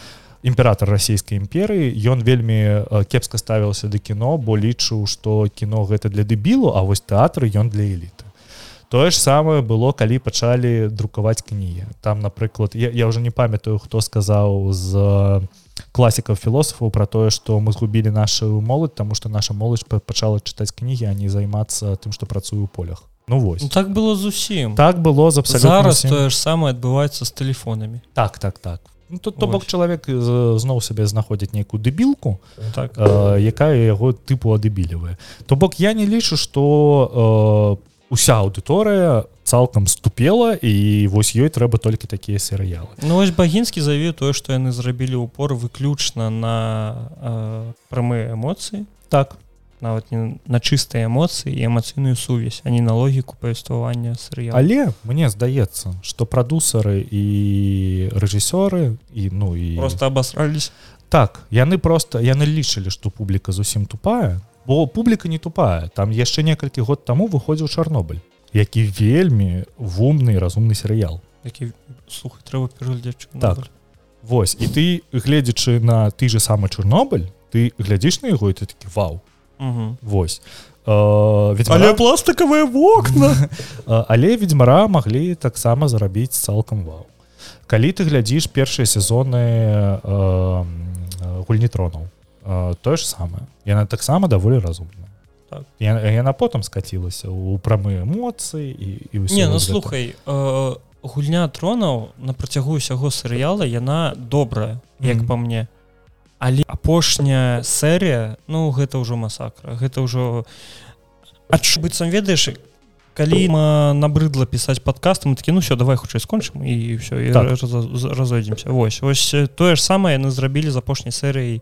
Speaker 2: імператор расійскай імперыі ён вельмі кепска ставіўся да кіно бо лічыў што кіно гэта для дэбілу А вось тэатры ён для эліты тое ж самае было калі пачалі друкаваць кнігі. Там напрыклад я, я уже не памятаю хто сказаў з класікаў філосафаў про тое что мы згубілі нашу моладзь тому что наша моладзь пачала чытаць кнігі а не займацца тым что працую у полях. Ну вось. Ну,
Speaker 1: так было зусім
Speaker 2: так было за
Speaker 1: зараз тое ж самае адбываецца з тэлефонамі.
Speaker 2: Так так так. Ну, тут то бок чалавек зноў сабе знаходзіць нейкую дэбілку так. э, якая яго тыпу адэбілівае то бок я не лічу по э, уся аўдыторыя цалкам ступела і вось ёй трэба толькі такія серыялы.
Speaker 1: Ну вось багінскі заве тое што яны зрабілі упор выключна на э, прамыя эмоцыі.
Speaker 2: Так.
Speaker 1: Нават не на чыстыя эмоцыі і эмацыйную сувязь а не на логіку павествавання серыяла
Speaker 2: але мне здаецца што прадусары і рэжысёры і ну і
Speaker 1: просто абасрались
Speaker 2: так яны просто яны лічылі што публіка зусім тупая бо публіка не тупая. Там яшчэ некалькі год таму выходзіў чарнобыль які вельмі вумны разумны серыял.
Speaker 1: Які слухай трэба пераглядзець
Speaker 2: Так. Вось і ты гледзячы на ты же самы чорнобыль ты глядзіш на яго і ты такі вау
Speaker 1: Угу.
Speaker 2: Вось. Э, ведьмара,
Speaker 1: пластикавыя вокна!
Speaker 2: Э, але ведьмара маглі таксама зарабіць цалкам вау калі ты глядзіш першыя сезоны э, гульні тронаў тое ж самае яна таксама даволі разумная
Speaker 1: Так.
Speaker 2: Я- яна потым скацілася ў прамыя эмоцыі і, і
Speaker 1: Не ну слухай э, гульня тронаў на працягу усяго серыяла яна добрая як
Speaker 2: Мгм.
Speaker 1: по мне але апошняя серія ну гэта ўжо масакра гэта ўжо адчу быццам ведаеш калі набрыдла пісаць падкаст мы такі ну все давай хутчэй скончым і все
Speaker 2: Так.
Speaker 1: так. разойдземся Вось вось тое ж самае яны зрабілі з апошняй серыяй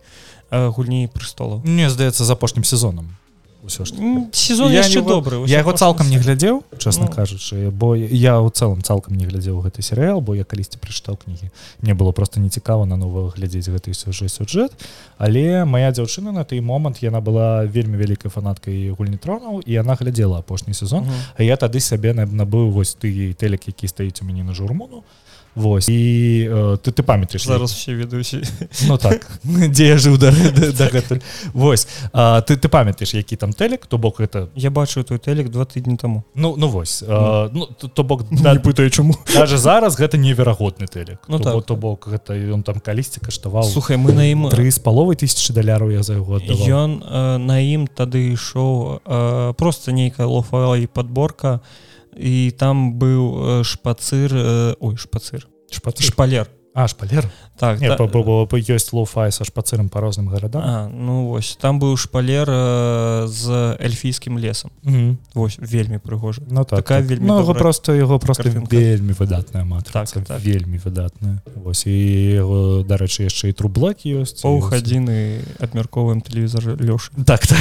Speaker 1: гульні прыстолаў
Speaker 2: мне здаецца з апошнім сезонам ўсё ж
Speaker 1: сезон яшчэ добры
Speaker 2: я яго цалкам не глядзеў чесно
Speaker 1: Ну.
Speaker 2: кажучы бо я ў цэлым цалкам не глядзеў гэты серыял бо я калісьці прачытаў кнігі. Мне было просто нецікава на нового глядзець гэты сюжет сюжет але моя дзяўчына на той момант яна была вельмі вялікай фанаткай гульнітронаў і яна глядзела апошні сезон.
Speaker 1: Мгм.
Speaker 2: А я тады сабе на- набыў вось ты тэлек які стаіць у мяне на журмону Вось. І э, ты ты памятаеш
Speaker 1: зараз все ведаюць
Speaker 2: Ну так. Дзе я жыў да, да, дагэтуль Вось. А, ты ты памятаеш які там тэлек то бок это?
Speaker 1: Я бачу той телек два тыдні таму
Speaker 2: ну ну вось. А, ну то, бок
Speaker 1: пытаю чаму
Speaker 2: даже зараз гэта неверагодны тэлек
Speaker 1: Ну
Speaker 2: то,
Speaker 1: так.
Speaker 2: то бок гэта ён там калісьці каштаваў
Speaker 1: слухай мы на ім
Speaker 2: тры з паловай тысячи даляраў я за яго
Speaker 1: ён э, на ім тады ішоў э, просто нейкая лофа і подборка і там быў э, шпацыр э, ой шпацыр
Speaker 2: шпацыр
Speaker 1: шпалер
Speaker 2: а шпалер
Speaker 1: так
Speaker 2: не
Speaker 1: та-
Speaker 2: па- па- па- па- ёсць лоуфай са шпацырам па розным гарадам
Speaker 1: а, ну вось там быў шпалер э, з эльфійскім лесам
Speaker 2: Мгм.
Speaker 1: вось вельмі прыгожа
Speaker 2: Ну так,
Speaker 1: Такая
Speaker 2: так.
Speaker 1: вельмі
Speaker 2: ну, яго
Speaker 1: добрая
Speaker 2: просто яго просто
Speaker 1: картинка.
Speaker 2: вельмі выдатная матрыца
Speaker 1: Так, так.
Speaker 2: вельмі выдатная Вось і дарэчы яшчэ і трублак ёсць
Speaker 1: поўх
Speaker 2: і-
Speaker 1: адзіны абмярковаем тэлевізор лёшы
Speaker 2: так так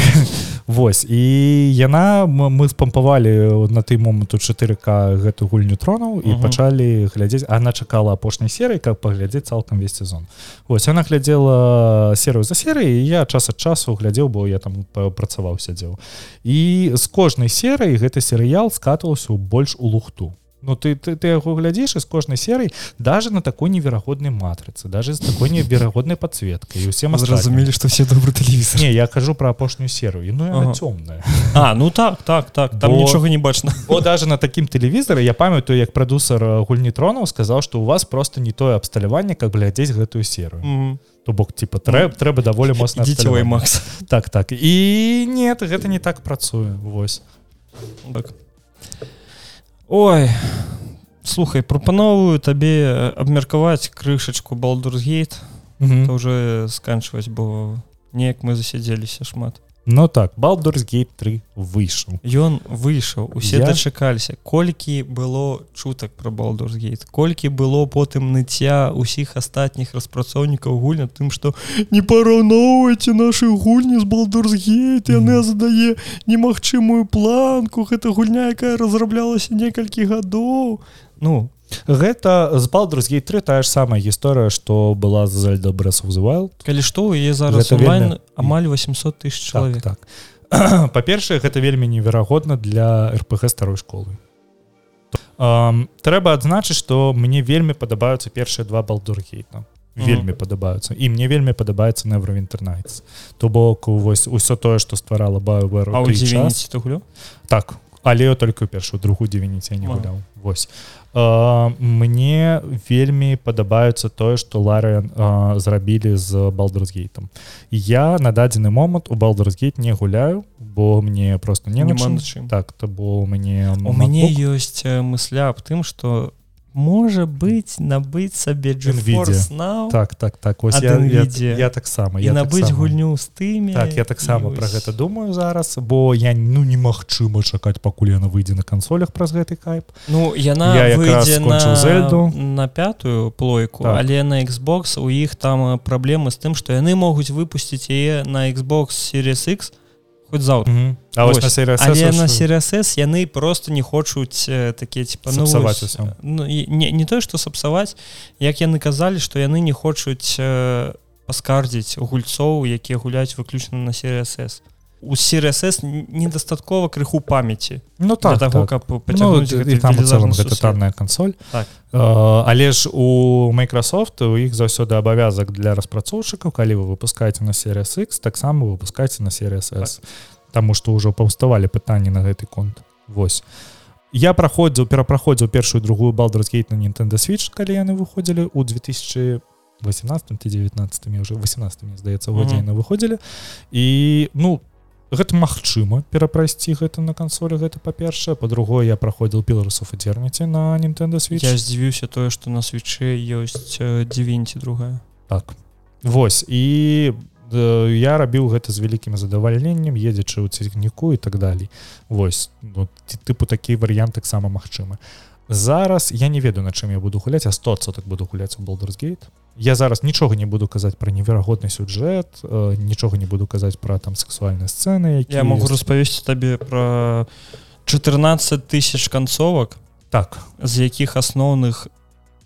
Speaker 2: Вось і яна мы спампавалі на той момант у 4к гэту гульню тронаў і
Speaker 1: Мгм.
Speaker 2: пачалі глядзець она чакала апошняй серыі каб паглядзець цалкам весь сезон. Вось яна глядзела серыю за серыяй і я час ад часу глядзеў бо я там працаваў сядзеў. І з кожнай серыі гэты серыял скатываўся ў больш у лухту Ну ты ты, ты яго глядзіш і з кожнай серый даже на такой неверагоднай матрыцы даже з такой неверагоднай подсветкай і усе
Speaker 1: зразумелі што все добры тэлевізор
Speaker 2: Не я кажу про апошнюю серую ну
Speaker 1: Ага.
Speaker 2: цёмная
Speaker 1: А ну так так так там
Speaker 2: Бо-
Speaker 1: нічога не бачна
Speaker 2: О даже на такім тэлевізары я памятаю як прадусар э, гульні тронаў сказаў что у вас просто не тое абсталяванне как глядзець гэтую серую.
Speaker 1: Мгм.
Speaker 2: то бок типа трэб трэба даволі моцна абсталяванне.
Speaker 1: ваймакс
Speaker 2: так так. І нет гэта не так працуе Вось.
Speaker 1: Так. Ой слухай прапановую табе абмеркаваць крышачку балдурсгейт уже сканчваць бо неяк мы засядзеліся шмат
Speaker 2: Ну так балдурс гейт 3 выйшаў
Speaker 1: Ён выйшаў усе
Speaker 2: Я-
Speaker 1: дачакаліся колькі было чутак про балдурсгейт колькі было потым ныцця усіх астатніх распрацоўнікаў гульня тым што не параўноўвайце нашы гульні з балдурсгейт яны
Speaker 2: Мгм.
Speaker 1: задае немагчымую планку гэта гульня якая разраблялася некалькі гадоў. Ну
Speaker 2: гэта з балдурс гейт 3 тая ж самая гісторыя што была з Зельда Breath of the Wild.
Speaker 1: Калі што яе зараз онлайн
Speaker 2: вельмі-
Speaker 1: амаль 800 тысяч чалавек.
Speaker 2: так, так. па-першае гэта вельмі неверагодна для рпг старой школы. Um, трэба адзначыць што мне вельмі падабаюцца першыя два балдургейта вельмі падабаюцца. І мне вельмі падабаецца невро інтэрнайтс то бок вось усё тое што стварала
Speaker 1: дзівініці гуляў
Speaker 2: так але толькі ў першую другую дзівініце не гуляў вось. Uh, мне вельмі падабаюцца тое што ларыан зрабілі з балдурсгейтам я на дадзены момант у балдурсгейт не гуляю бо мне просто не
Speaker 1: Няма
Speaker 2: чым. так то бо у мяне
Speaker 1: У мяне ёсць э, мысля аб тым што можа быць набыць сабе. Now
Speaker 2: так так так ось
Speaker 1: Ад
Speaker 2: я, я,
Speaker 1: Nvidia.
Speaker 2: я таксама я
Speaker 1: набыць
Speaker 2: таксама-
Speaker 1: гульню з тымі
Speaker 2: так я таксама про гэта думаю зараз бо я ну немагчыма чакаць пакуль яна выйдзе на кансолях праз гэты кайп
Speaker 1: Ну яна
Speaker 2: Я
Speaker 1: выйдзе на,
Speaker 2: Зельду.
Speaker 1: на пятую плойку
Speaker 2: Так.
Speaker 1: але на Xbox у іх там праблемы з тым што яны могуць выпусціць яе на Xbox Series X хоць заўтра
Speaker 2: Мгм. А вось
Speaker 1: Вось.
Speaker 2: на
Speaker 1: але на S яны просто не хочуць э, такія типа ну, вось, ну, не, не тое што сапсаваць як яны казалі што яны не хочуць э, паскардзіць гульцоў якія гуляюць выключна на Series S у CRSS недастаткова крыху памяці
Speaker 2: Ну так,
Speaker 1: того
Speaker 2: так.
Speaker 1: каб
Speaker 2: Ну, і там у цэлым гэта танная кансоль
Speaker 1: Так.
Speaker 2: Uh, але ж у Microsoft у іх заўсёды абавязак для распрацоўшчыкаў калі вы выпускаеце на Series X таксама выпускаеце на Series S так. Таму што ўжо паўставалі пытанні на гэты конт. Вось. Я праходзіў перапраходзіў першую другую балдрасгейт на Nintendo Switch калі яны выходзілі ў 2000 18 19 уже 18 здаецца годзіна выходзілі і ну гэта магчыма перапрайсці гэта на кансолі гэта па-першае. Па-другое я праходзіл піларусу фатерніці на Nintendo Switch.
Speaker 1: Я здзівіўся тое што на свече ёсць дзівінці другая.
Speaker 2: Так. Вось і я рабіў гэта з вялікім задавальненнем едзячы ў цягніку і так далей. Вось ну, тыпу такі варыянт таксама магчымы. Зараз я не ведаю на чым я буду гуляць а 100 так буду гуляць у балдерсгейт я зараз нічога не буду казаць про неверагодны сюжэт нічога не буду казаць про там сексуальныя сцены
Speaker 1: я могу распавесці табе про 14 тысяч канцовак
Speaker 2: так.
Speaker 1: з якіх асноўных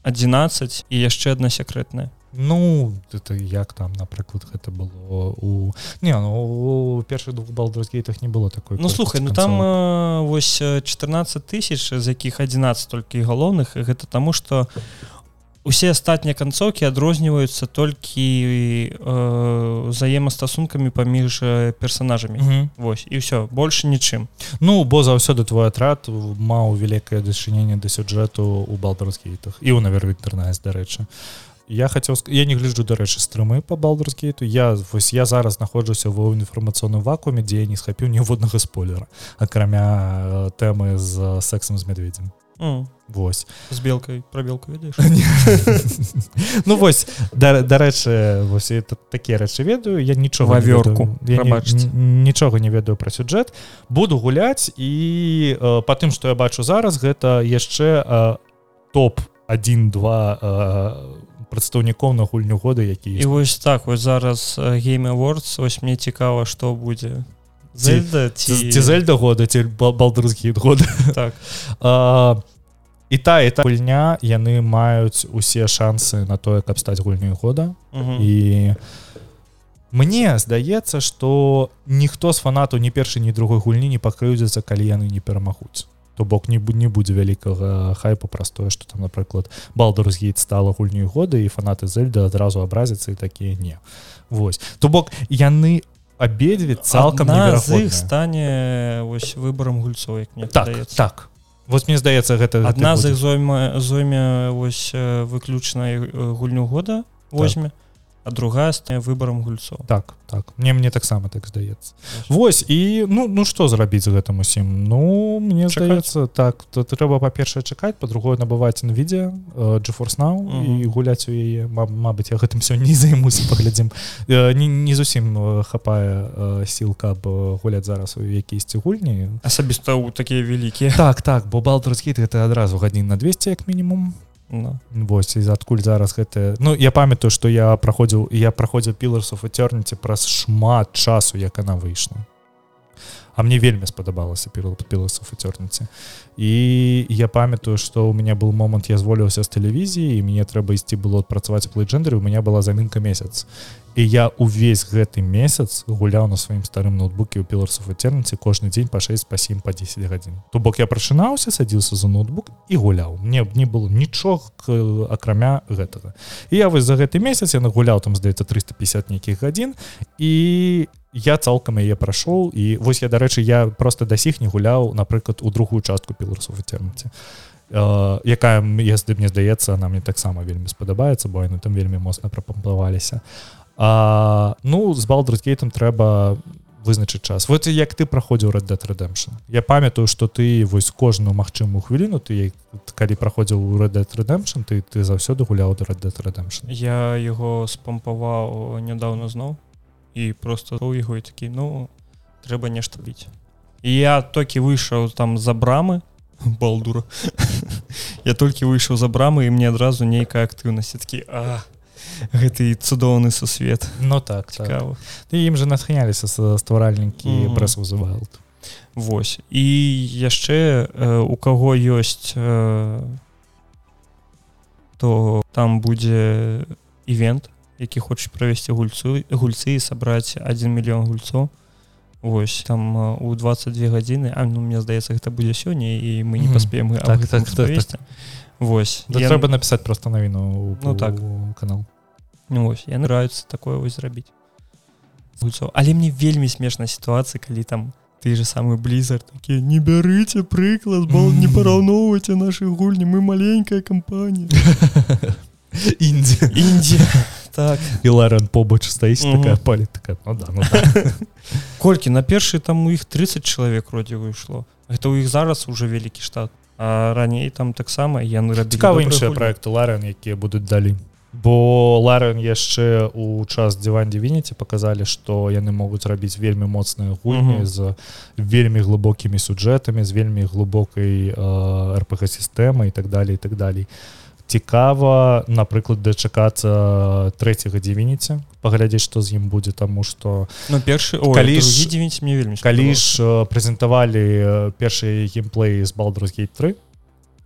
Speaker 1: 11 і яшчэ одна секретная
Speaker 2: Ну это як там напрыклад гэта было у не ну, у першых двух балдрасгейтах не было такой
Speaker 1: Ну слухай ну там э, вось 14 тысяч з якіх 11 толькі галоўных гэта таму что усе астатнія канцоўкі адрозніваюцца толькі э, взаемастасункамі паміж персонажамі
Speaker 2: mm -hmm.
Speaker 1: Вось і все больше нічым.
Speaker 2: Ну бо заўсёды твой атрад маў вялікае дачыненне да сюджэту у балдарскейтах і ў навер інтэрнэс дарэчы. Я хацеў я не гляджу дарэчы стрымы по балдарскейту я вось я зараз знаходжуся ва інфармацыйным вакууме дзе я не схапіў ніводнага спойлера акрамя э, тэмы з сексом з медведзем.
Speaker 1: Mm.
Speaker 2: Вось.
Speaker 1: З белкай про белку ведаеш
Speaker 2: Ну вось дарэчы вось это такія рэчы ведаю я нічога
Speaker 1: вавёрку
Speaker 2: нічога не ведаю пра сюджэт. Буду гуляць і э, па тым што я бачу зараз гэта яшчэ э, топ 1-2 э, прадстаўнікоў на гульню года які
Speaker 1: і вось так вось зараз гейм awards вось мне цікава што будзе. Зельда ці
Speaker 2: зельда года ці балдрускі года.
Speaker 1: Так.
Speaker 2: А, і та і та гульня яны маюць усе шансы на тое каб стаць гульнёй года. І мне здаецца что ніхто з фанатаў ні першай ні другой гульні не пакрыўдзяцца калі яны не перамагуць. То бок не не будзе вялікага хайпу простое что там напрыклад балдарусгейт стала гульнёй года і фанаты зельда адразу абразіцца і такія не. Вось. То бок яны абедзве цалкам
Speaker 1: іх стане вось выборам гульцоў як мне
Speaker 2: так даецца. так вот мне здаецца гэта
Speaker 1: адна з іх зойма зойме вось выключна гульню года возьме. так а другая стане выборам гульцоў
Speaker 2: так так. Мне мне таксама так здаецца Вось і ну ну что зрабіць гэтым усім? Ну мне здаецца так то трэба па-першае чакаць по-другое набываць на відзе джефорс now mm -hmm. і гуляць у яе. Мабыць я гэтым сёння не займуся паглядзім. Не, не зусім хапае сіл каб гуляць зараз у якійсьці гульні.
Speaker 1: Асабіста ў такія вялікія.
Speaker 2: Так так бо балтрускі гэта адразу гадзін на 200 як мінімум
Speaker 1: no.
Speaker 2: восьось из адкуль зараз гэта Ну я памятаю что я праходзіў я праходзіў піларсов этерніці праз шмат часу як она выйшла А мне вельмі спадабалася піласов этерніцы і я памятаю что у меня был момант я зволіўся з тэлевізіі і мне трэба ісці было працаваць плейджендеры у меня была замінка месяц. І я увесь гэты месяц гуляў на сваім старым ноутбуке ў піларсов этерніцы кожны дзень па 6 па 7 па 10 гадзін. То бок я прачынаўся садзіўся за ноутбук і гуляў. Мне не было нічога акрамя гэтага. І я вось за гэты месяц я нагуляў там здаецца 350 нейкіх гадзін і я цалкам яе прайшоў. І вось я дарэчы я просто да сіх не гуляў напрыклад у другую частку этерніцы Uh, якая если мне здаецца она мне таксама вельмі спадабаецца бо яны там вельмі моцна прапамплаваліся А, ну з балдрсгейтам трэба вызначыць час. Вот як ты праходзіў red dead redemption? Я памятаю что ты вось кожную магчымую хвіліну ты калі праходзіў red dead redemption ты ты заўсёды гуляў до red dead redemption.
Speaker 1: Я его спампаваў нядаўна зноў і просто яго і такі ну трэба нешта біць. І я толькі выйшаў там за брамы балдура. Я толькі выйшаў за брамы і мне адразу нейкая актыўнасць. Такі а гэты цудоўны сусвет.
Speaker 2: Ну так цікава. Так. ім же натхняліся стваральнікі mm -hmm. пресвызывают
Speaker 1: Вось. І яшчэ э, у каго ёсць э, то там будзе івент які хочуць правесці гульцу гульцы і сабраць 1 мільён гульцоў Вось там у 22 гадзіны А ну мне здаецца гэта будзе сёння і мы не паспеем
Speaker 2: Так, так, так, так.
Speaker 1: Вось
Speaker 2: Да,
Speaker 1: я-
Speaker 2: трэба напісаць просто навіну у,
Speaker 1: Ну, так.
Speaker 2: у канал.
Speaker 1: Ну, вось я нравится такое вось зрабіць. Гульцоў. Але мне вельмі смешная сітуацыя калі там ты же самы блізар такі не бярыце прыклад бо не параўноўвайце наши гульні мы маленькая кампанія
Speaker 2: Індзі.
Speaker 1: Індія так.
Speaker 2: І Ларен побач стаіць такая палітыка ну да, ну да.
Speaker 1: колькі на першы там у іх 30 чалавек родзе выйшло гэта у іх зараз уже вялікі штат. А раней там таксама яны рабілі
Speaker 2: цікава іншыя проекты Ларен якія будуць далі. Бо Ларен яшчэ у час дзіван дзівініці показалі што яны могуць рабіць вельмі моцныя гульні
Speaker 1: Мгм.
Speaker 2: з вельмі глыбокімі сюджэтамі з вельмі глыбокай рпг сістэмай і так далее і так далей цікава напрыклад дачакацца трэцяга дзівініці паглядзець што з ім будзе таму што
Speaker 1: ну першы
Speaker 2: калі ж-
Speaker 1: мне вельмі
Speaker 2: калі ж прэзентавалі першыя геймплей з балдрусгейт 3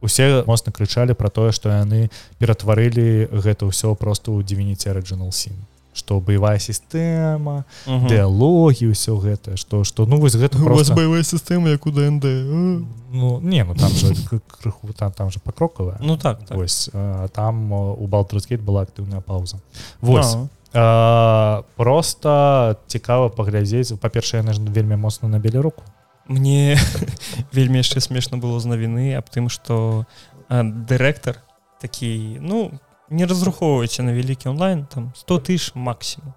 Speaker 2: усе моцна крычалі пра тое што яны ператварылі гэта ўсё просто ў дзівініце оригинал 7 што баявая сістэма дыалогі ўсё гэта што што ну вось гэта просто
Speaker 1: баявая сістэма як у ДНД. А?
Speaker 2: ну не ну там же крыху там там же пакроковая
Speaker 1: ну так, так.
Speaker 2: вось там у балдрусгейт была актыўная пауза. Вось
Speaker 1: А,
Speaker 2: А, просто цікава паглядзець па-першае яны ж вельмі моцна набілі руку.
Speaker 1: Мне вельмі яшчэ смешна было з навіны аб тым што а, дырэктар такі ну не разрухоўвайце на вялікі онлайн там 100 тысяч максимум.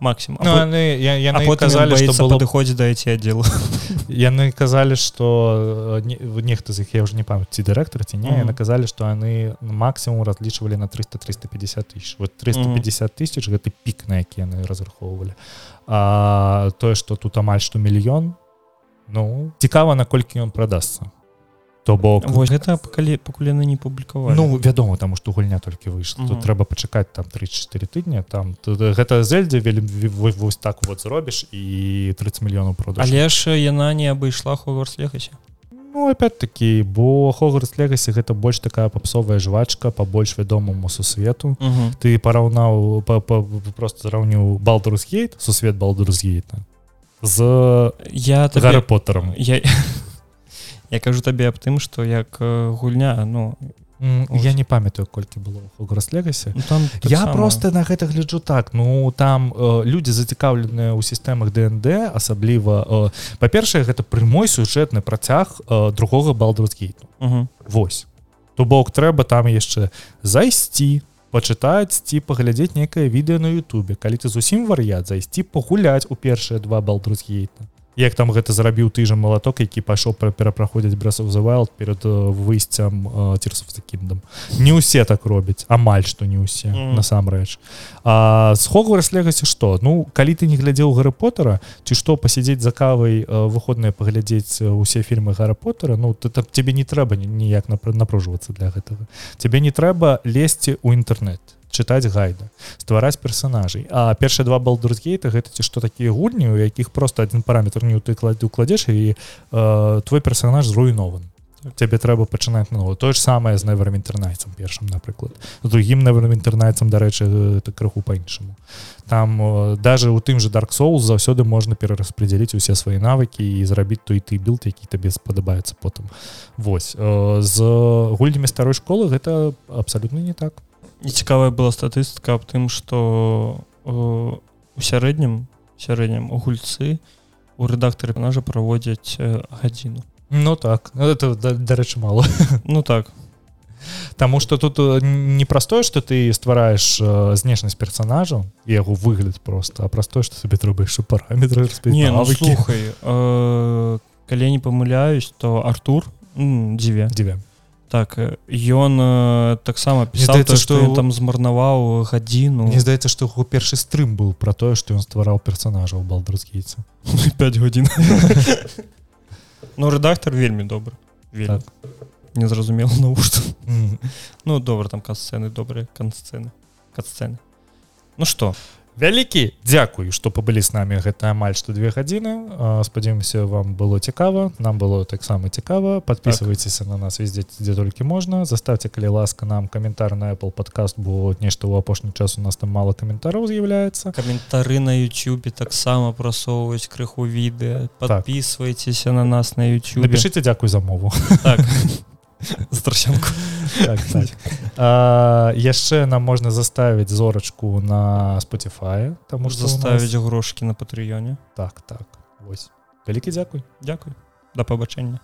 Speaker 1: Максимум.
Speaker 2: Ну, яны, я, яны казалі што было
Speaker 1: падыходзіць да эти аддзелу
Speaker 2: яны казалі што не- нехта з іх я уже не памят ці дырэктар ці не
Speaker 1: Мгм.
Speaker 2: яны казалі што яны максимум разлічвалі на 300 350 тысяч. Вот 350 тысяч гэты пік на які яны разрахоўвалі а тое што тут амаль што мільён ну цікава наколькі ён прадасца то бок.
Speaker 1: Вось гэта калі пакуль яны не публікавалі.
Speaker 2: Ну вядома таму што гульня толькі выйшла. Тут трэба пачакаць там 3-4 тыдня там гэта зельдзе вельмі вось, так вот зробіш і 30 мільёнаў продаж.
Speaker 1: Але ж яна не абышла хогварс легасе
Speaker 2: Ну опять-таки бо Хогвартс Легасі гэта больш такая попсовая жвачка по больш вядомаму сусвету. Ты параўнаў па, па, просто зраўніў балдурсгейт сусвет балдурсгейта з
Speaker 1: я табе
Speaker 2: поттером.
Speaker 1: я я кажу табе аб тым што як гульня ну,
Speaker 2: я не памятаю колькі было Хогвартс Легасі
Speaker 1: ну там
Speaker 2: Я
Speaker 1: таксама-
Speaker 2: просто на гэта гляджу так ну там э, людзі зацікаўленыя ў сістэмах ДНД асабліва э, па-першае гэта прямой сюжэтны працяг э, другога балдрусгейту. Вось. То бок трэба там яшчэ зайсці пачытаць ці паглядзець некае відэо на Ютубе. Калі ты зусім вар'ят зайсці пагуляць у першыя два балдрусгейта як там гэта зрабіў ты жа малаток які пайшоў пра перапраходзіць брасов the wild перад выйсцем цірсов кіндам не ўсе так робяць амаль што не ўсе
Speaker 1: Мгм.
Speaker 2: насамрэч а з хогварс легасі што ну калі ты не глядзеў гары поттера ці што пасядзець за кавай э, выходныя паглядзець э, усе фільмы гара поттера ну ты там тебе не трэба ні- ніяк напр- напружвацца для гэтага тебе не трэба лезці ў інтэрнэт чытаць гайда ствараць персонажай а першыя два балдурсгейта гэта ці што такія гульні у якіх просто один параметр не ты кладзе укладзеш і э, твой персонаж зруйнован. Тебе трэба пачынаць на тое ж самае з неверым інтэрнайцам першым напрыклад. З другім неверым інтэрнайцам дарэчы это крыху па-іншаму. Там даже у тым же dark соус заўсёды можна перараспределіць усе свае навыкі і зрабіць той ты білд які табе спадабаецца потым. Вось э, з гульнямі старой школы гэта абсалютна не так
Speaker 1: і цікавая была статыстыка аб тым што э, у сярэднім сярэднім у гульцы у рэдактары панажа праводзяць э, гадзіну.
Speaker 2: Ну так. Это да- дарэчы мало
Speaker 1: ну так.
Speaker 2: Таму что тут э, не простое что ты ствараеш знешнасць персонажа і яго выгляд просто а простое что сабе трэба яшчэ параметры
Speaker 1: не ну, слухай э, калі не памыляюсь то Артур м, дзве.
Speaker 2: Дзе
Speaker 1: так э, ён э, таксама пісаў
Speaker 2: здаецца,
Speaker 1: то,
Speaker 2: што
Speaker 1: ён там змарнаваў гадзіну
Speaker 2: Мне здаецца што яго першы стрым быў про тое што ён ствараў персонажа ў балдрускейца
Speaker 1: 5 гадзін Ну рэдактор вельмі добры вельмі
Speaker 2: Так.
Speaker 1: незразумела навошта ну добра там касцэны добрыя кансцэны касцэны Ну што
Speaker 2: вялікі дзякуй што пабылі з намі гэта амаль што две гадзіны спадзяёмся вам было цікава нам было таксама цікава подписывайтеся так. на нас везде дзе толькі можна заставьте калі ласка нам каментар на apple подкаст бо нешта ў апошні час у нас там мало каментараў з'яўляецца
Speaker 1: каментары на youtube таксама прасоўваюць крыху відэа подписывайтеся так. на нас на youtube
Speaker 2: напишите дзякуй за мову
Speaker 1: так. страшенку
Speaker 2: так, так. яшчэ нам можна заставіць зорачку на Spotify там
Speaker 1: можна заставіць нас... грошки на патрыёне.
Speaker 2: Так так. Вось. Вялікі дзякуй.
Speaker 1: Дзякуй. Да пабачэння